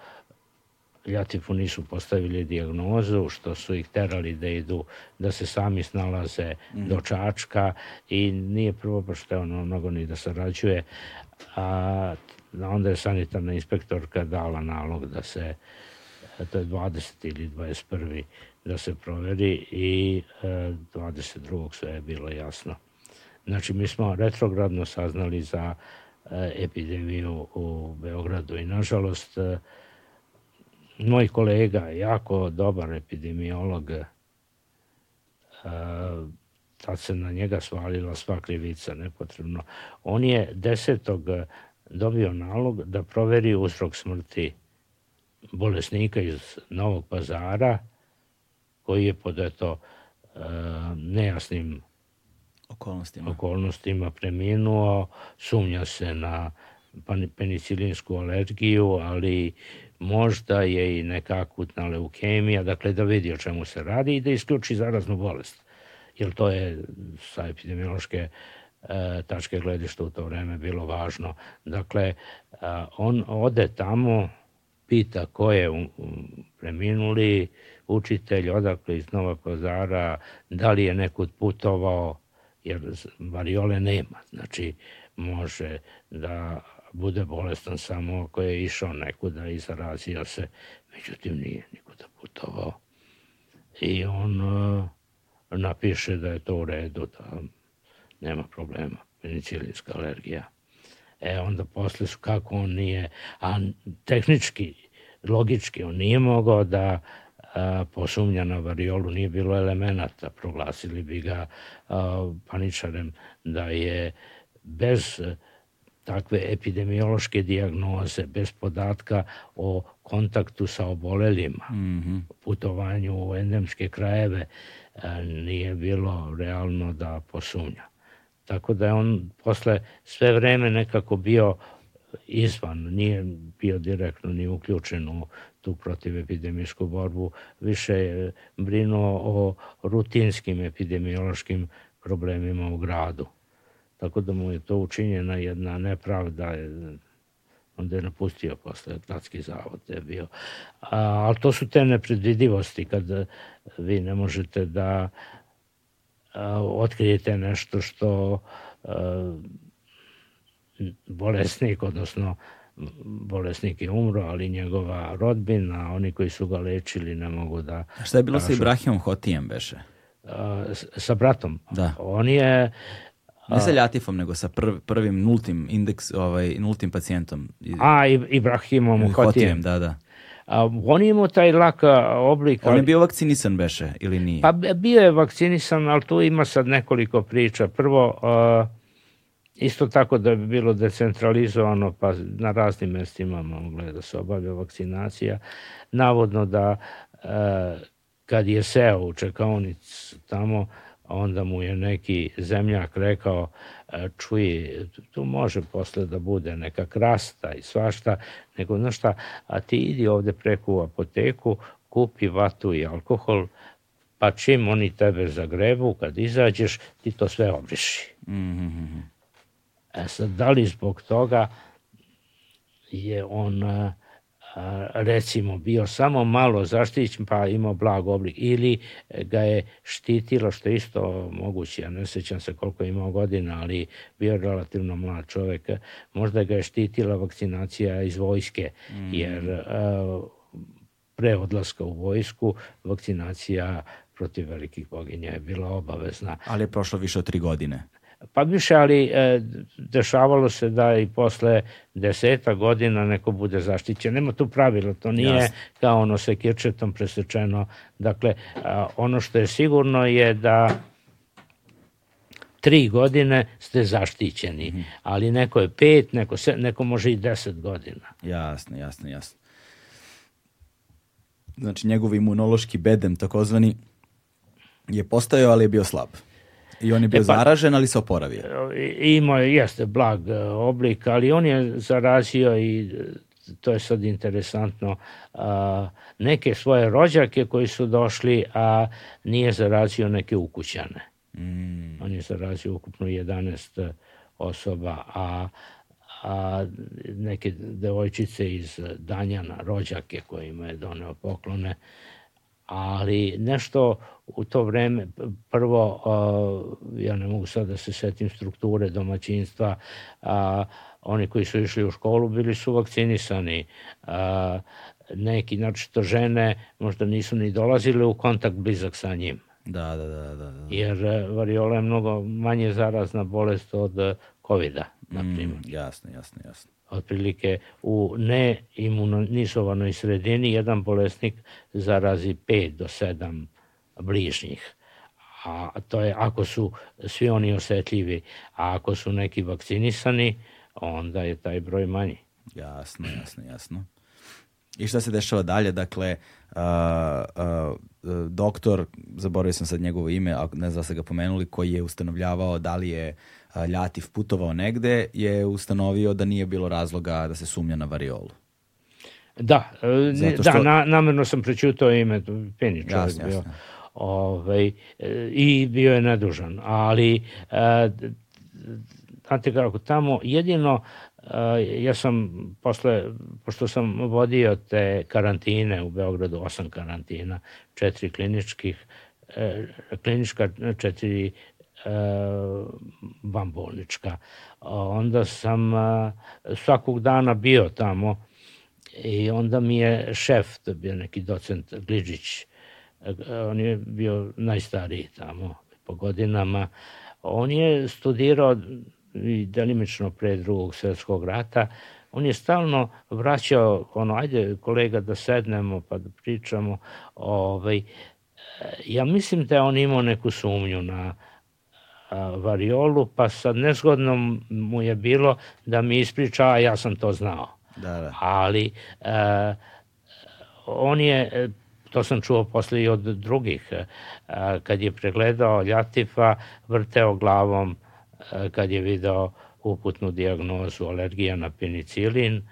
Ljatifu nisu postavili dijagnozu, što su ih terali da idu, da se sami snalaze mm. do Čačka i nije prvo te ono mnogo ni da sarađuje, a onda je sanitarna inspektorka dala nalog da se, to je 20. ili 21. da se proveri i e, 22. sve je bilo jasno. Znači, mi smo retrogradno saznali za e, epidemiju u Beogradu i nažalost e, moj kolega, jako dobar epidemiolog, uh, tad se na njega svalila sva krivica nepotrebno. On je desetog dobio nalog da proveri uzrok smrti bolesnika iz Novog pazara, koji je pod eto uh, nejasnim okolnostima. okolnostima preminuo, sumnja se na penicilinsku alergiju, ali možda je i neka akutna leukemija, dakle da vidi o čemu se radi i da isključi zaraznu bolest. Jer to je sa epidemiološke e, tačke gledišta u to vreme bilo važno. Dakle, e, on ode tamo, pita ko je preminuli, učitelj odakle iz Nova Pazara, da li je nekud putovao, jer variole nema. Znači, može da bude bolestan samo ako je išao nekuda i zarazio se, međutim nije nikuda putovao. I on uh, napiše da je to u redu, da nema problema, penicilijanska alergija. E onda posle su kako on nije, a tehnički, logički on nije mogao da a, posumnja na variolu, nije bilo elemenata, proglasili bi ga a, paničarem da je bez takve epidemiološke dijagnoze, bez podatka o kontaktu sa obolelima, mm -hmm. putovanju u endemske krajeve, e, nije bilo realno da posumnja. Tako da je on posle sve vreme nekako bio izvan, nije bio direktno ni uključen u tu protivepidemijsku borbu, više je brinuo o rutinskim epidemiološkim problemima u gradu. Tako da mu je to učinjena jedna nepravda, onda je napustio posle gradski zavod je bio. A, ali to su te nepredvidivosti kad vi ne možete da a, otkrijete nešto što a, bolesnik, odnosno bolesnik je umro, ali njegova rodbina, oni koji su ga lečili ne mogu da... A šta je bilo kažu, sa Ibrahimom Hotijem, beše? A, sa bratom. Da. On je Ne sa Ljatifom, nego sa prv, prvim nultim indeks, ovaj, nultim pacijentom. A, Ibrahimom Hotijem. Da, da. A, on je imao taj lak oblik. On je bio vakcinisan, beše, ili nije? Pa bio je vakcinisan, ali tu ima sad nekoliko priča. Prvo, a, isto tako da bi bilo decentralizovano, pa na raznim mestima mogla da se obavlja vakcinacija. Navodno da a, kad je seo u čekaonic tamo, onda mu je neki zemljak rekao e, čuj, tu može posle da bude neka krasta i svašta, nego znaš šta, a ti idi ovde preko u apoteku, kupi vatu i alkohol, pa čim oni tebe zagrebu, kad izađeš, ti to sve obriši. Mm -hmm. E sad, da li zbog toga je on uh, recimo bio samo malo zaštićen pa imao blag oblik ili ga je štitilo što isto moguće, ja ne sećam se koliko je imao godina, ali bio je relativno mlad čovek, možda ga je štitila vakcinacija iz vojske, mm. jer pre odlaska u vojsku vakcinacija protiv velikih boginja je bila obavezna. Ali je prošlo više od tri godine. Pa više, ali e, dešavalo se da i posle deseta godina neko bude zaštićen. Nema tu pravila, to nije Jasne. kao ono sa kirčetom presečeno. Dakle, a, ono što je sigurno je da tri godine ste zaštićeni, mm -hmm. ali neko je pet, neko, se, neko može i deset godina. Jasno, jasno, jasno. Znači, njegov imunološki bedem, takozvani, je postojao, ali je bio slab. I on je bio e pa, zaražen, ali se oporavio. Imao je, jeste, blag e, oblik, ali on je zarazio i e, to je sad interesantno, a, neke svoje rođake koji su došli, a nije zarazio neke ukućane. Mm. On je zarazio ukupno 11 osoba, a a neke devojčice iz Danjana, rođake kojima je doneo poklone, ali nešto u to vreme, prvo, ja ne mogu sad da se setim strukture domaćinstva, a, oni koji su išli u školu bili su vakcinisani, a, neki, znači to žene možda nisu ni dolazile u kontakt blizak sa njim. Da, da, da. da, da. Jer e, variola je mnogo manje zarazna bolest od e, COVID-a, na mm, primjer. Mm, jasno, jasno, jasno. Otprilike u neimunizovanoj sredini jedan bolesnik zarazi 5 do 7 bližnjih. A to je ako su svi oni osetljivi, a ako su neki vakcinisani, onda je taj broj manji. Jasno, jasno, jasno. I šta se dešava dalje? Dakle, uh, uh, doktor, zaboravio sam sad njegovo ime, a ne znam da ste ga pomenuli, koji je ustanovljavao da li je Ljativ putovao negde, je ustanovio da nije bilo razloga da se sumnja na variolu. Da, e, što... da na, namerno sam prećutao ime, peni čovjek jasne, bio. Jasne. Ovaj, e, I bio je nedužan, ali e, znate kako, tamo jedino ja sam posle, pošto sam vodio te karantine u Beogradu, osam karantina, četiri kliničkih, klinička, četiri vanbolnička. Onda sam svakog dana bio tamo i onda mi je šef, to bio neki docent Gliđić, on je bio najstariji tamo po godinama, on je studirao i delimično pre drugog svetskog rata, on je stalno vraćao, ono, ajde kolega da sednemo pa da pričamo, ovaj, ja mislim da je on imao neku sumnju na a, variolu, pa sad nezgodno mu je bilo da mi ispriča, a ja sam to znao. Da, da. Ali a, on je to sam čuo posle i od drugih, kad je pregledao Ljatifa, vrteo glavom kad je video uputnu diagnozu alergija na penicilin,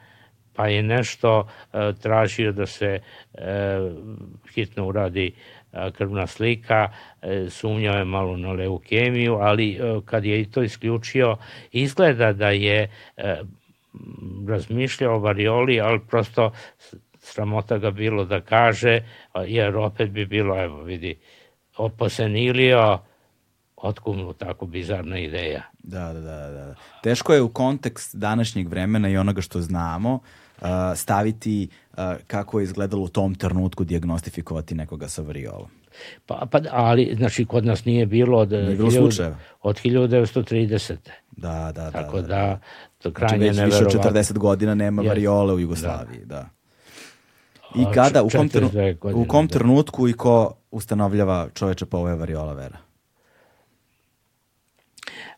pa je nešto tražio da se hitno uradi krvna slika, e, sumnjao je malo na leukemiju, ali kad je i to isključio, izgleda da je razmišljao o varioli, ali prosto sramota ga bilo da kaže, jer opet bi bilo, evo vidi, oposenilio, otkumnu tako bizarna ideja. Da, da, da, da. Teško je u kontekst današnjeg vremena i onoga što znamo uh, staviti uh, kako je izgledalo u tom trenutku diagnostifikovati nekoga sa variolom. Pa, pa, ali, znači, kod nas nije bilo od, nije bilo slučajeva. od 1930. Da, da, da. Tako da, da, da to znači, krajnje znači, više od 40 godina nema yes. variole u Jugoslaviji, da. da. I kada, u kom, trenu, u kom da. trenutku i ko ustanovljava čoveče pa ovo je variola vera?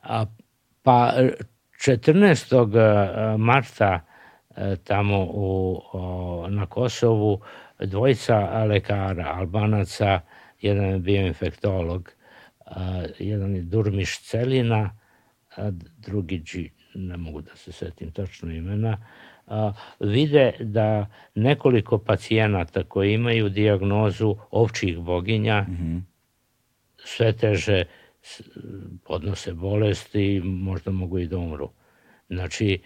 A, pa 14. marta e, tamo u, o, na Kosovu dvojica lekara, albanaca, jedan je bio infektolog, a, jedan je Durmiš Celina, a drugi, ne mogu da se setim tačno imena, a, vide da nekoliko pacijenata koji imaju diagnozu ovčih boginja mm -hmm. sve teže podnose bolesti, možda mogu i da umru. Znači,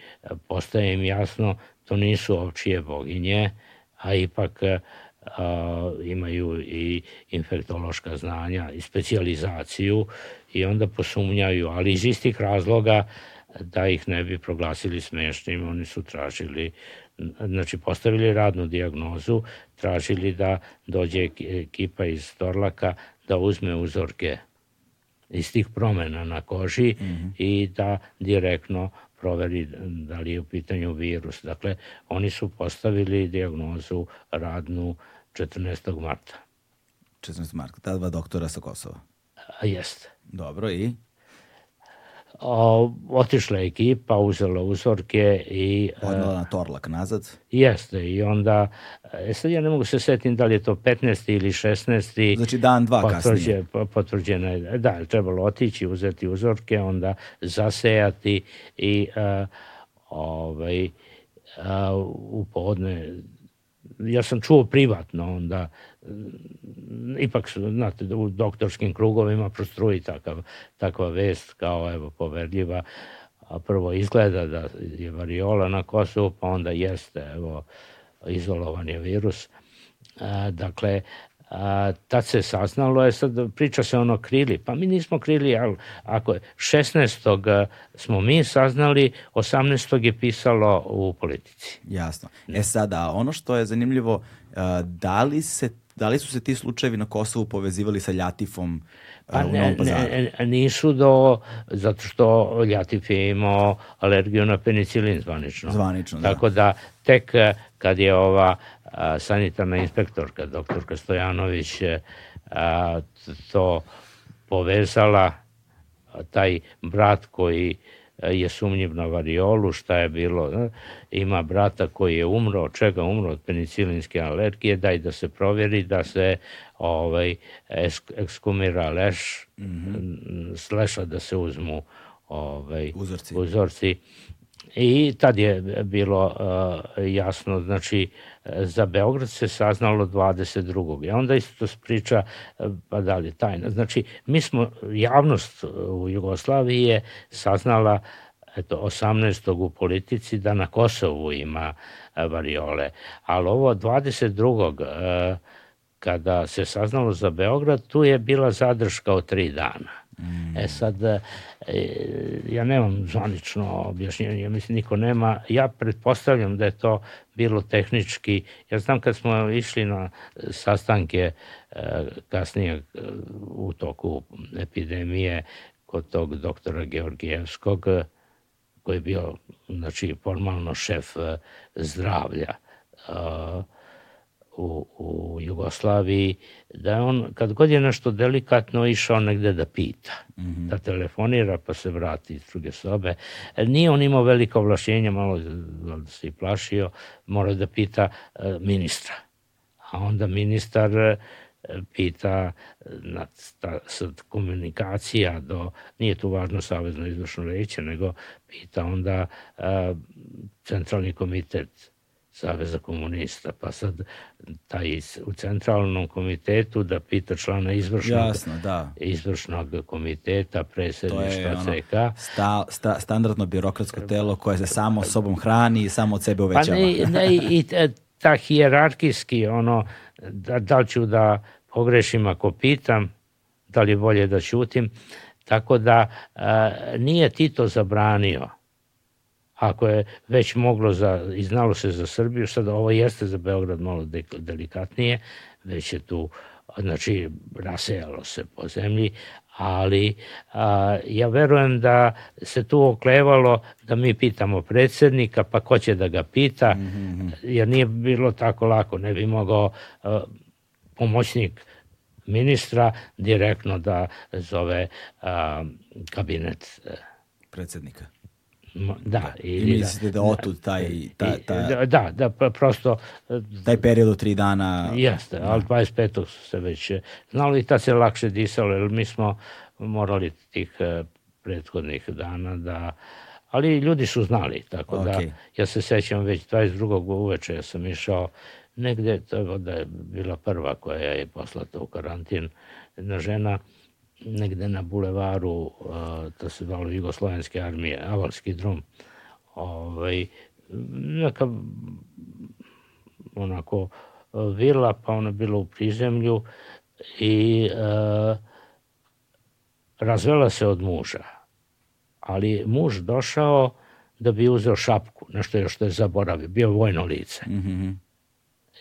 postaje im jasno, to nisu ovčije boginje, a ipak a, imaju i infektološka znanja i specializaciju i onda posumnjaju, ali iz istih razloga da ih ne bi proglasili smešnim, oni su tražili, znači postavili radnu diagnozu, tražili da dođe ekipa iz Torlaka da uzme uzorke iz tih promena na koži mm -hmm. i da direktno proveri da li je u pitanju virus. Dakle, oni su postavili diagnozu radnu 14. marta. 14. marta, ta dva doktora sa Kosova. A, jeste. Dobro, i? O, otišla je ekipa, uzela uzorke i... E, Odnala na Torlak nazad? Jeste, i onda, e, sad ja ne mogu se setim da li je to 15. ili 16. Znači dan, dva potvrđe, kasnije. Potvrđena je, da, je trebalo otići, uzeti uzorke, onda zasejati i uh, ovaj, uh, u podne ja sam čuo privatno onda ipak znate u doktorskim krugovima prostruji takav, takva vest kao evo poverljiva a prvo izgleda da je variola na Kosovu pa onda jeste evo izolovan je virus a, dakle a, tad se saznalo je sad priča se ono krili pa mi nismo krili ali ako je 16. smo mi saznali 18. je pisalo u politici jasno e sada ono što je zanimljivo da li se da li su se ti slučajevi na Kosovu povezivali sa Ljatifom pa u Novom Pazaru? Ne, nisu do, zato što Ljatif je imao alergiju na penicilin zvanično. Zvanično, da. Tako da tek kad je ova a, sanitarna inspektorka, doktorka Stojanović, a, to povezala, taj brat koji je sumnjiv na variolu, šta je bilo. Ima brata koji je umro, od čega umro od penicilinske alergije, daj da se provjeri, da se ovaj, ekskumira leš, mm -hmm. sleša da se uzmu ovaj, uzorci. uzorci. I tad je bilo uh, jasno, znači, za Beograd se saznalo 22. I onda isto priča, pa da li tajna. Znači, mi smo, javnost u Jugoslaviji je saznala eto, 18. u politici da na Kosovu ima variole. Ali ovo 22. kada se saznalo za Beograd, tu je bila zadrška od tri dana. Mm. E sad, e, ja nemam zvanično objašnjenje, mislim niko nema. Ja pretpostavljam da je to bilo tehnički. Ja znam kad smo išli na sastanke e, kasnije e, u toku epidemije kod tog doktora Georgijevskog, koji je bio znači, formalno šef zdravlja u, u Jugoslaviji, da on, kad god je nešto delikatno, išao negde da pita, mm -hmm. da telefonira pa se vrati iz druge sobe. E, nije on imao veliko ovlašćenja, malo se i plašio, mora da pita e, ministra. A onda ministar e, pita na ta, sad komunikacija do, nije tu važno savezno izvršno reće, nego pita onda a, centralni komitet Saveza komunista, pa sad taj u centralnom komitetu da pita člana izvršnog, Jasno, da. izvršnog komiteta, predsjedništva CK. Sta, sta, standardno birokratsko telo koje se samo sobom hrani i samo od sebe uvećava. Pa ne, ne i (laughs) ta hijerarkijski, ono, da, da li ću da pogrešim ako pitam, da li je bolje da ćutim, tako da a, nije Tito zabranio ako je već moglo za, i znalo se za Srbiju, sad ovo jeste za Beograd malo delikatnije, već je tu, znači, rasejalo se po zemlji, ali a, ja verujem da se tu oklevalo da mi pitamo predsednika, pa ko će da ga pita, mm -hmm. jer nije bilo tako lako, ne bi mogao a, pomoćnik ministra direktno da zove a, kabinet predsednika da. I, I mislite da, da otud taj, ta, ta, da, da, da, pa prosto... Taj period od tri dana... Jeste, da. ali 25. su se već e, znalo i tad se lakše disalo, jer mi smo morali tih e, prethodnih dana da... Ali ljudi su znali, tako okay. da ja se sećam već 22. uveče ja sam išao negde, to da je bila prva koja je poslata u karantin, jedna žena negde na bulevaru, to se zvalo Jugoslovenske armije, Avalski drum, ovaj, neka onako vila, pa ona bila u prizemlju i e, razvela se od muža. Ali muž došao da bi uzeo šapku, nešto je što je zaboravio, bio vojno lice. Mm -hmm.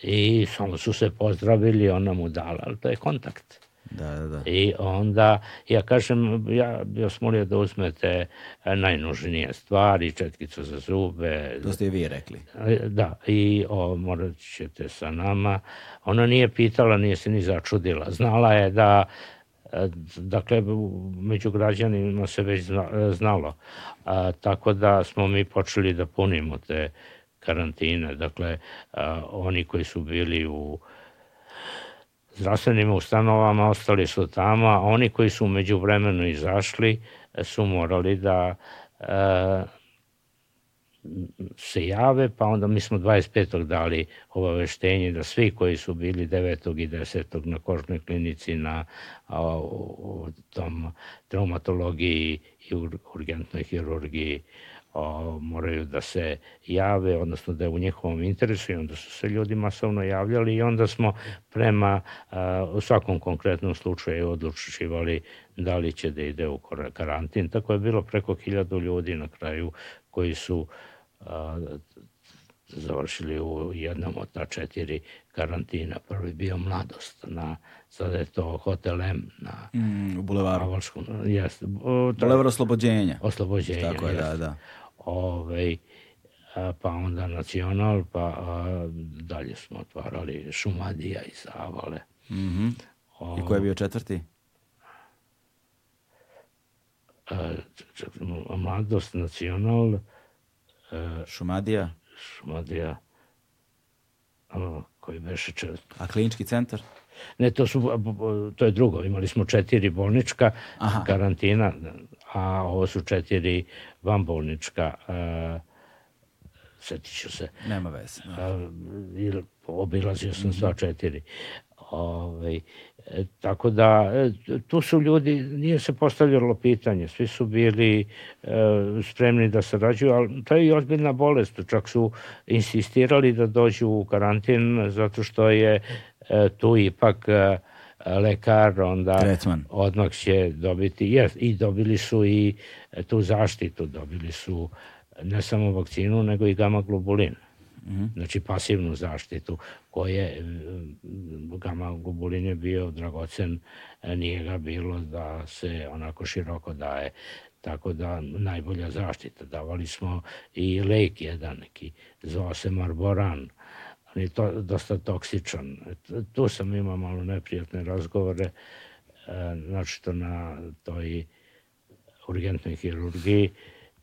I samo su se pozdravili, ona mu dala, ali to je kontakt Da, da, da. I onda, ja kažem, ja bih vas molio da uzmete najnužnije stvari, četkicu za zube. To ste i vi rekli. Da, i o, morat ćete sa nama. Ona nije pitala, nije se ni začudila. Znala je da dakle, među građanima se već znalo. A, tako da smo mi počeli da punimo te karantine. Dakle, a, oni koji su bili u zdravstvenim ustanovama ostali su tamo, a oni koji su umeđu vremenu izašli su morali da a, se jave, pa onda mi smo 25. dali obaveštenje da svi koji su bili 9. i 10. na kožnoj klinici na a, u tom traumatologiji i urgentnoj hirurgiji a, moraju da se jave, odnosno da je u njihovom interesu i onda su se ljudi masovno javljali i onda smo prema a, u svakom konkretnom slučaju odlučivali da li će da ide u karantin. Tako je bilo preko hiljadu ljudi na kraju koji su a, završili u jednom od ta četiri karantina. Prvi bio Mladost, na, sada je to Hotel M na mm, u bulevaru. Avalskom. Jest, Bulevar oslobođenja. Oslobođenja, Tako je, da, da. Ove, a, pa onda Nacional, pa a, dalje smo otvarali Šumadija i Zavale. Mm -hmm. I ko je bio četvrti? A, Mladost, Nacional, Šumadija? Šumadija, a, koji beše četvrti. A klinički centar? Ne, to, su, to je drugo. Imali smo četiri bolnička Aha. karantina, a ovo su četiri vanbolnička. Uh, setit ću se. Nema veze. Da. Uh, obilazio sam mm -hmm. sva četiri. Ove, ovaj, tako da, e, tu su ljudi, nije se postavljalo pitanje, svi su bili e, spremni da sarađuju, ali to je i ozbiljna bolest, čak su insistirali da dođu u karantin zato što je e, tu ipak e, lekar onda Tretman. odmah će dobiti, jes, i dobili su i tu zaštitu, dobili su ne samo vakcinu, nego i gama globulin. Mm -hmm. Znači pasivnu zaštitu koje gama globulin je bio dragocen, nije ga bilo da se onako široko daje. Tako da najbolja zaštita. Davali smo i lek jedan neki, zvao se Marboran, on je to, dosta toksičan. Tu sam imao malo neprijatne razgovore, znači to na toj urgentnoj hirurgiji,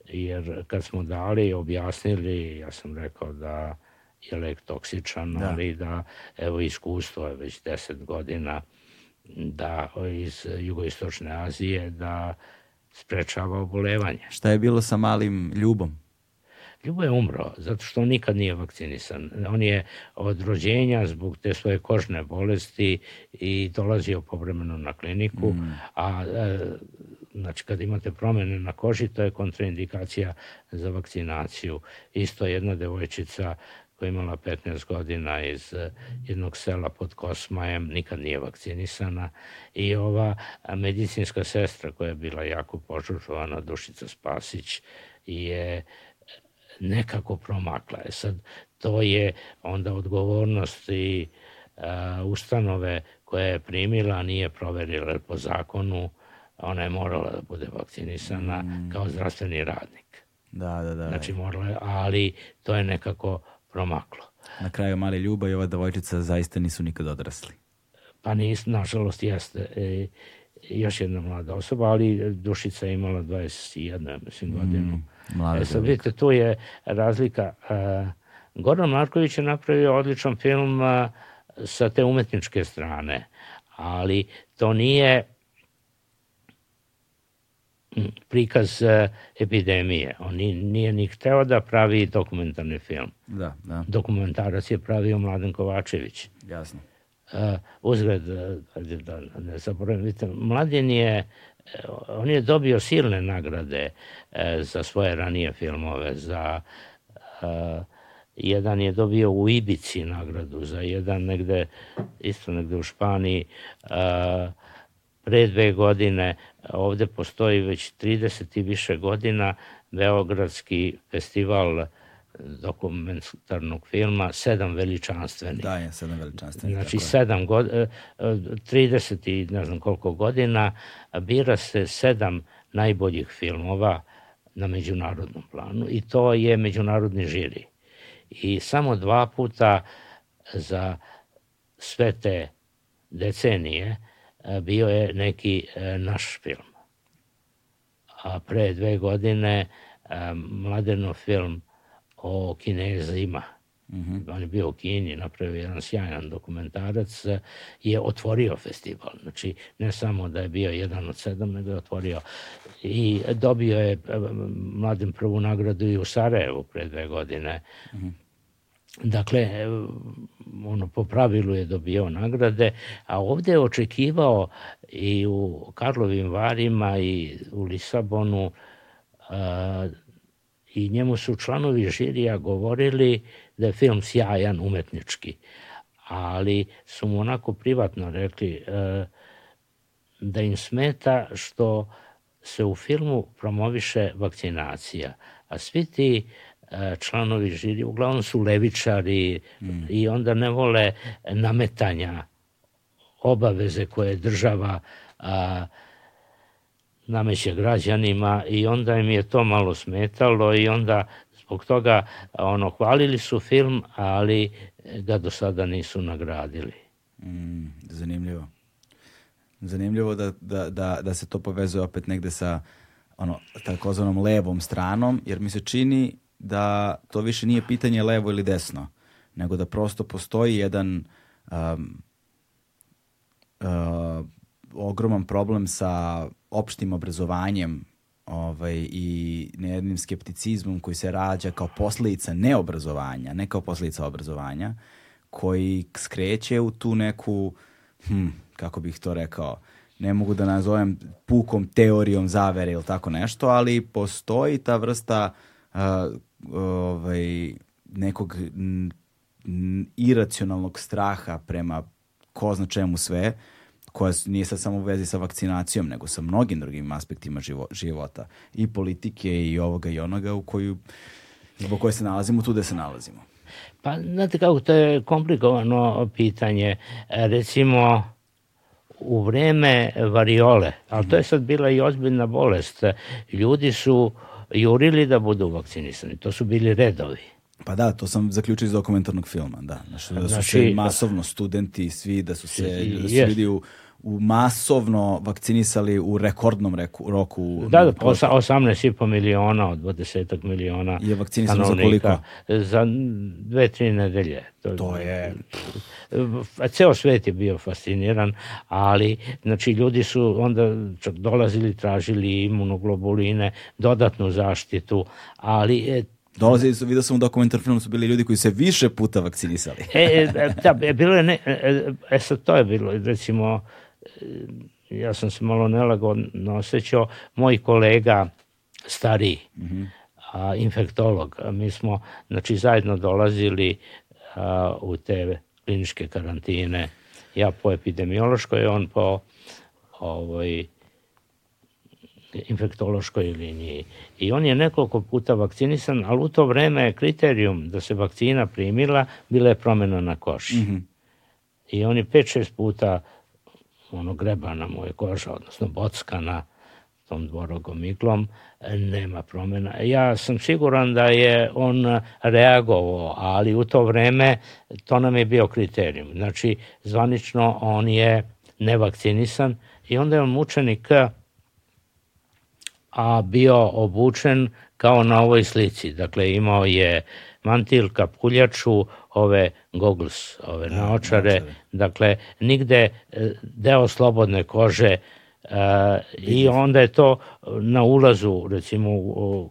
jer kad smo dali i objasnili, ja sam rekao da je lek toksičan, da. ali da, evo, iskustvo je već 10 godina da iz jugoistočne Azije da sprečava obolevanje. Šta je bilo sa malim Ljubom? Ljubo je umro zato što on nikad nije vakcinisan. On je od rođenja zbog te svoje kožne bolesti i dolazio povremeno na kliniku, mm. a e, znači kad imate promene na koži, to je kontraindikacija za vakcinaciju. Isto jedna devojčica koja je imala 15 godina iz e, jednog sela pod Kosmajem, nikad nije vakcinisana i ova medicinska sestra koja je bila jako požužovana, Dušica Spasić, je nekako promakla. E sad, to je onda odgovornost i a, ustanove koja je primila, nije proverila po zakonu, ona je morala da bude vakcinisana mm. kao zdravstveni radnik. Da, da, da. Znači morala, ali to je nekako promaklo. Na kraju mali Ljuba i ova devojčica zaista nisu nikad odrasli. Pa nis, nažalost jeste. E, još jedna mlada osoba, ali Dušica je imala 21, mislim, godinu. Mm, mlada e, sad vidite, tu je razlika. E, Goran Marković je napravio odličan film a, sa te umetničke strane, ali to nije prikaz uh, epidemije. On nije ni hteo da pravi dokumentarni film. Da, da. Dokumentarac je pravio Mladen Kovačević. Jasno. Uh, uzgled, uh, da ne zaboravim, vidite, Mladen je, uh, on je dobio silne nagrade uh, za svoje ranije filmove, za uh, jedan je dobio u Ibici nagradu, za jedan negde, isto negde u Španiji, uh, pre dve godine, ovde postoji već 30 i više godina Beogradski festival dokumentarnog filma Sedam veličanstvenih. Da, je, Sedam veličanstvenih. Znači, sedam god, 30 e, i ne znam koliko godina bira se sedam najboljih filmova na međunarodnom planu i to je međunarodni žiri. I samo dva puta za sve te decenije e, bio je neki e, naš film. A pre dve godine Mladenov film o Kinezima. Mm -hmm. On je bio u Kini, napravio jedan sjajan dokumentarac, je otvorio festival. Znači, ne samo da je bio jedan od sedam, nego je otvorio. I dobio je mladim prvu nagradu i u Sarajevu pre dve godine. Mm -hmm. Dakle, ono, po pravilu je dobio nagrade, a ovde je očekivao i u Karlovim Varima i u Lisabonu a, i njemu su članovi žirija govorili da je film sjajan umetnički, ali su mu onako privatno rekli e, da im smeta što se u filmu promoviše vakcinacija, a svi ti e, članovi žirija uglavnom su levičari mm. i onda ne vole nametanja obaveze koje država a, nameće građanima i onda im je to malo smetalo i onda zbog toga ono hvalili su film, ali ga do sada nisu nagradili. Mm, zanimljivo. Zanimljivo da, da, da, da se to povezuje opet negde sa ono, takozvanom levom stranom, jer mi se čini da to više nije pitanje levo ili desno, nego da prosto postoji jedan um, uh, ogroman problem sa opštim obrazovanjem ovaj, i nejednim skepticizmom koji se rađa kao posledica neobrazovanja, ne kao posledica obrazovanja, koji skreće u tu neku, hm, kako bih to rekao, ne mogu da nazovem pukom teorijom zavere ili tako nešto, ali postoji ta vrsta uh, ovaj, nekog iracionalnog straha prema ko zna čemu sve, koja nije sad samo u vezi sa vakcinacijom, nego sa mnogim drugim aspektima živo, života i politike i ovoga i onoga u koju, zbog koje se nalazimo tu gde se nalazimo. Pa, znate kako, to je komplikovano pitanje. Recimo, u vreme variole, ali to je sad bila i ozbiljna bolest, ljudi su jurili da budu vakcinisani. To su bili redovi. Pa da, to sam zaključio iz dokumentarnog filma, da. Znači, da su znači, se masovno studenti svi, da su se da su ljudi u, u masovno vakcinisali u rekordnom reku, roku. Da, da, 18,5 miliona od 20 miliona je vakcinisano za koliko? Za dve, tri nedelje. To, to je... Ceo svet je bio fasciniran, ali znači, ljudi su onda čak dolazili, tražili imunoglobuline, dodatnu zaštitu, ali e, Dolazili su, vidio sam u dokumentar filmu su bili ljudi koji se više puta vakcinisali. e, e, da, e, bilo je, ne, e, e sad to je bilo, recimo, ja sam se malo nelagodno osjećao, moj kolega stariji, mm -hmm. a, infektolog, a mi smo znači, zajedno dolazili a, u te kliničke karantine, ja po epidemiološkoj, on po ovoj, infektološkoj liniji. I on je nekoliko puta vakcinisan, ali u to vreme je kriterijum da se vakcina primila, bila je promjena na koši. Mm -hmm. I on je 5-6 puta ono grebana mu je koža, odnosno bockana tom dvorogom iglom, nema promjena. Ja sam siguran da je on reagovao, ali u to vreme to nam je bio kriterijum. Znači, zvanično on je nevakcinisan i onda je on mučenik a bio obučen kao na ovoj slici. Dakle, imao je mantil, kapuljaču, ove goggles, ove da, naočare, naočare. Dakle, nigde e, deo slobodne kože uh, i onda je to na ulazu, recimo, u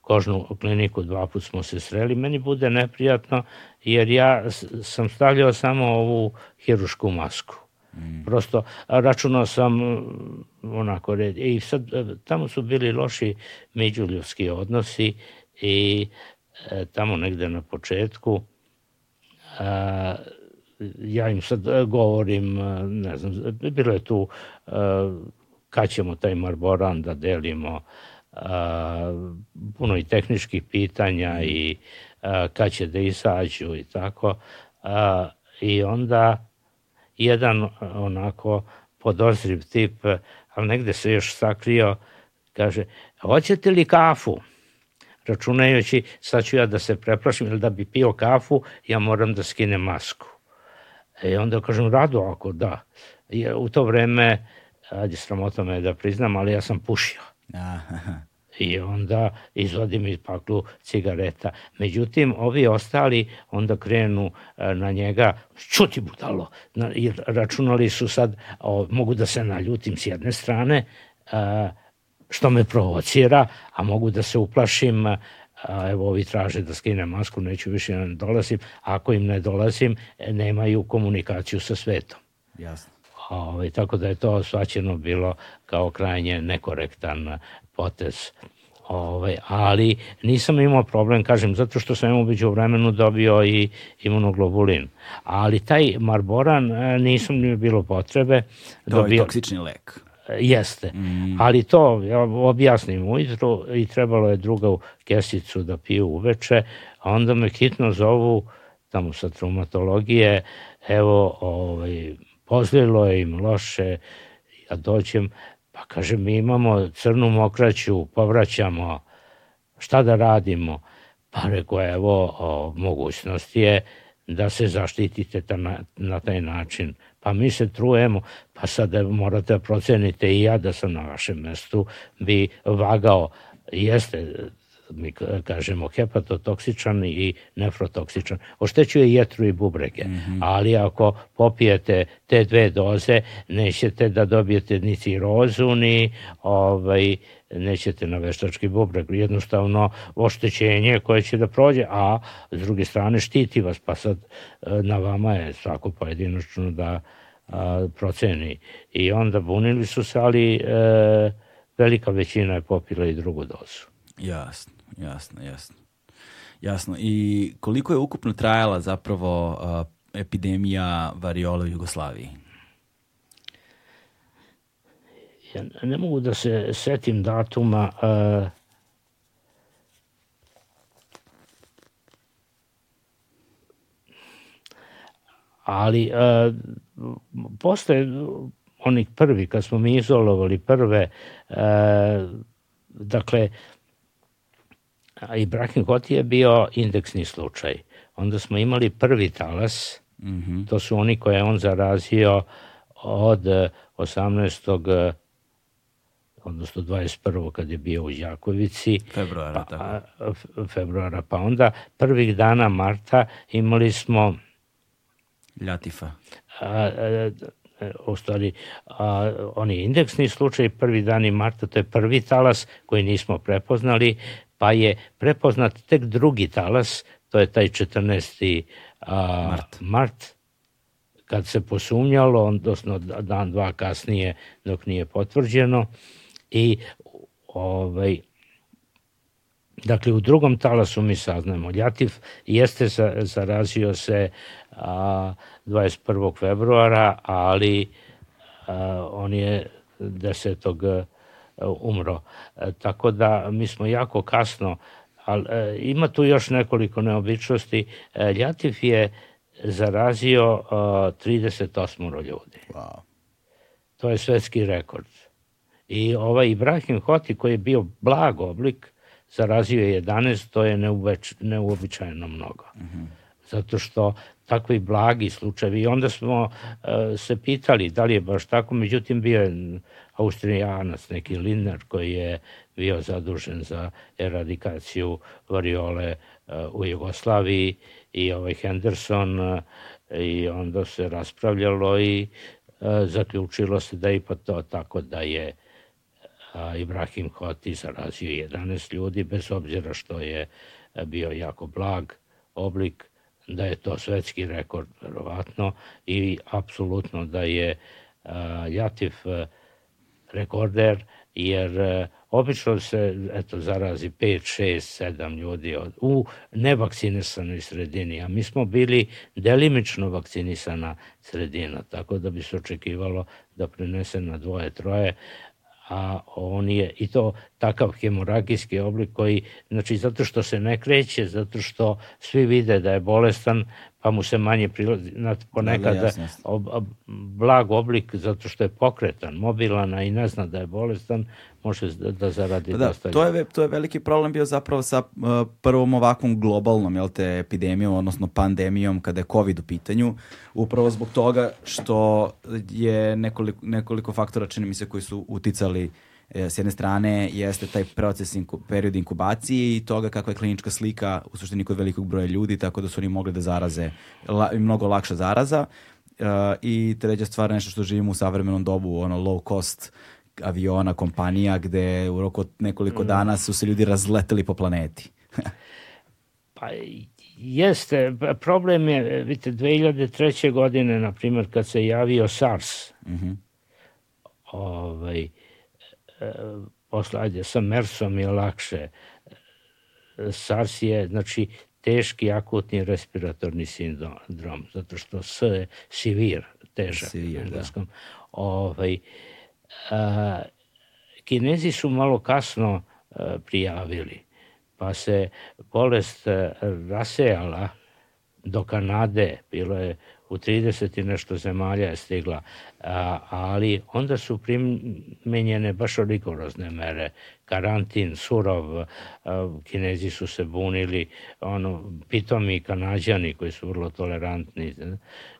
kožnu kliniku, dva put smo se sreli, meni bude neprijatno jer ja sam stavljao samo ovu hirušku masku. Mm. Prosto računao sam onako red. I sad e, tamo su bili loši međuljudski odnosi i e, tamo negde na početku a, ja im sad govorim, ne znam, bilo je tu kad ćemo taj marboran da delimo a, puno i tehničkih pitanja i a, kad će da izađu i tako. A, I onda jedan onako podozriv tip, ali negde se još sakrio, kaže, hoćete li kafu? Računajući, sad ću ja da se preplašim, ili da bi pio kafu, ja moram da skinem masku. I onda kažem, rado ako da. I u to vreme, ajde sramota me da priznam, ali ja sam pušio. Aha. I onda izvadim iz paklu cigareta. Međutim, ovi ostali onda krenu e, na njega, čuti budalo, i računali su sad, o, mogu da se naljutim s jedne strane, a, e, što me provocira, a mogu da se uplašim, a, evo ovi traže da skinem masku, neću više da ne dolazim, ako im ne dolazim, nemaju komunikaciju sa svetom. Jasno. Ove, ovaj, tako da je to svaćeno bilo kao krajnje nekorektan potez. Ove, ovaj, ali nisam imao problem, kažem, zato što sam umeđu vremenu dobio i imunoglobulin. Ali taj marboran e, nisam ni bilo potrebe. To dobio, je toksični lek. Jeste, mm. ali to ja objasnim ujutru i trebalo je druga kesicu da piju uveče, a onda me hitno zovu tamo sa traumatologije, evo, ovaj, pozlilo je im loše, ja dođem, pa kaže, mi imamo crnu mokraću, povraćamo, šta da radimo? Pa rekao, evo, o, mogućnost je da se zaštitite ta, na, na taj način pa mi se trujemo, pa sad morate da procenite i ja da sam na vašem mestu bi vagao, jeste mi kažemo hepatotoksičan i nefrotoksičan. Oštećuje jetru i bubrege, mm -hmm. ali ako popijete te dve doze, nećete da dobijete ni cirozu, ni ovaj, nećete na veštački bubreg. Jednostavno oštećenje koje će da prođe, a s druge strane štiti vas, pa sad e, na vama je svako pojedinačno da a, proceni. I onda bunili su se, ali e, velika većina je popila i drugu dozu. Jasno, jasno, jasno. Jasno. I koliko je ukupno trajala zapravo uh, epidemija variola u Jugoslaviji? Ja ne mogu da se setim datuma. Uh, ali uh, posle onih prvi, kad smo mi izolovali prve, uh, dakle, Ibrahim Hoti je bio indeksni slučaj. Onda smo imali prvi talas, mm -hmm. to su oni koje on zarazio od 18 odnosno 21. kad je bio u Đakovici. Februara, pa, tako. Februara, pa onda prvih dana marta imali smo Ljatifa. A, a, u stvari a, oni indeksni slučaj prvi dani marta, to je prvi talas koji nismo prepoznali, pa je prepoznat tek drugi talas, to je taj 14. A, mart. mart, kad se posumnjalo, odnosno dan, dva kasnije, dok nije potvrđeno, i ovaj, Dakle, u drugom talasu mi saznamo. Ljativ jeste zarazio se a, 21. februara, ali a, on je 10. umro. A, tako da mi smo jako kasno, ali e, ima tu još nekoliko neobičnosti. E, Ljativ je zarazio 38 ljudi. Wow. To je svetski rekord. I ovaj Ibrahim Hoti koji je bio blag oblik, zarazio je 11, to je neuveč, neuobičajeno mnogo. Mm -hmm. Zato što takvi blagi slučajevi. I onda smo uh, se pitali da li je baš tako, međutim bio je Austrijanac, neki Lindner koji je bio zadužen za eradikaciju variole uh, u Jugoslaviji i ovaj Henderson uh, i onda se raspravljalo i uh, zaključilo se da je ipak to tako da je Ibrahim Hoti zarazio 11 ljudi, bez obzira što je bio jako blag oblik, da je to svetski rekord, verovatno, i apsolutno da je Jatif rekorder, jer a, obično se eto, zarazi 5, 6, 7 ljudi od, u nevakcinisanoj sredini, a mi smo bili delimično vakcinisana sredina, tako da bi se očekivalo da prinese na dvoje, troje, a on je i to takav hemoragijski oblik koji, znači zato što se ne kreće, zato što svi vide da je bolestan, pa mu se manje prilazi, ponekad da, da, ob, ob, blag oblik zato što je pokretan, mobilan, i ne zna da je bolestan, može da, da zaradi da, dosta. To je, to je veliki problem bio zapravo sa uh, prvom ovakvom globalnom jel te, epidemijom, odnosno pandemijom kada je COVID u pitanju, upravo zbog toga što je nekoliko, nekoliko faktora, čini mi se, koji su uticali e, s jedne strane jeste taj proces, inku, period inkubacije i toga kakva je klinička slika u suštini kod velikog broja ljudi, tako da su oni mogli da zaraze, la, mnogo lakša zaraza. Uh, I treća stvar, nešto što živimo u savremenom dobu, ono low cost aviona, kompanija, gde u roku nekoliko mm. dana su se ljudi razleteli po planeti. (laughs) pa jeste, problem je, vidite, 2003. godine, na primjer, kad se javio SARS, mm -hmm. ovaj, e, posle, ajde, sa MERSom je lakše. SARS je, znači, teški akutni respiratorni sindrom, zato što S je sivir, težak Sivir, da. engleskom. Da. Ovaj, a, Kinezi su malo kasno a, prijavili, pa se bolest a, rasejala do Kanade, bilo je u 30 i nešto zemalja je stigla, a, ali onda su primenjene baš rigorozne mere, karantin, surov, a, kinezi su se bunili, ono, pitomi kanadjani koji su vrlo tolerantni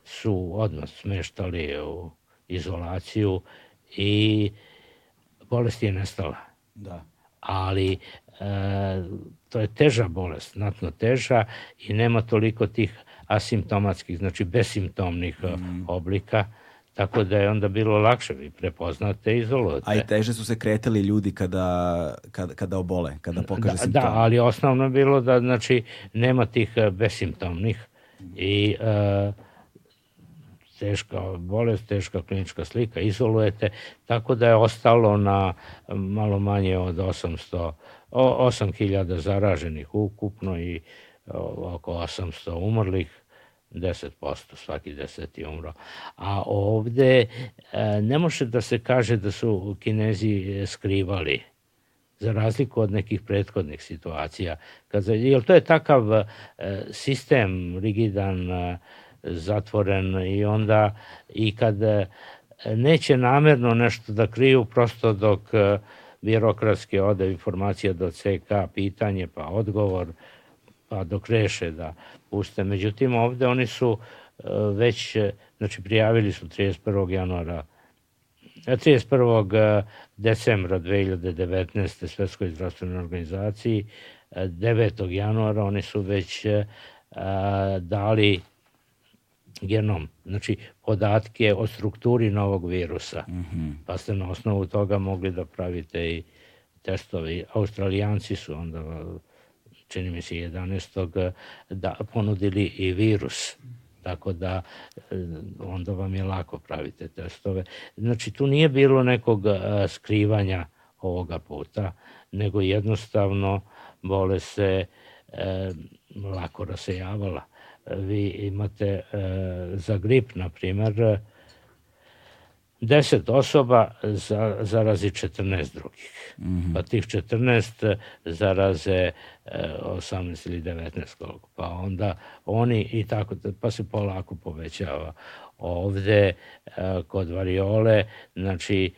su odmah smeštali u izolaciju i bolest je nestala. Da. Ali e, to je teža bolest, znatno teža i nema toliko tih asimptomatskih, znači besimptomnih mm. oblika, tako da je onda bilo lakše vi prepoznate i izolujete. A i teže su se kretali ljudi kada, kada, kada obole, kada pokaže da, simptome. Da, ali osnovno je bilo da znači, nema tih e, besimptomnih i uh, teška bolest, teška klinička slika, izolujete, tako da je ostalo na malo manje od 800, 8000 zaraženih ukupno i oko 800 umrlih, 10%, svaki deseti umro. A ovde e, ne može da se kaže da su kinezi skrivali za razliku od nekih prethodnih situacija. Kad, jer to je takav e, sistem rigidan, zatvoren i onda i kad e, neće namerno nešto da kriju prosto dok e, birokratski ode informacija do CK, pitanje pa odgovor, pa dok reše da puste. Međutim, ovde oni su e, već, znači prijavili su 31. januara 31. decembra 2019. Svetskoj zdravstvenoj organizaciji 9. januara oni su već dali genom, znači podatke o strukturi novog virusa. Mm -hmm. Pa ste na osnovu toga mogli da pravite i testovi. Australijanci su onda, čini mi se 11. da ponudili i virus. Tako da onda vam je lako pravite testove. Znači tu nije bilo nekog skrivanja ovoga puta, nego jednostavno bole se e, lako rasejavala vi imate e, za grip, na primer, 10 osoba za, zarazi 14 drugih. Mm -hmm. Pa tih 14 zaraze 18 e, ili 19 koliko. Pa onda oni i tako, pa se polako povećava. Ovde e, kod variole, znači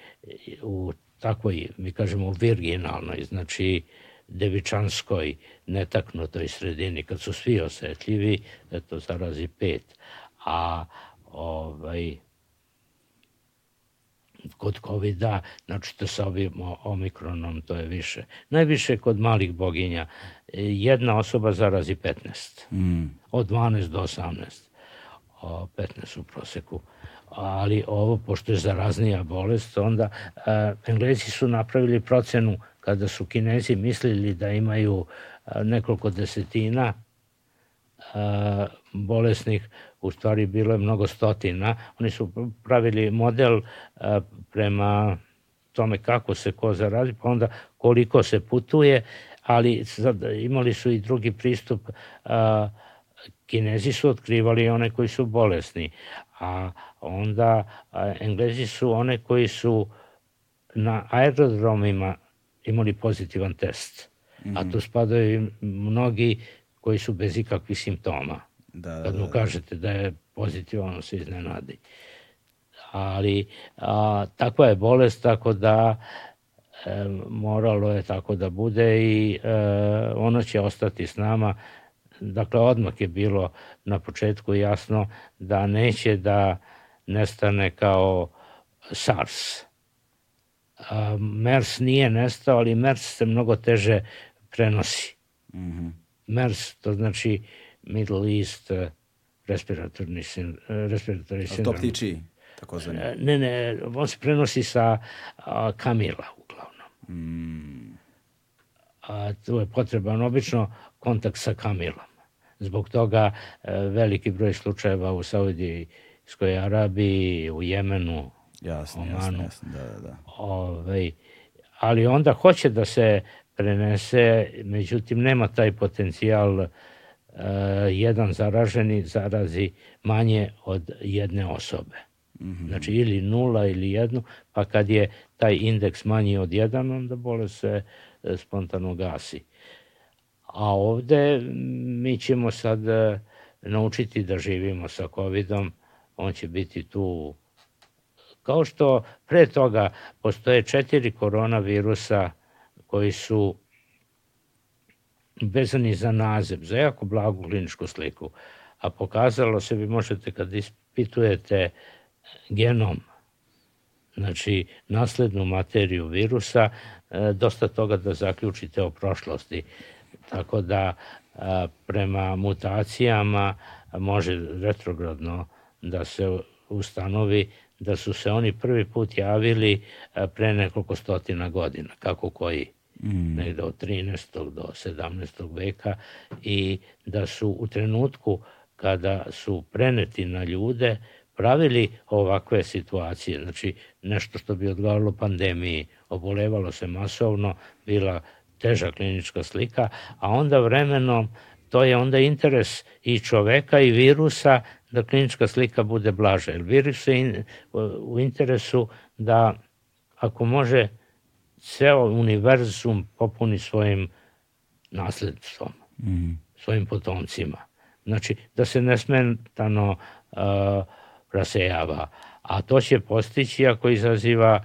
u takvoj, mi kažemo virginalnoj, znači devičanskoj netaknutoj sredini, kad su svi osetljivi, eto, zarazi pet. A ovaj, kod COVID-a, znači to sa ovim omikronom, to je više. Najviše kod malih boginja. Jedna osoba zarazi 15. Mm. Od 12 do 18. O, 15 u proseku. Ali ovo, pošto je zaraznija bolest, onda a, Englezi su napravili procenu kada su Kinezi mislili da imaju nekoliko desetina bolesnih, u stvari bilo je mnogo stotina. Oni su pravili model prema tome kako se ko zarazi, pa onda koliko se putuje, ali sad imali su i drugi pristup. Kinezi su otkrivali one koji su bolesni, a onda Englezi su one koji su na aerodromima imali pozitivan test. Mm -hmm. A tu spadaju mnogi koji su bez ikakvih simptoma. Da, Kad mu da, da. kažete da je pozitivan, on se iznenadi. Ali a, takva je bolest, tako da e, moralo je tako da bude i e, ono će ostati s nama. Dakle, odmah je bilo na početku jasno da neće da nestane kao SARS. A, MERS nije nestao, ali MERS se mnogo teže prenosi. Mm -hmm. MERS, to znači Middle East eh, respiratorni sin, eh, respiratorni sindrom. To ptiči, tako zvani? Eh, ne, ne, on se prenosi sa a, kamila uglavnom. Mm. A, tu je potreban obično kontakt sa kamilom. Zbog toga veliki broj slučajeva u Saudijskoj Arabiji, u Jemenu, jasno, Omanu. Jasno, jasno, da, da, da. Ove, ovaj, ali onda hoće da se prenese, međutim nema taj potencijal uh, jedan zaraženi zarazi manje od jedne osobe. Mm -hmm. Znači ili nula ili jednu, pa kad je taj indeks manji od jedan, onda bole se e, spontano gasi. A ovde mi ćemo sad e, naučiti da živimo sa covidom, on će biti tu kao što pre toga postoje četiri koronavirusa koji su vezani za naziv, za jako blagu kliničku sliku. A pokazalo se, vi možete kad ispitujete genom, znači naslednu materiju virusa, e, dosta toga da zaključite o prošlosti. Tako da prema mutacijama može retrogradno da se ustanovi da su se oni prvi put javili pre nekoliko stotina godina, kako koji mm. negde od 13. do 17. veka i da su u trenutku kada su preneti na ljude pravili ovakve situacije, znači nešto što bi odgovaralo pandemiji, obolevalo se masovno, bila teža klinička slika, a onda vremenom to je onda interes i čoveka i virusa da klinička slika bude blaža. Jer virus je in, u interesu da ako može ceo univerzum popuni svojim nasledstvom, mm. svojim potomcima. Znači, da se nesmetano uh, rasejava. A to će postići ako izaziva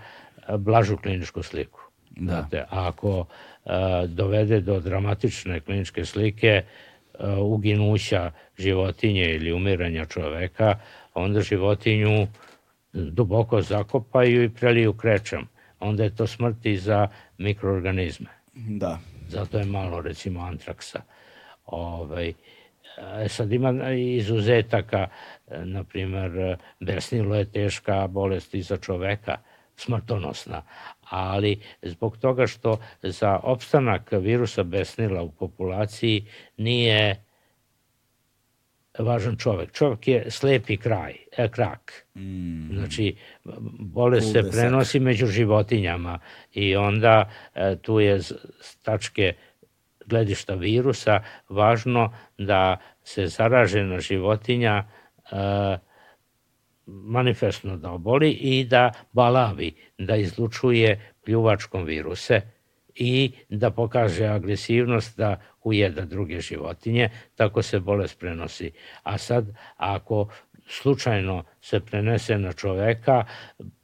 blažu kliničku sliku. Da. Znate, a ako uh, dovede do dramatične kliničke slike uh, uginuća životinje ili umiranja čoveka, onda životinju duboko zakopaju i preliju krečem onda je to smrt i za mikroorganizme. Da. Zato je malo, recimo, antraksa. Ovaj, e, sad ima izuzetaka, e, na primer, besnilo je teška bolest i za čoveka, smrtonosna, ali zbog toga što za opstanak virusa besnila u populaciji nije važan čovek. Čovek je slepi kraj, e, krak. Mm. Znači, bolest se prenosi među životinjama i onda e, tu je s tačke gledišta virusa važno da se zaražena životinja e, manifestno da oboli i da balavi, da izlučuje pljuvačkom viruse i da pokaže agresivnost da ujeda druge životinje, tako se bolest prenosi. A sad, ako slučajno se prenese na čoveka,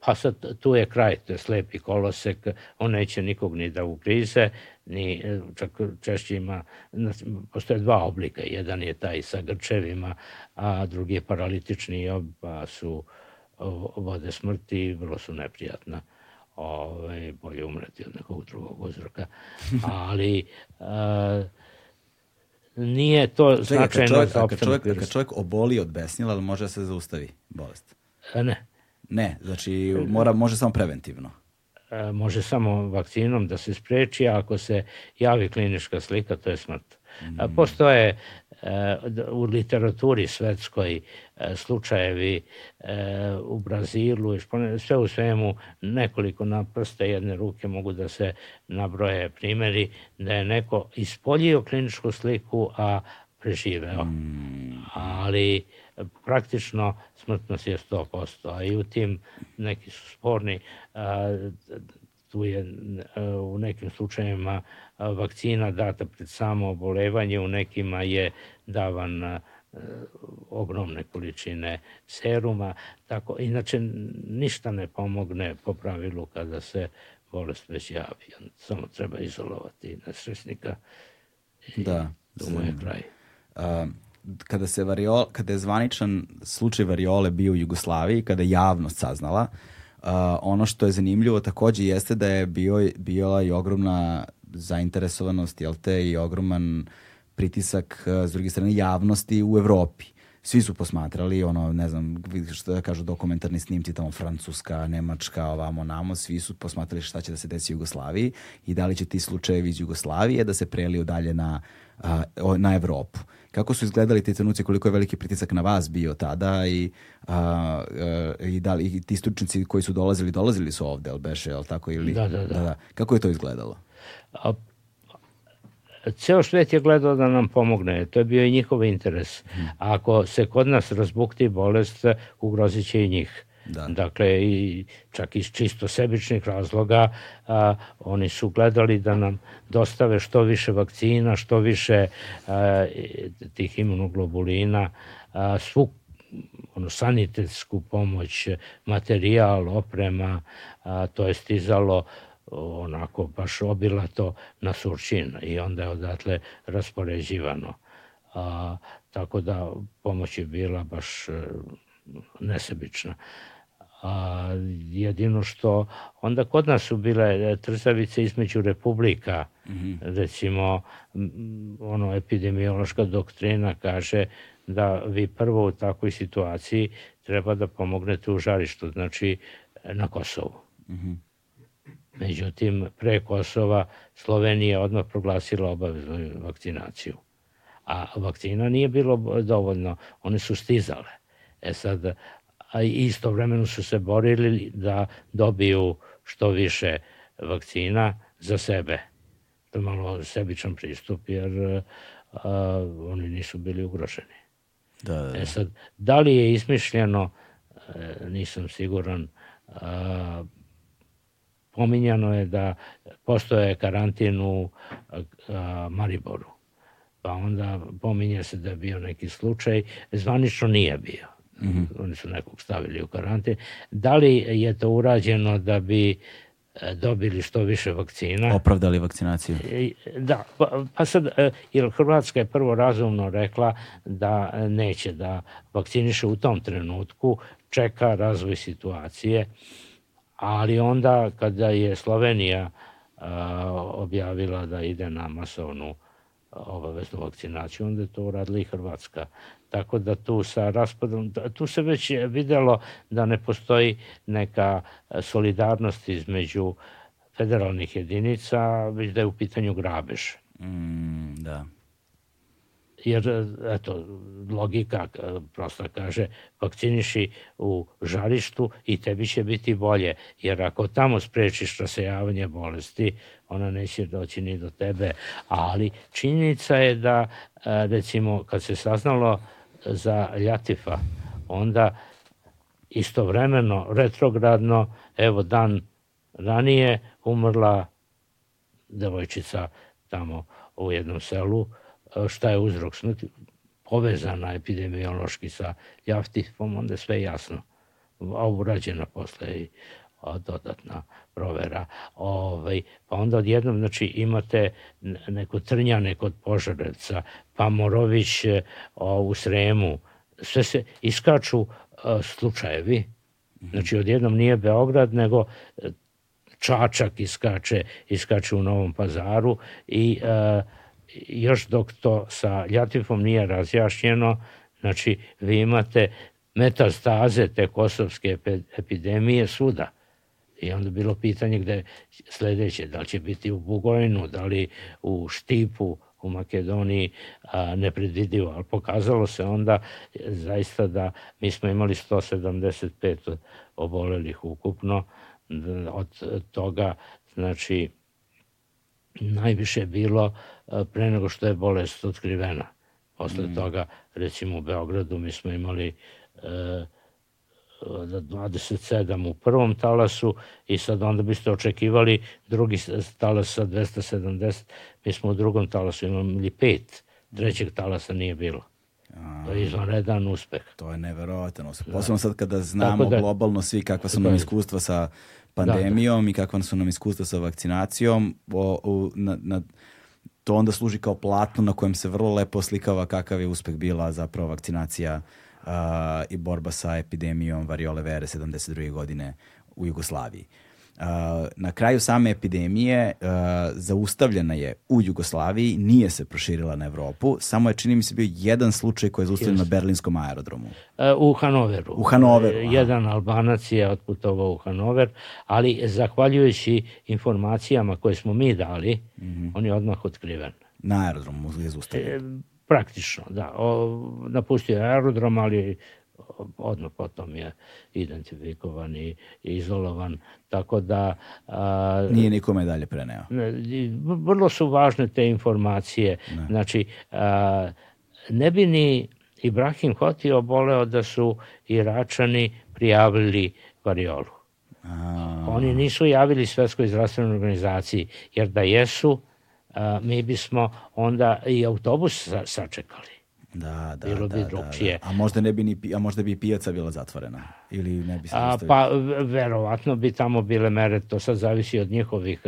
pa sad tu je kraj, to je slepi kolosek, on neće nikog ni da ugrize, ni, čak češće ima, postoje dva oblika, jedan je taj sa grčevima, a drugi je paralitični, oba su vode smrti, vrlo su neprijatna ovaj, bolje umreti od nekog drugog uzroka, (laughs) ali a, nije to Čekaj, značajno čovjek, za opstanak čovjek, virusa. Kad čovjek oboli od besnila, ali može da se zaustavi bolest? A ne. Ne, znači mora, može samo preventivno. Može samo vakcinom da se spreči, a ako se javi klinička slika, to je smrt. Mm. Postoje u literaturi svetskoj e, slučajevi e, u Brazilu, sve u svemu nekoliko na prste jedne ruke mogu da se nabroje primeri da je neko ispoljio kliničku sliku, a preživeo. Mm. Ali praktično smrtnost je 100%, a i u tim neki su sporni, a, je u nekim slučajevima vakcina data pred samo obolevanje, u nekima je davan ogromne količine seruma. Tako, inače, ništa ne pomogne po pravilu kada se bolest već javi. Samo treba izolovati nesrećnika i da, tu je kraj. Uh, kada, se variol, kada je zvaničan slučaj variole bio u Jugoslaviji, kada je javnost saznala, uh, ono što je zanimljivo takođe jeste da je bio, bila i ogromna zainteresovanost, jel te, i ogroman pritisak uh, s druge strane javnosti u Evropi svi su posmatrali, ono, ne znam, što da kažu, dokumentarni snimci tamo Francuska, Nemačka, ovamo, namo, svi su posmatrali šta će da se desi u Jugoslaviji i da li će ti slučajevi iz Jugoslavije da se preliju dalje na, na Evropu. Kako su izgledali ti trenuci, koliko je veliki pritisak na vas bio tada i, a, a, i da li i ti stručnici koji su dolazili, dolazili su ovde, ali beše, jel tako? Ili, da, da, da. da, da. Kako je to izgledalo? A, ceo svet je gledao da nam pomogne. To je bio i njihov interes. A ako se kod nas razbukti bolest, ugrozit će i njih. Da. Dakle, i čak iz čisto sebičnih razloga a, oni su gledali da nam dostave što više vakcina, što više a, tih imunoglobulina, a, svu ono, sanitetsku pomoć, materijal, oprema, a, to je stizalo onako baš obilato na Surčin i onda je odatle raspoređivano. A, tako da pomoć je bila baš e, nesebična. A, jedino što onda kod nas su bile trzavice između republika mm -hmm. recimo ono epidemiološka doktrina kaže da vi prvo u takvoj situaciji treba da pomognete u žarištu znači na Kosovu mm -hmm. Međutim, pre Kosova Slovenija odmah proglasila obaveznu vakcinaciju. A vakcina nije bilo dovoljno, one su stizale. E sad, a istovremeno su se borili da dobiju što više vakcina za sebe. To je malo sebičan pristup, jer a, oni nisu bili ugroženi. Da, da, da. E sad, da li je ismišljeno, e, nisam siguran, a, pominjano je da postoje karantin u Mariboru. Pa onda pominje se da je bio neki slučaj, zvanično nije bio. Mm -hmm. Oni su nekog stavili u karantin. Da li je to urađeno da bi e, dobili što više vakcina. Opravdali vakcinaciju. E, da, pa, pa sad, e, jer Hrvatska je prvo razumno rekla da neće da vakciniše u tom trenutku, čeka razvoj situacije ali onda kada je Slovenija a, objavila da ide na masovnu obaveznu vakcinaciju, onda je to uradila i Hrvatska. Tako da tu sa raspadom, tu se već videlo da ne postoji neka solidarnost između federalnih jedinica, već da je u pitanju grabež. Mm, da jer eto, logika prosta kaže vakciniši u žarištu i tebi će biti bolje, jer ako tamo sprečiš rasejavanje bolesti, ona neće doći ni do tebe, ali činjenica je da recimo kad se saznalo za Ljatifa, onda istovremeno, retrogradno, evo dan ranije umrla devojčica tamo u jednom selu, šta je uzrok smrti, povezana epidemiološki sa jaftifom, onda sve jasno. A urađena posle i dodatna provera. Ovaj, pa onda odjednom znači, imate neko trnjane kod Požarevca, pa Morović e, o, u Sremu, sve se iskaču a, e, slučajevi. Znači odjednom nije Beograd, nego e, Čačak iskače, iskače u Novom pazaru i a, još dok to sa ljatifom nije razjašnjeno, znači vi imate metastaze te kosovske epidemije svuda. I onda bilo pitanje gde sledeće, da li će biti u Bugojnu, da li u Štipu, u Makedoniji a, nepredvidivo, ali pokazalo se onda zaista da mi smo imali 175 obolelih ukupno, od toga znači najviše bilo pre nego što je bolest otkrivena. Posle mm. toga, recimo u Beogradu, mi smo imali e, 27 u prvom talasu i sad onda biste očekivali drugi talas sa 270. Mi smo u drugom talasu imali pet, trećeg talasa nije bilo. To je izvanredan uspeh. To je neverovatan uspeh. Da. Posebno sad kada znamo da, globalno svi kakva su nam iskustva sa pandemijom da, da. i kakva su nam iskustva sa vakcinacijom, o, o, na, na, to onda služi kao platno na kojem se vrlo lepo slikava kakav je uspeh bila zapravo vakcinacija uh, i borba sa epidemijom variole vere 72. godine u Jugoslaviji. Uh, na kraju same epidemije uh, zaustavljena je u Jugoslaviji, nije se proširila na Evropu, samo je čini mi se bio jedan slučaj koji je zaustavljen na berlinskom aerodromu. Uh, u Hanoveru. U Hanoveru. Aha. Jedan Albanac je otputovao u Hanover, ali zahvaljujući informacijama koje smo mi dali, mm -hmm. on je odmah otkriven. Na aerodromu je zaustavljen. Praktično, da. O, napustio je aerodrom, ali odmah potom je identifikovan i izolovan, tako da... A, Nije nikome dalje preneo. Ne, vrlo su važne te informacije. Ne. Znači, a, ne bi ni Ibrahim Hoti oboleo da su Iračani prijavili variolu. A... Oni nisu javili Svetskoj zdravstvenoj organizaciji, jer da jesu, mi bismo onda i autobus sačekali. Da, da, Bilo da, bi drugčije. Da, da. A možda ne bi ni a možda bi pijaca bila zatvorena ili ne bi se a, Pa verovatno bi tamo bile mere, to sad zavisi od njihovih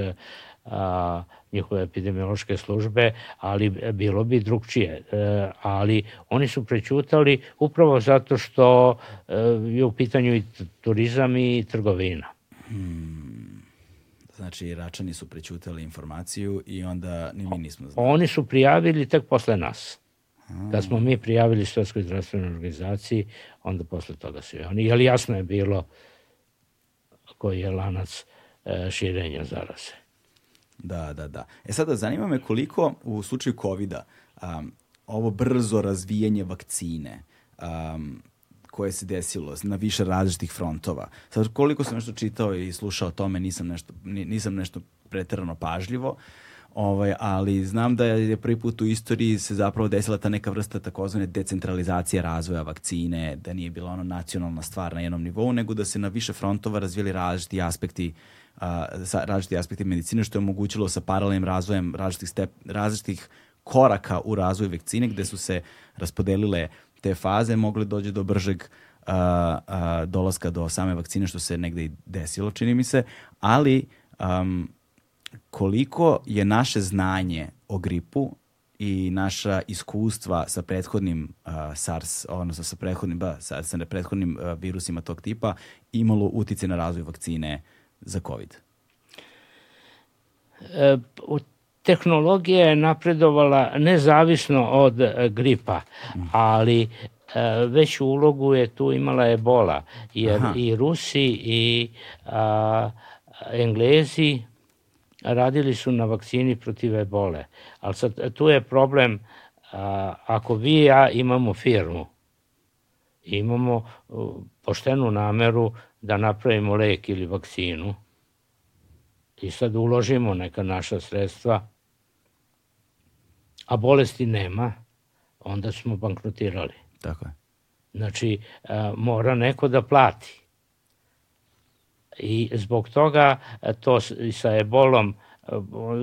a, njihove epidemiološke službe, ali bilo bi drugčije. E, ali oni su prećutali upravo zato što e, je u pitanju i turizam i trgovina. Hmm. Znači, Račani su prećutali informaciju i onda ni mi nismo znali. Oni su prijavili tek posle nas. Kad smo mi prijavili Svetskoj zdravstvenoj organizaciji, onda posle toga su oni. Jer jasno je bilo koji je lanac e, širenja zaraze. Da, da, da. E sada, zanima me koliko u slučaju covid um, ovo brzo razvijanje vakcine um, koje se desilo na više različitih frontova. Sad, koliko sam nešto čitao i slušao o tome, nisam nešto, nisam nešto preterano pažljivo, Ovaj, ali znam da je prvi put u istoriji se zapravo desila ta neka vrsta takozvane decentralizacije razvoja vakcine, da nije bila ono nacionalna stvar na jednom nivou, nego da se na više frontova razvili različiti aspekti uh, različiti aspekti medicine, što je omogućilo sa paralelnim razvojem različitih, step, različitih koraka u razvoju vakcine, gde su se raspodelile te faze, mogli dođe do bržeg uh, uh, dolaska do same vakcine, što se negde i desilo, čini mi se, ali um, koliko je naše znanje o gripu i naša iskustva sa prethodnim uh, SARS, odnosno sa prethodnim, ba, sa, sa prethodnim uh, virusima tog tipa imalo utice na razvoj vakcine za COVID? E, tehnologija je napredovala nezavisno od e, gripa, mm. ali e, veću ulogu je tu imala ebola, jer Aha. i Rusi i a, Englezi radili su na vakcini protiv ebole. Ali sad, tu je problem, a, ako vi i ja imamo firmu, imamo poštenu nameru da napravimo lek ili vakcinu i sad uložimo neka naša sredstva, a bolesti nema, onda smo bankrotirali. Tako je. Znači, a, mora neko da plati. I zbog toga e, to sa ebolom e,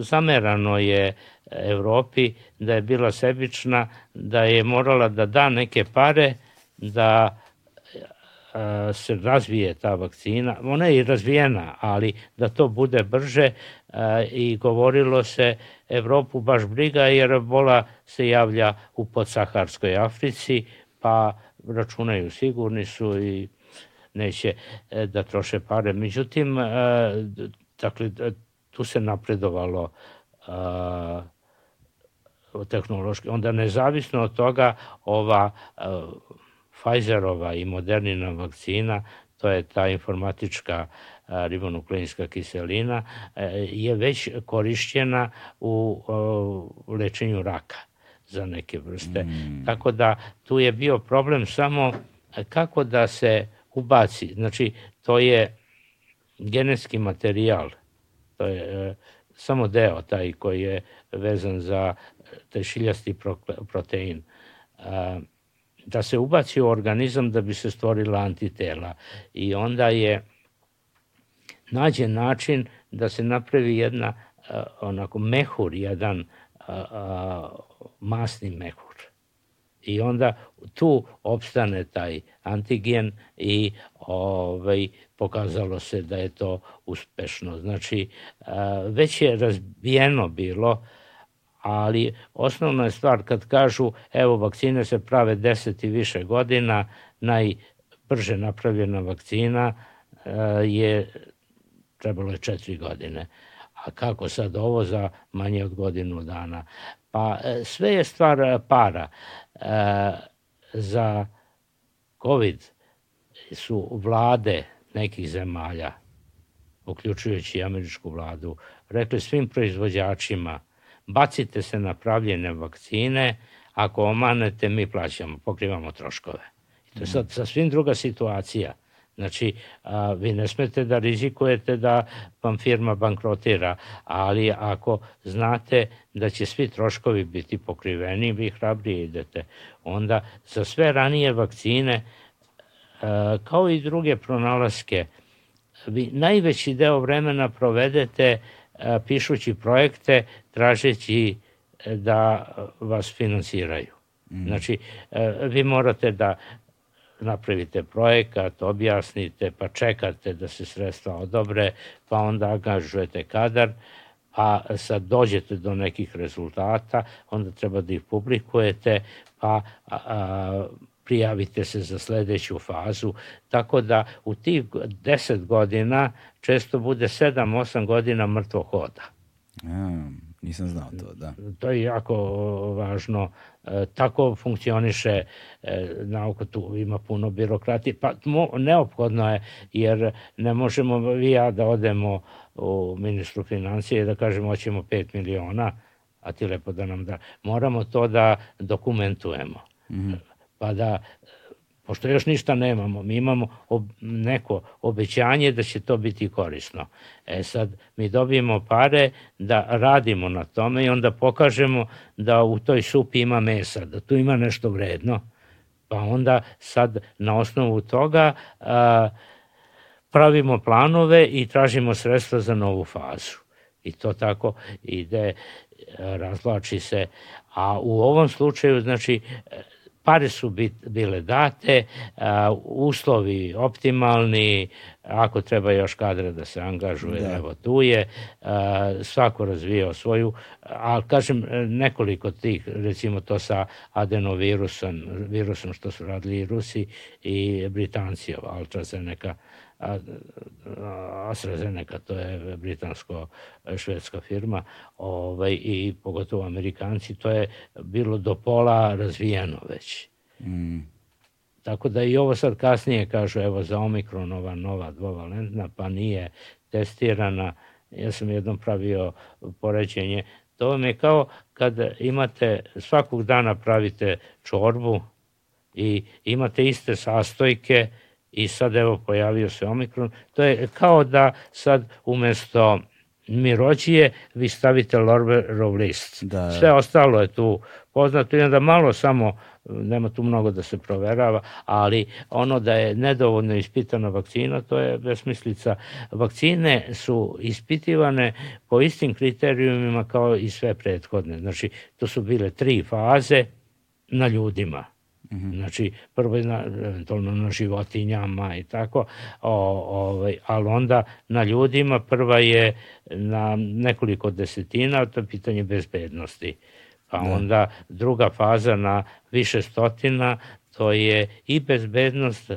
zamerano je Evropi da je bila sebična, da je morala da da neke pare da e, se razvije ta vakcina. Ona je i razvijena, ali da to bude brže i govorilo se Evropu baš briga jer ebola se javlja u podsaharskoj Africi, pa računaju sigurni su i neće e, da troše pare. Međutim, e, dakle, tu se napredovalo tehnološki. Onda nezavisno od toga ova Pfizerova i Modernina vakcina, to je ta informatička ribonukleinska kiselina, e, je već korišćena u lečenju raka za neke vrste. Mm. Tako da tu je bio problem samo kako da se ubaci. Znači, to je genetski materijal, to je e, samo deo taj koji je vezan za taj šiljasti protein. E, da se ubaci u organizam da bi se stvorila antitela. I onda je nađe način da se napravi jedna uh, onako mehur, jedan uh, uh, masni mehur. I onda tu opstane taj antigen i ovaj, pokazalo se da je to uspešno. Znači, već je razbijeno bilo, ali osnovna je stvar kad kažu evo vakcine se prave 10 i više godina, najbrže napravljena vakcina je trebalo je četiri godine. A kako sad ovo za manje od godinu dana? Pa e, sve je stvar e, para. E, za COVID su vlade nekih zemalja, uključujući američku vladu, rekli svim proizvođačima bacite se na pravljene vakcine, ako omanete mi plaćamo, pokrivamo troškove. I to je sad sasvim druga situacija. Znači, a, vi ne smete da rizikujete da vam firma bankrotira, ali ako znate da će svi troškovi biti pokriveni, vi hrabrije idete. Onda za sve ranije vakcine, a, kao i druge pronalaske, vi najveći deo vremena provedete pišući projekte, tražeći e, da vas finansiraju. Mm. Znači, e, vi morate da napravite projekat, objasnite, pa čekate da se sredstva odobre, pa onda angažujete kadar, pa sad dođete do nekih rezultata, onda treba da ih publikujete, pa a, a, prijavite se za sledeću fazu, tako da u tih 10 godina često bude 7-8 godina mrtvo hoda. Ja, nisam znao to, da. To je jako važno E, tako funkcioniše e, nauka, tu ima puno birokratije, pa neophodno je, jer ne možemo vi ja da odemo u ministru financije i da kažemo hoćemo 5 miliona, a ti lepo da nam da. Moramo to da dokumentujemo. Mm -hmm. Pa da pošto još ništa nemamo, mi imamo ob, neko obećanje da će to biti korisno. E sad, mi dobijemo pare da radimo na tome i onda pokažemo da u toj supi ima mesa, da tu ima nešto vredno, pa onda sad na osnovu toga a, pravimo planove i tražimo sredstva za novu fazu. I to tako ide, razlači se. A u ovom slučaju, znači, pare su bit, bile date, a, uslovi optimalni, ako treba još kadra da se angažuje, da. evo tu je, a, svako razvijao svoju, ali kažem nekoliko tih, recimo to sa adenovirusom, virusom što su radili i Rusi i Britanci, AstraZeneca, AstraZeneca, to je britansko-švedska firma, ovaj, i pogotovo Amerikanci, to je bilo do pola razvijeno već. Mm. Tako da i ovo sad kasnije kažu, evo za Omikron ova nova dvovalentna, pa nije testirana. Ja sam jednom pravio poređenje. To vam je kao kad imate, svakog dana pravite čorbu i imate iste sastojke, i sad evo pojavio se omikron. To je kao da sad umesto mirođije vi stavite Lorberov list. Da. Sve ostalo je tu poznato i onda malo samo nema tu mnogo da se proverava, ali ono da je nedovoljno ispitana vakcina, to je besmislica. Vakcine su ispitivane po istim kriterijumima kao i sve prethodne. Znači, to su bile tri faze na ljudima -hmm. Znači, prvo je na, eventualno na životinjama i tako, o, ovaj, ali onda na ljudima prva je na nekoliko desetina, to je pitanje bezbednosti. Pa da. onda druga faza na više stotina, to je i bezbednost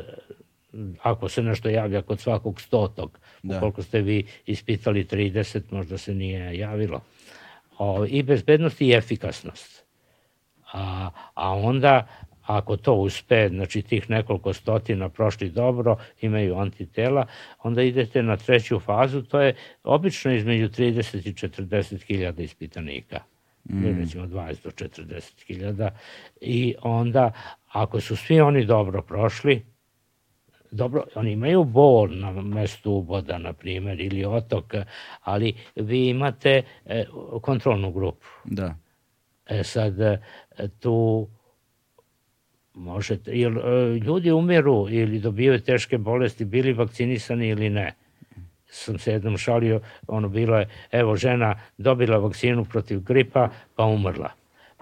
ako se nešto javlja kod svakog stotog. Da. Ukoliko ste vi ispitali 30, možda se nije javilo. O, I bezbednost i efikasnost. A, a onda ako to uspe, znači tih nekoliko stotina prošli dobro, imaju antitela, onda idete na treću fazu, to je obično između 30 i 40 hiljada ispitanika. Mm. recimo 20 do 40 hiljada i onda ako su svi oni dobro prošli, dobro, oni imaju bol na mestu uboda, na primjer, ili otok, ali vi imate e, kontrolnu grupu. Da. E sad, tu Možete, jer e, ljudi umiru ili dobijaju teške bolesti, bili vakcinisani ili ne. Sam se jednom šalio, ono bilo je, evo žena dobila vakcinu protiv gripa, pa umrla.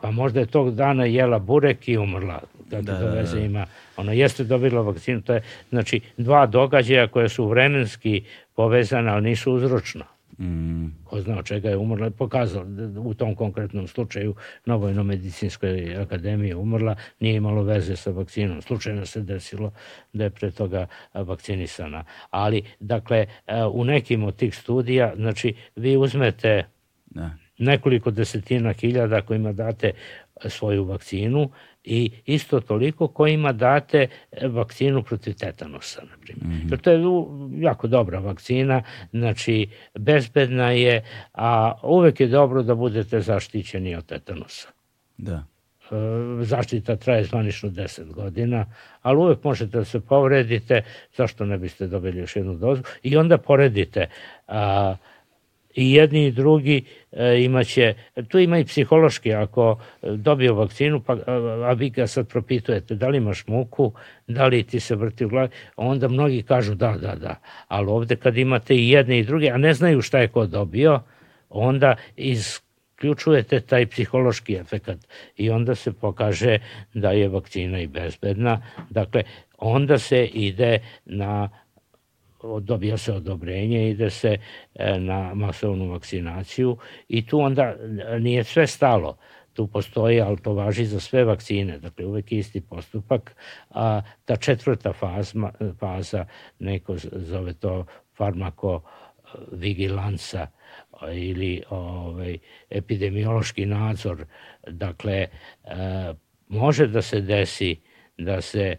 Pa možda je tog dana jela burek i umrla. Da, da, da, veze ima. Ona jeste dobila vakcinu. To je, znači, dva događaja koje su vremenski povezane, ali nisu uzročno. Mm. Ko zna od čega je umrla, je pokazala u tom konkretnom slučaju na Vojno-medicinskoj akademiji umrla, nije imalo veze sa vakcinom. Slučajno se desilo da je pre toga vakcinisana. Ali, dakle, u nekim od tih studija, znači, vi uzmete da. nekoliko desetina hiljada kojima date svoju vakcinu i isto toliko kojima date e, vakcinu protiv tetanusa, na primjer. Mm -hmm. To je jako dobra vakcina, znači bezbedna je, a uvek je dobro da budete zaštićeni od tetanusa. Da e, zaštita traje zvanično 10 godina, ali uvek možete da se povredite, zašto ne biste dobili još jednu dozu, i onda poredite a, i jedni i drugi imaće, tu ima i psihološki, ako e, dobio vakcinu, pa, a vi ga sad propitujete da li imaš muku, da li ti se vrti u glavi, onda mnogi kažu da, da, da, ali ovde kad imate i jedne i druge, a ne znaju šta je ko dobio, onda isključujete taj psihološki efekat i onda se pokaže da je vakcina i bezbedna. Dakle, onda se ide na dobija se odobrenje, ide se e, na masovnu vakcinaciju i tu onda e, nije sve stalo. Tu postoji, ali to važi za sve vakcine, dakle uvek isti postupak, a ta četvrta fazma, faza, neko zove to farmako vigilansa ili ovaj, epidemiološki nadzor, dakle, e, može da se desi da se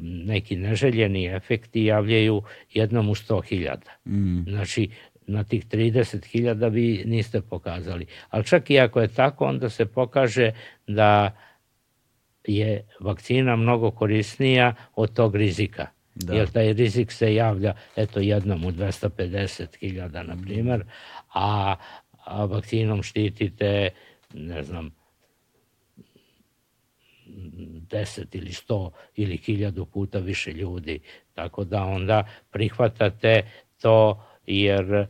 neki neželjeni efekti javljaju jednom u 100.000. Mm. Znači, na tih 30.000 vi niste pokazali. Ali čak i ako je tako, onda se pokaže da je vakcina mnogo korisnija od tog rizika. Da. Jer taj rizik se javlja eto jednom u 250.000 na primer, a, a vakcinom štitite ne znam 10 ili 100 ili 1000 puta više ljudi. Tako da onda prihvatate to jer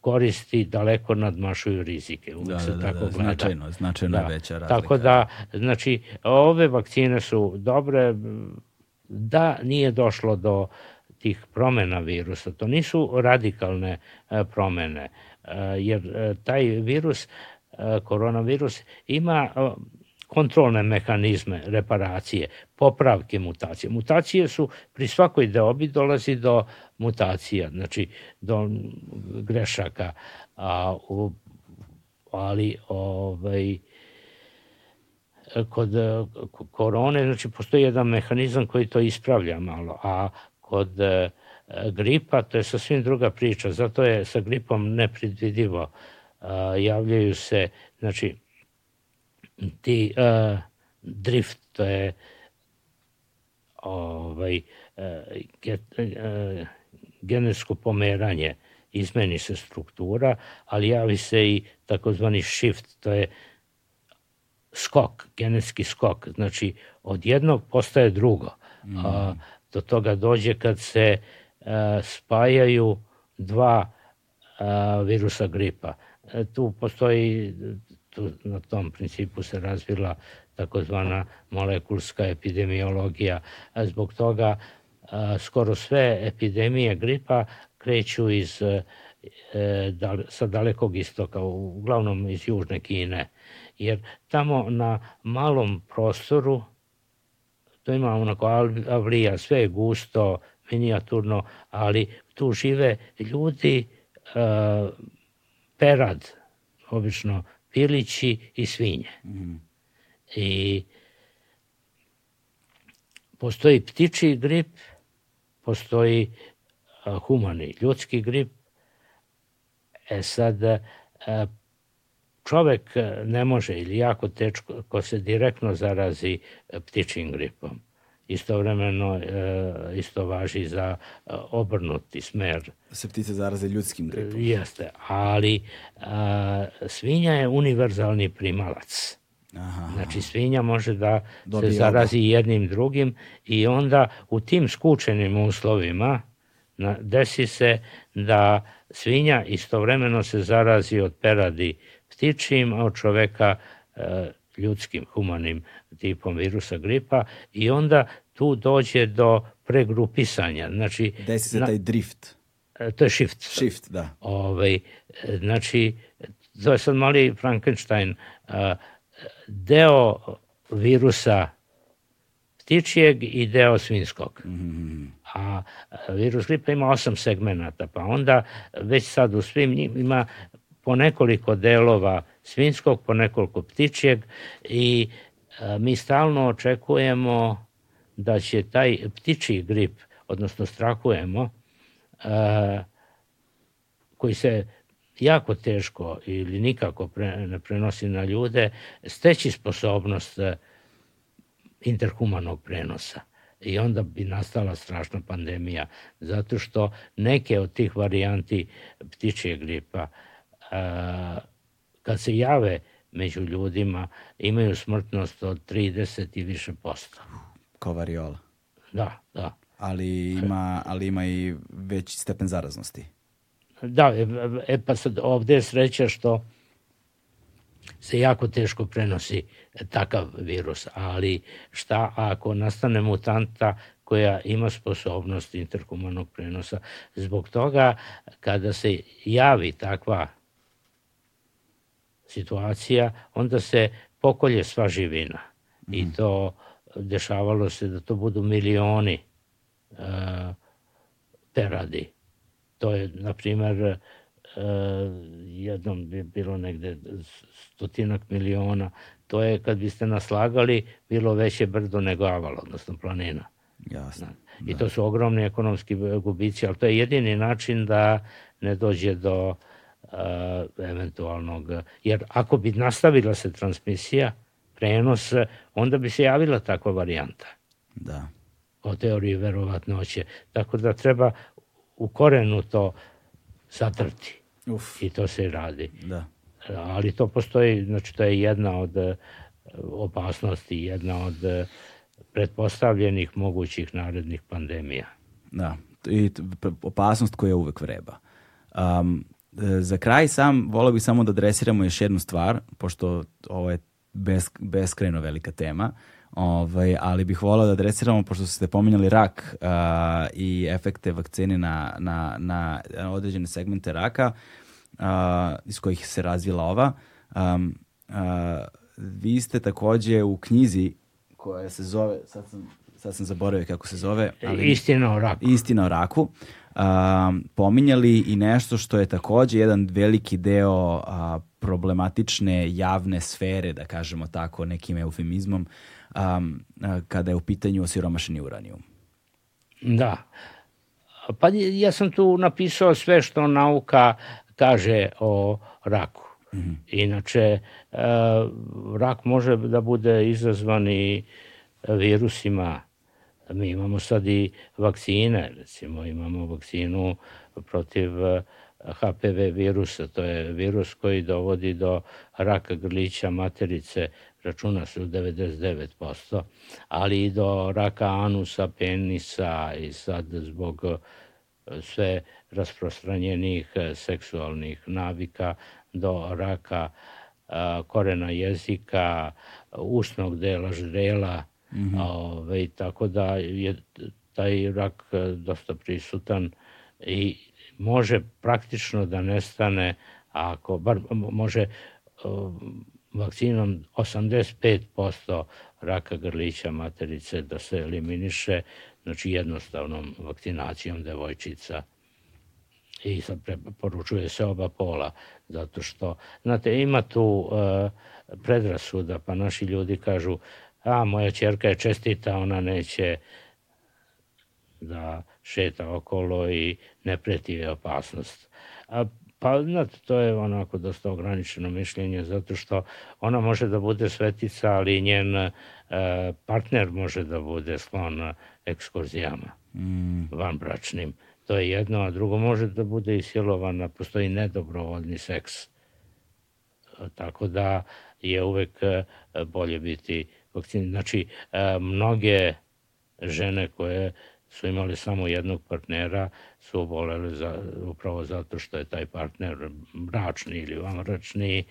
koristi daleko nadmašuju rizike. Uvijek da, se da, tako da, gleda. Značajno, značajno da. veća razlika. Tako da, znači, ove vakcine su dobre, da nije došlo do tih promena virusa. To nisu radikalne e, promene, e, jer e, taj virus, koronavirus, ima kontrolne mehanizme reparacije, popravke mutacije. Mutacije su pri svakoj deobi dolazi do mutacija, znači do grešaka, a, u, ali ovaj, kod korone znači postoji jedan mehanizam koji to ispravlja malo, a kod e, gripa to je sasvim druga priča, zato je sa gripom nepredvidivo. javljaju se, znači ti uh, drift, to je ovaj, uh, get, uh, genetsko pomeranje, izmeni se struktura, ali javi se i takozvani shift, to je skok, genetski skok, znači od jednog postaje drugo. Mm. A, do toga dođe kad se a, spajaju dva a, virusa gripa. E, tu postoji tu, na tom principu se razvila takozvana molekulska epidemiologija. Zbog toga skoro sve epidemije gripa kreću iz e, da, sa dalekog istoka, uglavnom iz južne Kine. Jer tamo na malom prostoru to ima onako avlija, sve je gusto, minijaturno, ali tu žive ljudi uh, perad, obično pilići i svinje. Mm. I postoji ptiči grip, postoji humani ljudski grip. E sad, čovek ne može ili jako tečko ko se direktno zarazi ptičim gripom istovremeno e, isto važi za e, obrnuti smer. Se ptice zaraze ljudskim gripom. Jeste, ali a, svinja je univerzalni primalac. Aha. Znači svinja može da Dobije se zarazi oba. jednim drugim i onda u tim skučenim uslovima na, desi se da svinja istovremeno se zarazi od peradi ptičim, a od čoveka e, ljudskim, humanim tipom virusa gripa i onda tu dođe do pregrupisanja. Znači, Desi se na, taj drift. E, to je shift. Shift, da. Ovaj, znači, to je sad mali Frankenstein. Deo virusa ptičijeg i deo svinskog. Mm -hmm. A virus gripa ima osam segmenata, pa onda već sad u svim njim ima po nekoliko delova svinskog, po nekoliko ptičijeg i mi stalno očekujemo da će taj ptičiji grip, odnosno strahujemo, koji se jako teško ili nikako ne prenosi na ljude, steći sposobnost interhumanog prenosa. I onda bi nastala strašna pandemija, zato što neke od tih varijanti ptičije gripa, kad se jave među ljudima, imaju smrtnost od 30 i više posto. Kao variola. Da, da. Ali ima, ali ima i veći stepen zaraznosti. Da, e, e pa sad ovde je sreća što se jako teško prenosi takav virus, ali šta ako nastane mutanta koja ima sposobnost interhumanog prenosa. Zbog toga kada se javi takva situacija, onda se pokolje sva živina. Mm. I mhm. to dešavalo se da to budu milioni uh, peradi. To je, na primer, uh, jednom bi bilo negde stotinak miliona. To je, kad biste naslagali, bilo veće brdo nego aval, odnosno planina. Jasno. I da. to su ogromni ekonomski gubici, ali to je jedini način da ne dođe do uh, eventualnog... Jer ako bi nastavila se transmisija, prenos, onda bi se javila takva varijanta. Da. O teoriji verovatnoće. Tako da treba u korenu to zatrti. Uf. I to se radi. Da. Ali to postoji, znači to je jedna od e, opasnosti, jedna od e, pretpostavljenih mogućih narednih pandemija. Da, i opasnost koja uvek vreba. Um, za kraj sam, volao bih samo da adresiramo još jednu stvar, pošto ovo je bes, beskreno velika tema. Ovaj, ali bih volao da adresiramo, pošto ste pominjali rak uh, i efekte vakcine na, na, na određene segmente raka uh, iz kojih se razvila ova. Um, uh, vi ste takođe u knjizi koja se zove, sad sam, sad sam zaboravio kako se zove. Ali, Istina o raku. Istina o raku. Um, pominjali i nešto što je takođe jedan veliki deo uh, problematične javne sfere, da kažemo tako, nekim eufemizmom, um, kada je u pitanju osiromašeni uranijum. Da. Pa ja sam tu napisao sve što nauka kaže o raku. Mm -hmm. Inače, uh, rak može da bude izazvan i virusima. Mi imamo sad i vakcine, recimo imamo vakcinu protiv HPV virusa, to je virus koji dovodi do raka grlića materice, računa se u 99%, ali i do raka anusa, penisa i sad zbog e, sve rasprostranjenih e, seksualnih navika do raka korena jezika, usnog dela ždrela, mm -hmm. ove, tako da je taj rak dosta prisutan i može praktično da nestane ako bar može vakcinom 85% raka grlića materice da se eliminiše, znači jednostavnom vakcinacijom devojčica i sad poručuje se oba pola, zato što, znate, ima tu uh, predrasuda, pa naši ljudi kažu, a moja čerka je čestita, ona neće da šeta okolo i ne preti je opasnost. A Pa, znate, to je onako dosta ograničeno mišljenje, zato što ona može da bude svetica, ali njen e, partner može da bude sklon ekskurzijama mm. vanbračnim. To je jedno, a drugo može da bude i silovana, postoji nedobrovoljni seks Tako da je uvek bolje biti vakcin. Znači, mnoge žene koje su imali samo jednog partnera su oboleli za, upravo zato što je taj partner bračni ili vanbračni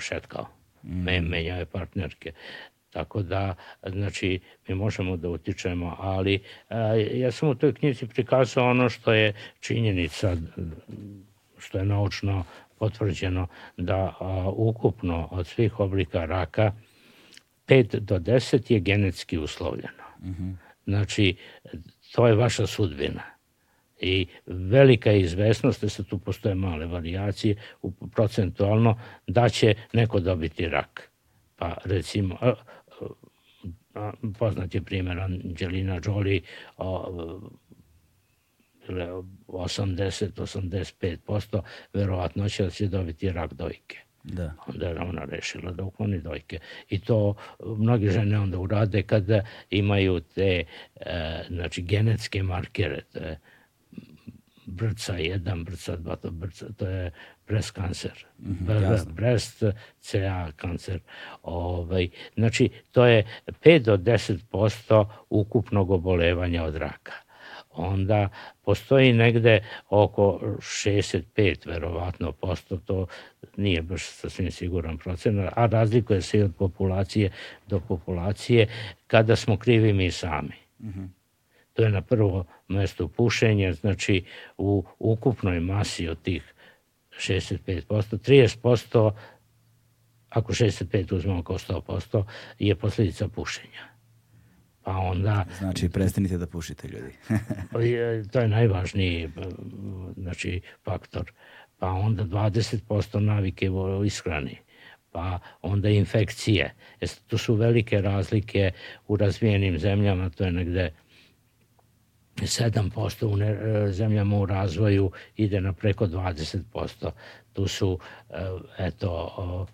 šetkao. Mm. Menjao je partnerke. Tako da, znači, mi možemo da utičemo, ali a, ja sam u toj knjizi prikazao ono što je činjenica, što je naučno potvrđeno, da a, ukupno od svih oblika raka 5 do 10 je genetski uslovljeno. Mm -hmm. Znači, to je vaša sudbina. I velika je izvesnost, da se tu postoje male variacije procentualno, da će neko dobiti rak. Pa recimo, poznat je primjer Angelina Jolie, 80-85% verovatnoća da će dobiti rak dojke. Da. Onda je ona rešila da ukloni dojke. I to mnogi žene onda urade kada imaju te e, znači, genetske markere, te brca 1, brca 2, to, brca, to je breast kancer. Mm -hmm, breast CA kancer. Ovaj, znači, to je 5 do 10% ukupnog obolevanja od raka onda postoji negde oko 65 verovatno posto, to nije baš sasvim siguran procenat, a razlikuje se i od populacije do populacije kada smo krivi mi sami. Mm -hmm. To je na prvo mesto pušenje, znači u ukupnoj masi od tih 65%, 30%, ako 65 uzmemo kao 100%, je posljedica pušenja. Pa onda... Znači, prestanite da pušite ljudi. (laughs) to je najvažniji znači, faktor. Pa onda 20% navike u ishrani pa onda infekcije. To su velike razlike u razvijenim zemljama, to je negde 7% u ne, zemljama u razvoju ide na preko 20%. Tu su, eto,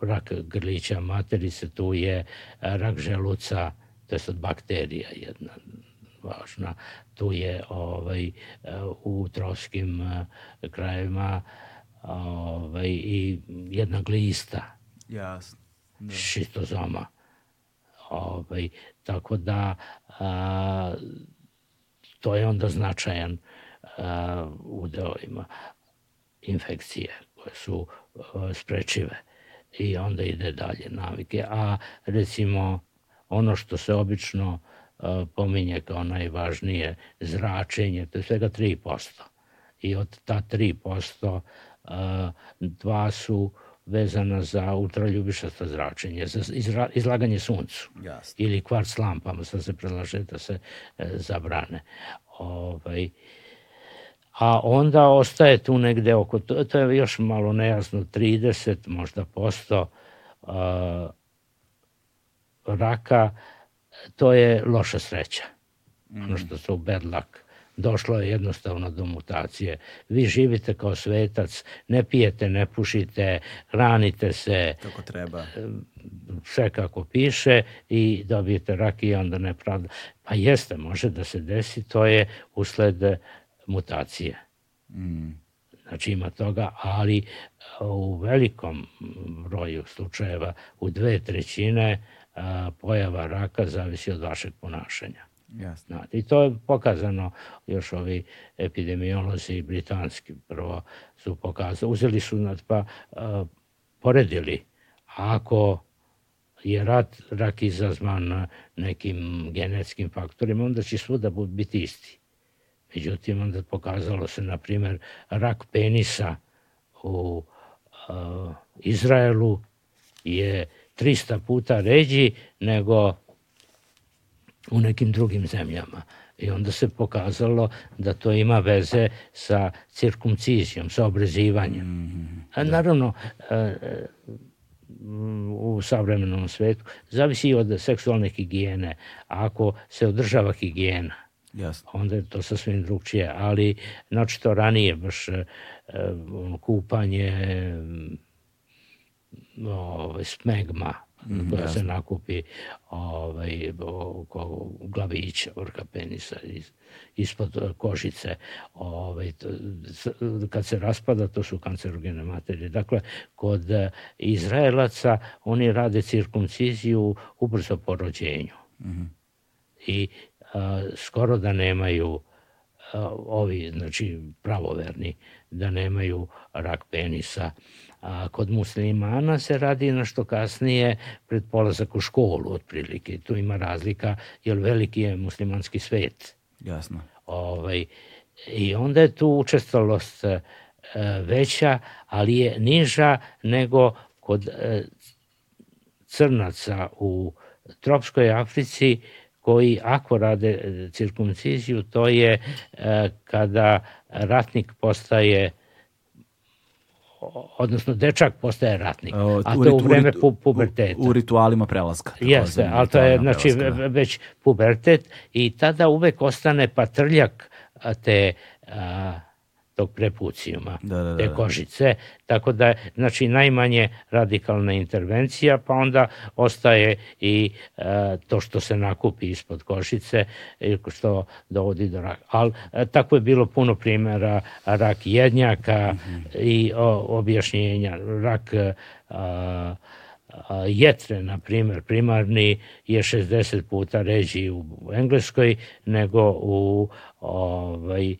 rak grlića materice, tu je rak želuca, to je sad bakterija jedna važna. Tu je ovaj, u trovskim krajevima ovaj, i jedna glista. Jasno. Da. Šistozoma. Ovaj, tako da a, to je onda značajan a, udeo ima infekcije koje su a, sprečive i onda ide dalje navike. A recimo ono što se obično pominje kao najvažnije zračenje, to je svega 3%. I od ta 3% a, dva su vezana za ultraljubišasto zračenje, za izra, izlaganje suncu Jasne. ili kvarc lampama, sad se predlaže da se e, zabrane. Ovaj, a onda ostaje tu negde oko, to, to je još malo nejasno, 30 možda posto a, raka, to je loša sreća. Mm. Ono što su bad luck došlo je jednostavno do mutacije. Vi živite kao svetac, ne pijete, ne pušite, hranite se. Kako treba. Sve kako piše i dobijete rak i onda nepravda. Pa jeste, može da se desi, to je usled mutacije. Mm. Znači ima toga, ali u velikom broju slučajeva, u dve trećine, pojava raka zavisi od vašeg ponašanja. Jasno. I to je pokazano još ovi epidemiolozi britanski prvo su pokazali, uzeli su nad pa uh, poredili ako je rat, rak izazvan nekim genetskim faktorima, onda će svuda biti isti. Međutim, onda pokazalo se, na primjer, rak penisa u uh, Izraelu je 300 puta ređi nego u nekim drugim zemljama. I onda se pokazalo da to ima veze sa cirkumcizijom, sa obrezivanjem. Mm, A naravno, e, e, u savremenom svetu zavisi i od seksualne higijene. Ako se održava higijena, Jasno. onda je to sasvim drugčije. Ali, znači to ranije, baš e, kupanje, o, smegma, mm, koja se nakupi ovaj, oko glavića, vrha penisa iz, ispod kožice. Ovaj, to, kad se raspada, to su kancerogene materije. Dakle, kod Izraelaca oni rade cirkumciziju ubrzo po rođenju. Mm -hmm. I a, skoro da nemaju ovi, znači pravoverni, da nemaju rak penisa. A kod muslimana se radi na što kasnije pred polazak u školu otprilike. Tu ima razlika, jer veliki je muslimanski svet. Jasno. Ovaj, I onda je tu učestalost e, veća, ali je niža nego kod e, crnaca u tropskoj Africi koji ako rade e, cirkumciziju, to je e, kada ratnik postaje odnosno dečak postaje ratnik, a to u vreme pu puberteta. U, u ritualima prelaska. Jeste, ali to je znači, prelaska, da. već pubertet i tada uvek ostane patrljak te a, tog prepucijuma, da, da, da, te da. kožice, tako da znači najmanje radikalna intervencija, pa onda ostaje i e, to što se nakupi ispod kožice, što dovodi do raka. Ali e, tako je bilo puno primjera rak jednjaka mm -hmm. i o, objašnjenja. Rak a, a, jetre, na primjer, primarni je 60 puta ređi u Engleskoj nego u ovaj,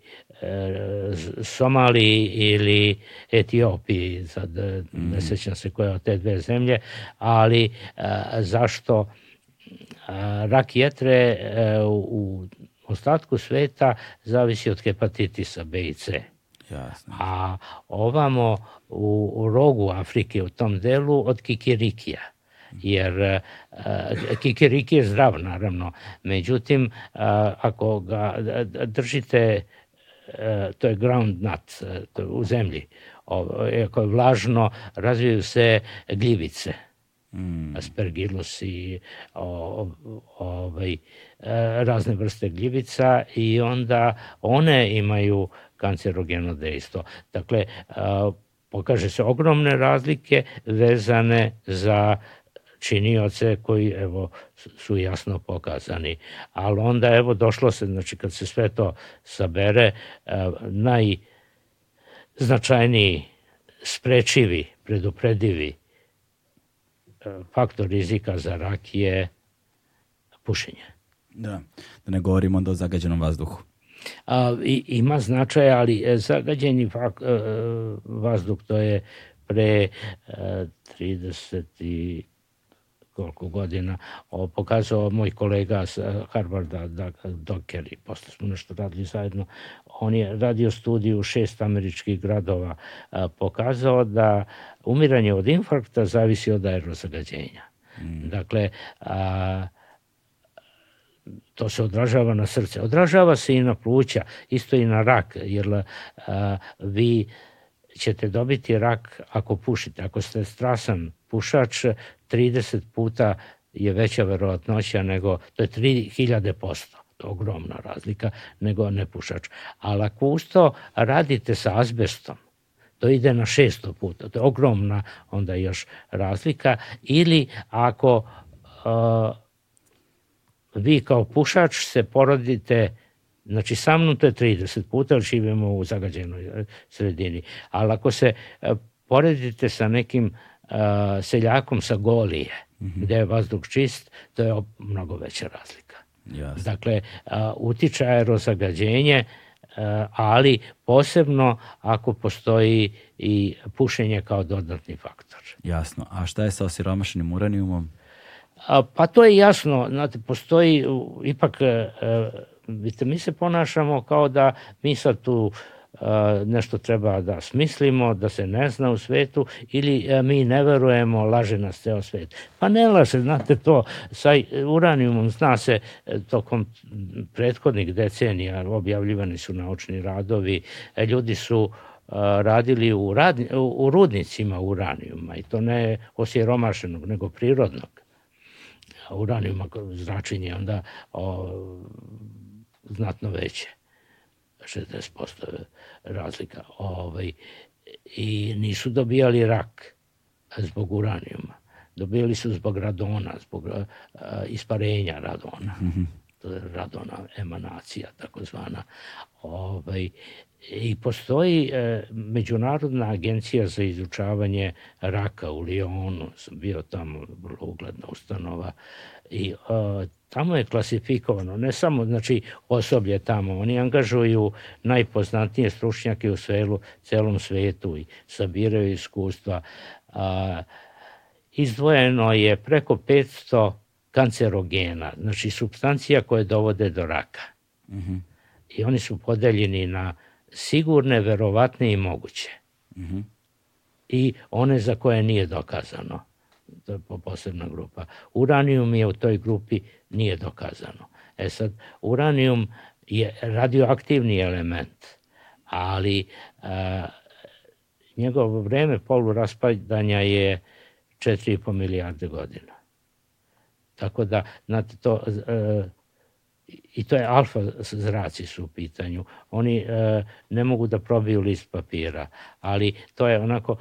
Somaliji ili Etiopiji, sad mm. ne sećam se koje od te dve zemlje, ali a, zašto a, rak jetre e, u ostatku sveta zavisi od hepatitisa B i C. Jasno. A ovamo u, u rogu Afrike, u tom delu, od kikirikija jer uh, kikiriki je zdrav naravno, međutim uh, ako ga držite E, to je ground nut, e, to je u zemlji. Ako je vlažno, razvijaju se gljivice. Mm. aspergillus i o, ovaj, e, razne vrste gljivica i onda one imaju kancerogeno dejstvo. Dakle, pokaže se ogromne razlike vezane za činioce koji evo su jasno pokazani. Ali onda evo došlo se, znači kad se sve to sabere, e, najznačajniji sprečivi, predupredivi e, faktor rizika za rak je pušenje. Da, da ne govorimo onda o zagađenom vazduhu. A, i, ima značaj, ali e, zagađeni fak, vazduh to je pre 30 i koliko godina o, pokazao moj kolega s Harvarda, da, Docker i posle smo nešto radili zajedno. On je radio studiju šest američkih gradova, a, pokazao da umiranje od infarkta zavisi od aerozagađenja. Mm. Dakle, a, to se odražava na srce. Odražava se i na pluća, isto i na rak, jer a, vi ćete dobiti rak ako pušite. Ako ste strasan pušač, 30 puta je veća verovatnoća nego, to je 3000 posto ogromna razlika, nego nepušač. Ali ako usto radite sa azbestom, to ide na 600 puta, to je ogromna onda još razlika. Ili ako uh, vi kao pušač se porodite Znači, sa mnom to je 30 puta, ali živimo u zagađenoj e, sredini. Ali ako se uh, poredite sa nekim uh, seljakom sa Golije, mm -hmm. gde je vazduh čist, to je mnogo veća razlika. Jasne. Dakle, utiče aerozagađenje, ali posebno ako postoji i pušenje kao dodatni faktor. Jasno. A šta je sa osiromašenim uranijumom? A, pa to je jasno. Znate, postoji ipak, e, e, mi se ponašamo kao da mi sad tu nešto treba da smislimo, da se ne zna u svetu ili mi ne verujemo, laže nas ceo svet. Pa ne laže, znate to, sa uranijumom zna se e, tokom prethodnih decenija, objavljivani su naučni radovi, e, ljudi su radili u, radni, u rudnicima uranijuma i to ne osiromašenog, nego prirodnog uranijuma zračenje onda o, znatno veće. 60% razlika. Ovaj, I nisu dobijali rak zbog uranijuma, dobili su zbog radona, zbog uh, isparenja radona. Mm -hmm. To je radona emanacija, takozvana. Ovaj, I postoji e, Međunarodna agencija za izučavanje raka u Lijonu, sam bio tamo, vrlo ugledna ustanova, i e, tamo je klasifikovano, ne samo znači, osoblje tamo, oni angažuju najpoznatije stručnjake u svelu, celom svetu i sabiraju iskustva. A, izdvojeno je preko 500 kancerogena, znači substancija koje dovode do raka. Mm -hmm. I oni su podeljeni na sigurne, verovatne i moguće. Mm -hmm. I one za koje nije dokazano. To je posebna grupa. Uranijum je u toj grupi nije dokazano. E sad, uranijum je radioaktivni element, ali a, njegovo vreme poluraspadanja je 4,5 milijarde godina. Tako da, znate, to, a, i to je alfa zraci su u pitanju. Oni e, ne mogu da probiju list papira, ali to je onako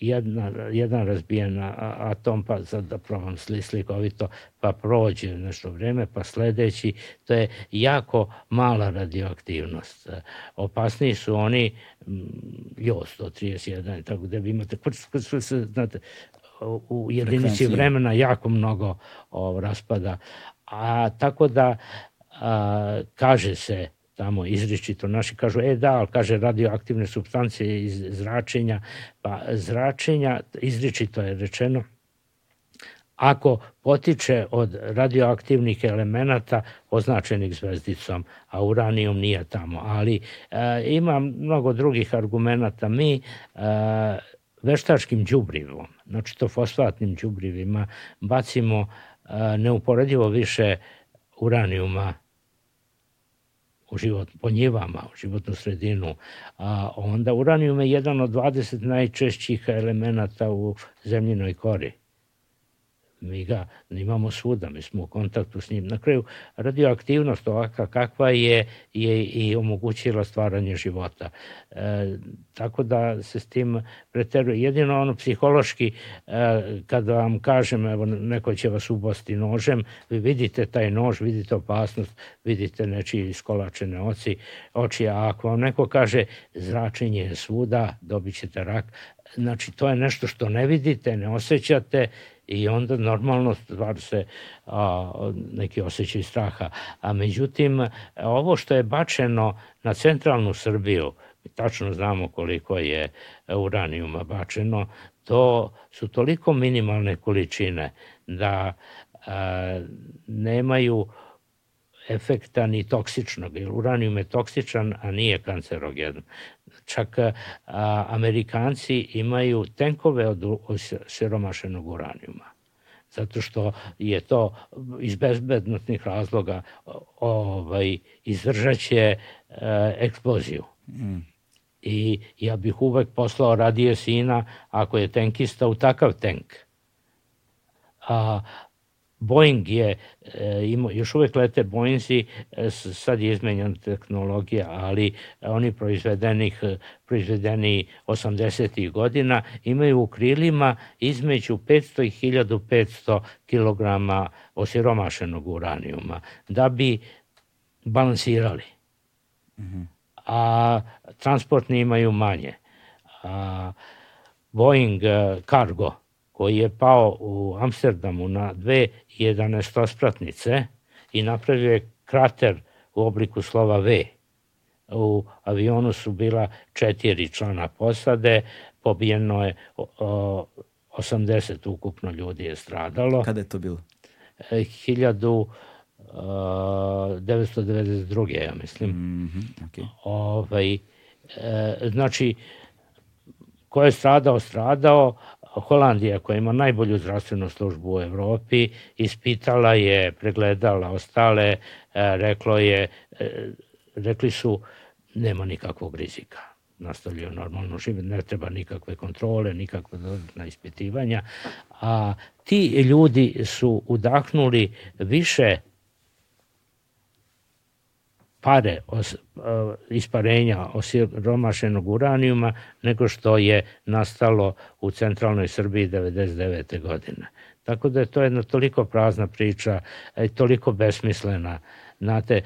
jedna, jedan razbijen atom, pa sad da probam slikovito, pa prođe nešto vreme, pa sledeći, to je jako mala radioaktivnost. Opasniji su oni jo 131, tako da vi imate, znate, u jedinici vremena jako mnogo o, raspada, A tako da a, kaže se tamo izričito, naši kažu, e da, ali kaže radioaktivne substancije iz zračenja, pa zračenja, izričito je rečeno, ako potiče od radioaktivnih elemenata označenih zvezdicom, a uranijum nije tamo. Ali e, ima mnogo drugih argumenta. Mi e, veštačkim đubrivom, znači to fosfatnim đubrivima, bacimo neuporedivo više uranijuma u život, po njivama, u životnu sredinu. A onda uranijum je jedan od 20 najčešćih elemenata u zemljinoj kori. Mi ga imamo svuda, mi smo u kontaktu s njim. Na kraju, radioaktivnost ovaka kakva je, je i omogućila stvaranje života. E, tako da se s tim preteruje. Jedino ono psihološki, e, kada vam kažem, evo, neko će vas ubosti nožem, vi vidite taj nož, vidite opasnost, vidite nečiji iskolačene oci, oči, a ako vam neko kaže zračenje je svuda, dobit ćete rak, znači to je nešto što ne vidite, ne osjećate i onda normalno stvar se a, neki osjećaj straha. A međutim, ovo što je bačeno na centralnu Srbiju, tačno znamo koliko je uranijuma bačeno, to su toliko minimalne količine da a, nemaju efekta ni toksičnog, jer uranijum je toksičan, a nije kancerogen. Čak a, Amerikanci imaju tenkove od, od siromašenog uranijuma zato što je to iz bezbednotnih razloga ovaj, izdržaće e, eksploziju. Mm. I ja bih uvek poslao radije sina ako je tenkista u takav tenk. A, Boeing je e, imao, još uvek lete Boeingsi, e, sad je izmenjena tehnologija, ali oni proizvedenih, proizvedeni 80. godina imaju u krilima između 500 i 1500 kg osiromašenog uranijuma, da bi balansirali. Mm -hmm. A transportni imaju manje. A, Boeing e, Cargo koji je pao u Amsterdamu na dve 11 ospratnice i napravio je krater u obliku slova V. U avionu su bila četiri člana posade, pobijeno je o, 80 ukupno ljudi je stradalo. Kada je to bilo? 1992. ja mislim. Mm -hmm, okay. ovaj, e, znači, ko je stradao, stradao, Holandija koja ima najbolju zdravstvenu službu u Evropi ispitala je, pregledala ostale, e, reklo je, e, rekli su nema nikakvog rizika. Nastavljaju normalno život, ne treba nikakve kontrole, nikakve dodatna ispitivanja, a ti ljudi su udahnuli više pare os, uh, isparenja osiromašenog uranijuma nego što je nastalo u centralnoj Srbiji 99. godine. Tako da je to jedna toliko prazna priča toliko besmislena. Znate,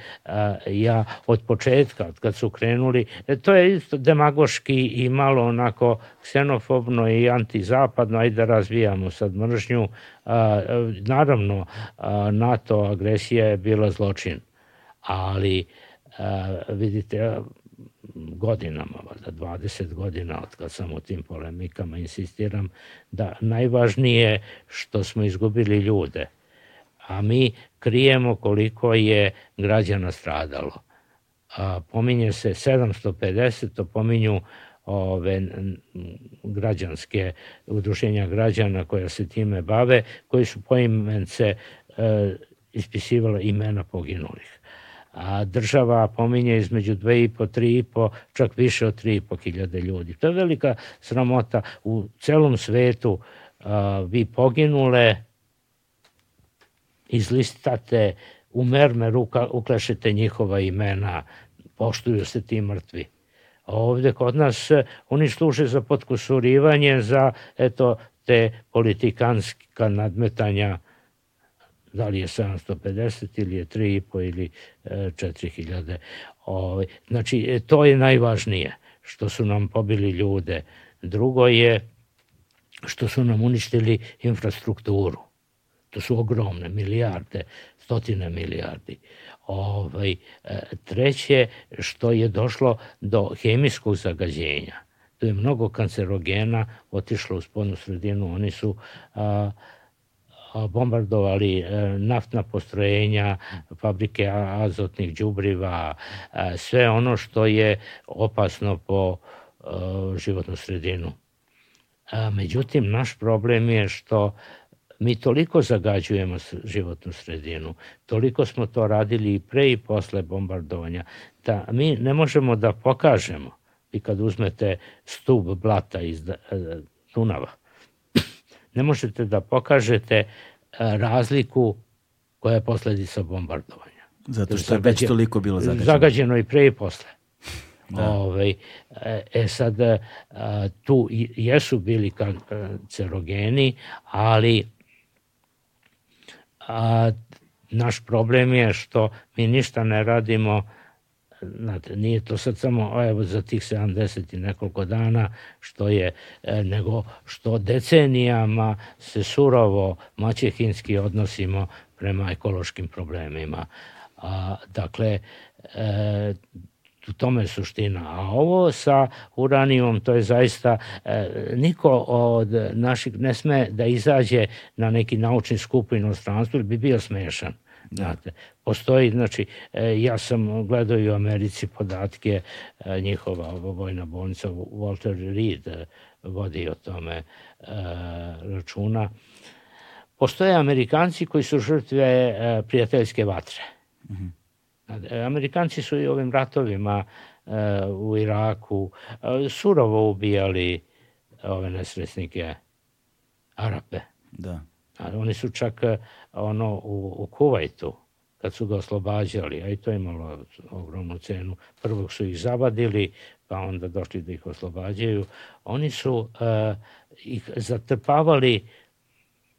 ja od početka, kad su krenuli, to je isto demagoški i malo onako ksenofobno i antizapadno, ajde da razvijamo sad mržnju. Naravno, NATO agresija je bila zločin, ali vidite, godinama, valjda 20 godina od kad sam u tim polemikama insistiram da najvažnije što smo izgubili ljude, a mi krijemo koliko je građana stradalo. A, pominje se 750, to pominju ove građanske udruženja građana koja se time bave, koji su poimence e, ispisivala imena poginulih a država pominje između 2,5, 3,5, čak više od 3,5 hiljade ljudi. To je velika sramota u celom svetu. A, vi poginule izlistate u mermer, uklešete njihova imena, poštuju se ti mrtvi. A ovde kod nas oni služe za potkusurivanje, za eto, te politikanska nadmetanja da li je 750 ili je 3,5 ili 4000. E, ovaj, znači, e, to je najvažnije, što su nam pobili ljude. Drugo je što su nam uništili infrastrukturu. To su ogromne milijarde, stotine milijardi. Ovaj, e, treće, što je došlo do hemijskog zagađenja. To je mnogo kancerogena otišlo u spodnu sredinu. Oni su a, bombardovali e, naftna postrojenja, fabrike azotnih đubriva, e, sve ono što je opasno po e, životnu sredinu. Međutim, naš problem je što mi toliko zagađujemo životnu sredinu, toliko smo to radili i pre i posle bombardovanja, da mi ne možemo da pokažemo, i kad uzmete stub blata iz Dunava, ne možete da pokažete e, razliku koja je posledica bombardovanja. Zato što je već toliko bilo zagađeno. Zagađeno i pre i posle. (laughs) Da. Ove, ovaj, e sad, e, tu jesu bili kancerogeni, ali a, naš problem je što mi ništa ne radimo Znate, nije to sad samo evo, za tih 70 i nekoliko dana što je, e, nego što decenijama se surovo maćehinski odnosimo prema ekološkim problemima. A, dakle, e, u tome je suština. A ovo sa uranijom, to je zaista, e, niko od naših ne sme da izađe na neki naučni skup u inostranstvu, bi bio smešan. Znate, postoji, znači, e, ja sam gledao i u Americi podatke, e, njihova vojna bolnica Walter Reed e, vodi o tome računa. Postoje Amerikanci koji su žrtve prijateljske vatre. Mm -hmm. Amerikanci su i ovim ratovima u Iraku surovo ubijali ove nesresnike Arape. Da. Oni su čak e, ono u, u Kuvajtu, kad su ga oslobađali, a i to je imalo ogromnu cenu. Prvog su ih zavadili, pa onda došli da ih oslobađaju. Oni su uh, ih zatrpavali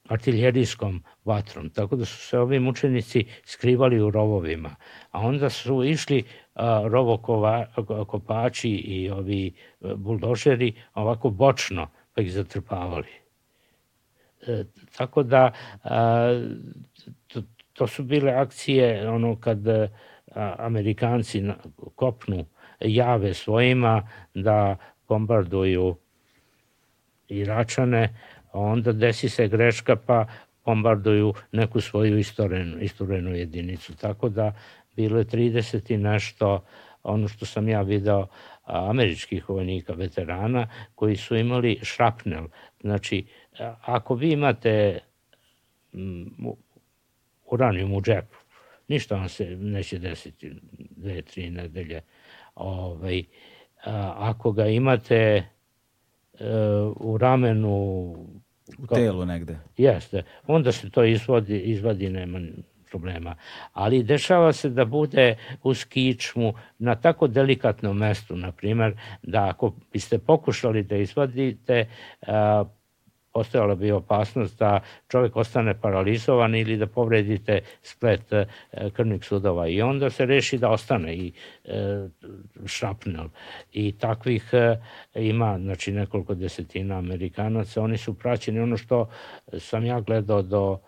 artiljerijskom vatrom, tako da su se ovi mučenici skrivali u rovovima. A onda su išli a, rovokopači i ovi e, buldožeri ovako bočno, pa ih zatrpavali. Tako da to, to su bile akcije ono kad Amerikanci na, kopnu jave svojima da bombarduju Iračane, a onda desi se greška pa bombarduju neku svoju istorenu, istorenu jedinicu. Tako da bilo je 30 i nešto ono što sam ja video američkih vojnika, veterana, koji su imali šrapnel. Znači, ako vi imate uranijum u džepu, ništa vam se neće desiti dve, tri nedelje. Ovaj, ako ga imate e, u ramenu u telu negde. Jeste. Onda se to izvodi, izvadi, nema problema. Ali dešava se da bude u skičmu na tako delikatnom mestu, na primer, da ako biste pokušali da izvadite postojala bi opasnost da čovjek ostane paralizovan ili da povredite splet krvnih sudova i onda se reši da ostane i e, šrapnel. I takvih e, ima znači, nekoliko desetina Amerikanaca. Oni su praćeni ono što sam ja gledao do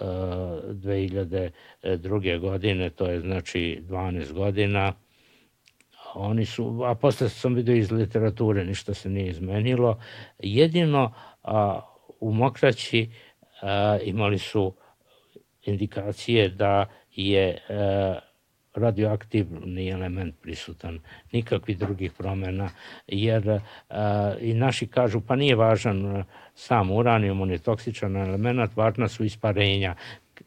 2002. godine, to je znači 12 godina, oni su, a posle sam vidio iz literature, ništa se nije izmenilo. Jedino a, u Mokraći a, imali su indikacije da je a, radioaktivni element prisutan, nikakvih drugih promena, jer a, i naši kažu pa nije važan sam uranijum, on je toksičan element, važna su isparenja.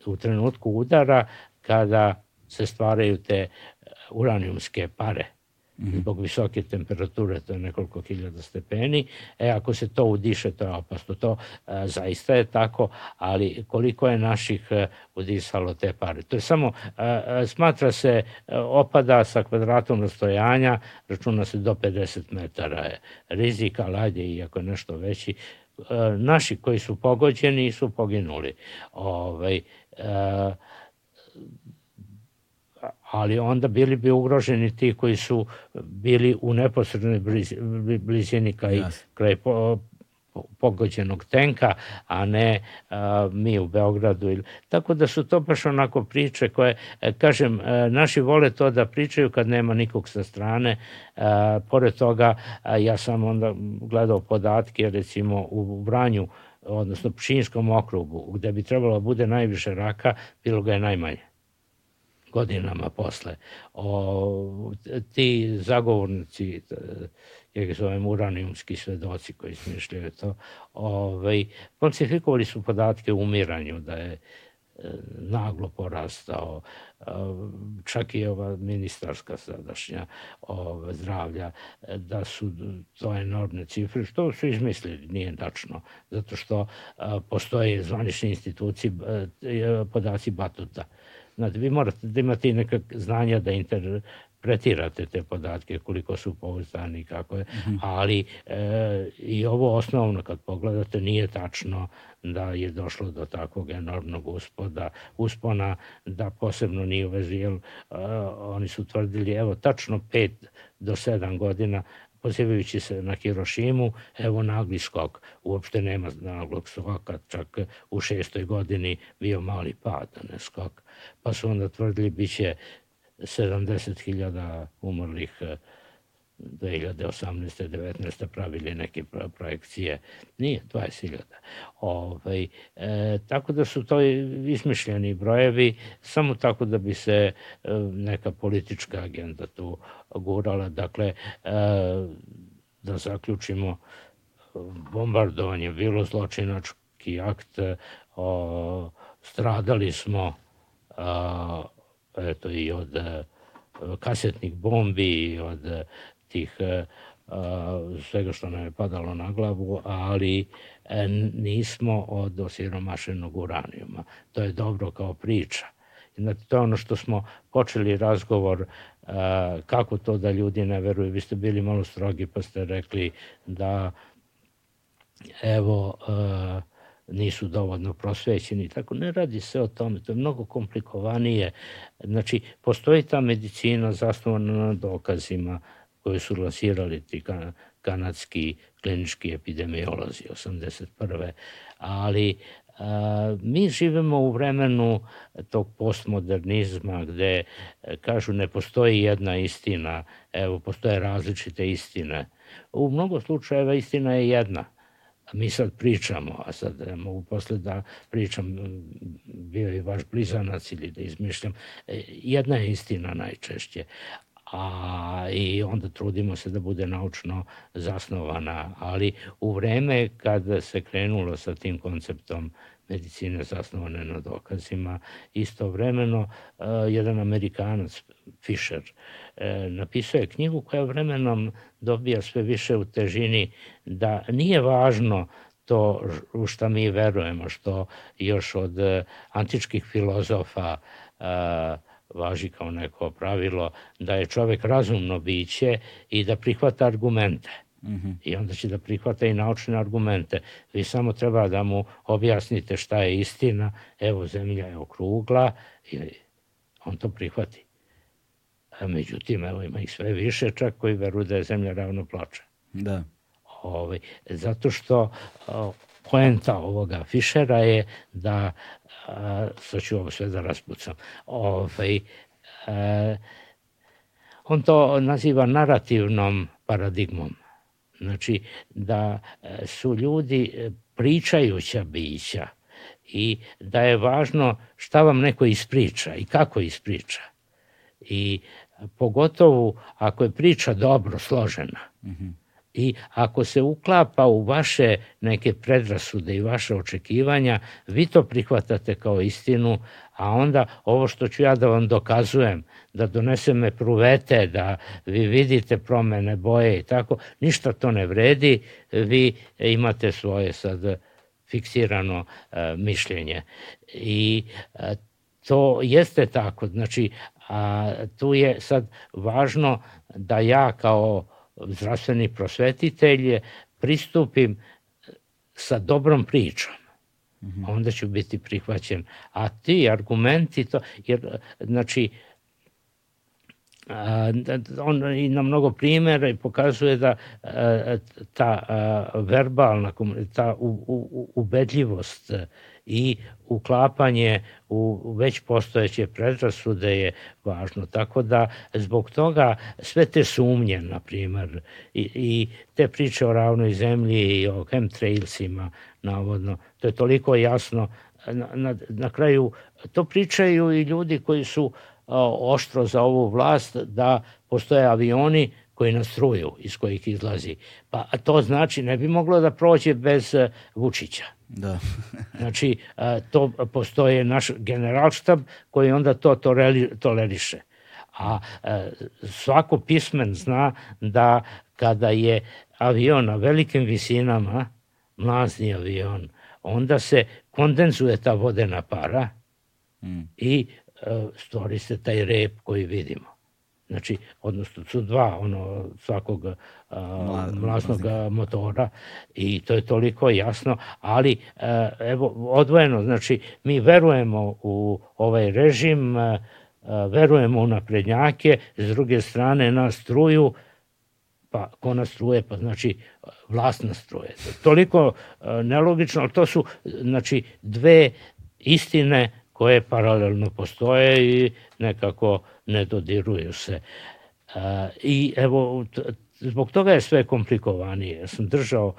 U trenutku udara kada se stvaraju te uranijumske pare -hmm. zbog visoke temperature, to je nekoliko hiljada stepeni. E, ako se to udiše, to je opasno. To e, zaista je tako, ali koliko je naših e, udisalo te pare? To je samo, e, e smatra se, e, opada sa kvadratom rastojanja, računa se do 50 metara je rizika, ali ajde, iako je nešto veći, e, naši koji su pogođeni su poginuli. Ovaj, e, ali onda bili bi ugroženi ti koji su bili u neposrednoj blizini kraj, yes. kraj po, pogođenog tenka, a ne a, mi u Beogradu. Ili, tako da su to baš onako priče koje, e, kažem, e, naši vole to da pričaju kad nema nikog sa strane. A, pored toga, a, ja sam onda gledao podatke, recimo u Vranju, odnosno Pšinskom okrugu, gde bi trebalo da bude najviše raka, bilo ga je najmanje godinama posle. O, ti zagovornici, ja ih zovem uranijumski svedoci koji smišljaju to, ovaj, falsifikovali su podatke o umiranju, da je e, naglo porastao, e, čak i ova ministarska sadašnja ova, zdravlja, da su to enormne cifre, što su izmislili, nije tačno, zato što postoje zvanične institucije, podaci Batuta, Znate, vi morate da imate neka znanja da interpretirate te podatke, koliko su pouzdani, kako je, mm -hmm. ali e, i ovo osnovno kad pogledate nije tačno da je došlo do takvog enormnog uspoda, uspona, da posebno nije u vezi, jer e, oni su tvrdili, evo, tačno 5 do 7 godina pozivajući se na Hirošimu, evo nagli skok. Uopšte nema naglog skoka, čak u šestoj godini bio mali pad, a ne skok. Pa su onda tvrdili bit će 70.000 umrlih 2018. 19. pravili neke projekcije. Nije, 20.000. Ovaj, e, tako da su to izmišljeni brojevi, samo tako da bi se e, neka politička agenda tu gurala. Dakle, e, da zaključimo, bombardovanje bilo zločinački akt, o, stradali smo a, eto i od kasetnih bombi i od tih e, svega što nam je padalo na glavu, ali e, nismo od osiromašenog uranijuma. To je dobro kao priča. Znači, to je ono što smo počeli razgovor e, kako to da ljudi ne veruju. Vi ste bili malo strogi pa ste rekli da evo nisu dovoljno prosvećeni. Tako ne radi se o tome, to je mnogo komplikovanije. Znači, postoji ta medicina zasnovana na dokazima, koje su lansirali ti kanadski klinički epidemiolozi 81. Ali a, mi živemo u vremenu tog postmodernizma gde kažu ne postoji jedna istina, evo postoje različite istine. U mnogo slučajeva istina je jedna. Mi sad pričamo, a sad ja mogu posle da pričam, bio je vaš blizanac ili da izmišljam, e, jedna je istina najčešće, a i onda trudimo se da bude naučno zasnovana, ali u vreme kada se krenulo sa tim konceptom medicine zasnovane na dokazima, istovremeno uh, jedan Amerikanac, Fisher, napisao je knjigu koja vremenom dobija sve više u težini da nije važno to u šta mi verujemo, što još od e, antičkih filozofa a, važi kao neko pravilo da je čovek razumno biće i da prihvata argumente. Mm -hmm. I onda će da prihvata i naučne argumente. Vi samo treba da mu objasnite šta je istina. Evo, zemlja je okrugla i on to prihvati. A međutim, evo ima ih sve više čak koji veruju da je zemlja ravno ploča. Da. Ovaj, zato što o, poenta ovoga Fišera je da a, sad ću ovo sve da raspucam ovaj, a, on to naziva narativnom paradigmom znači da su ljudi pričajuća bića i da je važno šta vam neko ispriča i kako ispriča i pogotovo ako je priča dobro složena. Mm -hmm i ako se uklapa u vaše neke predrasude i vaše očekivanja, vi to prihvatate kao istinu, a onda ovo što ću ja da vam dokazujem, da donesem me pruvete, da vi vidite promene boje i tako, ništa to ne vredi, vi imate svoje sad fiksirano e, mišljenje. I e, to jeste tako, znači a, tu je sad važno da ja kao zdravstveni prosvetitelj pristupim sa dobrom pričom. Mm -hmm. Onda ću biti prihvaćen. A ti argumenti, to, jer, znači, a, on i na mnogo primjera pokazuje da ta verbalna, ta ubedljivost i uklapanje u već postojeće predrasude je važno. Tako da zbog toga sve te sumnje, na primer, i, i te priče o ravnoj zemlji i o chemtrailsima, navodno, to je toliko jasno. Na, na, na kraju to pričaju i ljudi koji su o, oštro za ovu vlast da postoje avioni koji nas struju, iz kojih izlazi. Pa to znači ne bi moglo da prođe bez Vučića Da. (laughs) (laughs) znači, to postoje naš generalštab koji onda to toleriše. A svako pismen zna da kada je avion na velikim visinama, mlazni avion, onda se kondenzuje ta vodena para mm. i stvori se taj rep koji vidimo. Znači, odnosno su dva ono svakog a, mlasnog motora i to je toliko jasno, ali a, evo odvojeno, znači mi verujemo u ovaj režim, a, verujemo u naprednjake, s druge strane na struju, pa ko nas struje, pa znači vlast nas struje. Toliko nelogično, ali to su znači dve istine koje paralelno postoje i nekako ne dodiruju se. I evo, zbog toga je sve komplikovanije. Ja sam držao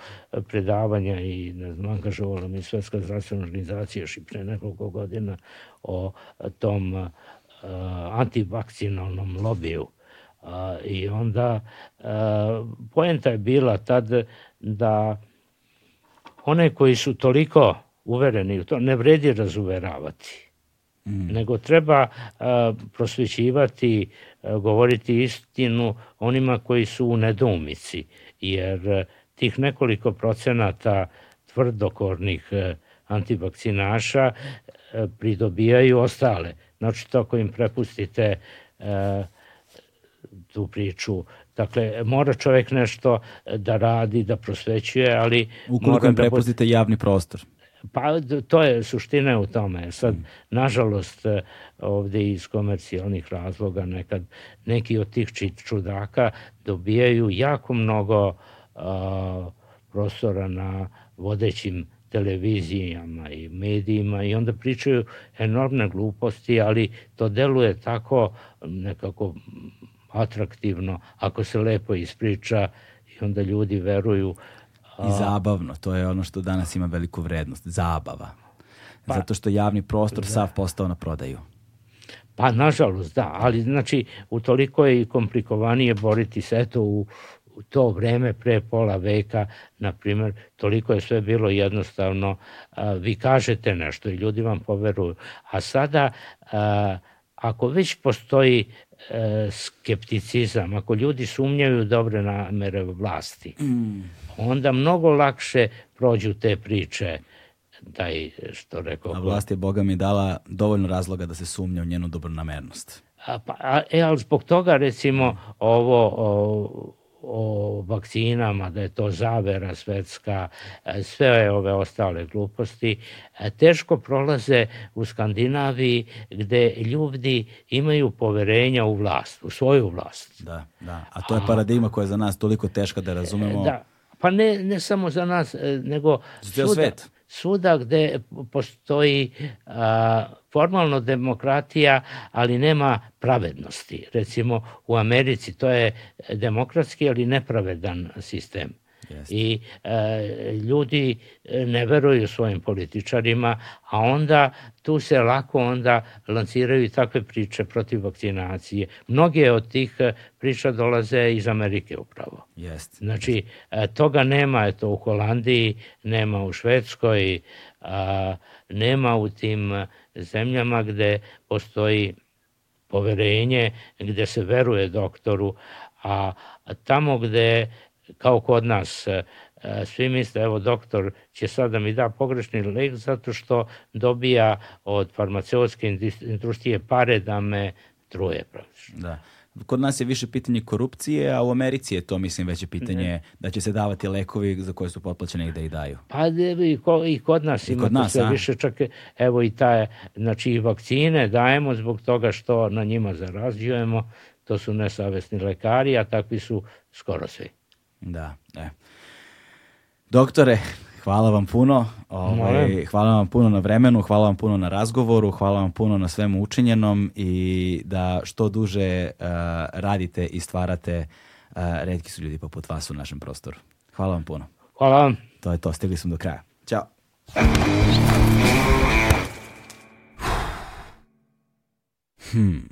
predavanja i ne znam, angažovala mi Svetska zdravstvena organizacija još i pre nekoliko godina o tom uh, antivakcinalnom lobiju. Uh, I onda poenta je bila tad da one koji su toliko uvereni u to ne vredi razuveravati Mm. nego treba a, prosvećivati, a, govoriti istinu onima koji su u nedoumici, jer a, tih nekoliko procenata tvrdokornih a, antivakcinaša a, pridobijaju ostale. Znači, to ako im prepustite a, tu priču Dakle, mora čovjek nešto da radi, da prosvećuje, ali... Ukoliko im da prepustite da... javni prostor. Pa to je suština u tome. Sad, mm. nažalost, e, ovde iz komercijalnih razloga nekad neki od tih čudaka dobijaju jako mnogo a, prostora na vodećim televizijama i medijima i onda pričaju enormne gluposti, ali to deluje tako nekako atraktivno ako se lepo ispriča i onda ljudi veruju I zabavno, to je ono što danas ima veliku vrednost, zabava. Pa, Zato što javni prostor da. sav postao na prodaju. Pa, nažalost, da, ali znači, utoliko je i komplikovanije boriti se eto u, u to vreme pre pola veka, na primjer, toliko je sve bilo jednostavno, a, vi kažete nešto i ljudi vam poveruju. A sada a, ako već postoji e, skepticizam, ako ljudi sumnjaju dobre namere vlasti, mm. onda mnogo lakše prođu te priče taj, što rekao... A vlast je, Boga mi, dala dovoljno razloga da se sumnja u njenu dobronamernost. A, pa, a, e, ali zbog toga, recimo, ovo... O, o vakcinama, da je to zavera svetska, e, sve ove ostale gluposti, e, teško prolaze u Skandinaviji gde ljudi imaju poverenja u vlast, u svoju vlast. Da, da. A to je paradigma koja je za nas toliko teška da razumemo. Da, pa ne, ne samo za nas, e, nego za svet. Svuda gde postoji a, formalno demokratija, ali nema pravednosti. Recimo u Americi to je demokratski, ali nepravedan sistem. Jeste. I e, ljudi ne veruju svojim političarima, a onda tu se lako onda lanciraju takve priče protiv vakcinacije. Mnoge od tih e, priča dolaze iz Amerike upravo. Jeste. Znači, e, toga nema eto, u Holandiji, nema u Švedskoj, a, nema u tim zemljama gde postoji poverenje, gde se veruje doktoru, a tamo gde, kao kod nas, e, svi misle, evo doktor će sad da mi da pogrešni lek zato što dobija od farmaceutske industrije pare da me truje praktično. Da kod nas je više pitanje korupcije, a u Americi je to, mislim, veće pitanje ne. da će se davati lekovi za koje su potplaćeni da ih daju. Pa i, ko, i kod nas I ima kod nas, sve a? više, čak evo i ta, znači i vakcine dajemo zbog toga što na njima zarađujemo, to su nesavesni lekari, a takvi su skoro svi. Da, e. Doktore, Hvala vam puno. Ovaj, hvala vam puno na vremenu, hvala vam puno na razgovoru, hvala vam puno na svemu učinjenom i da što duže uh, radite i stvarate, uh, redki su ljudi poput vas u našem prostoru. Hvala vam puno. Hvala vam. To je to, stigli smo do kraja. Ćao. Hmm.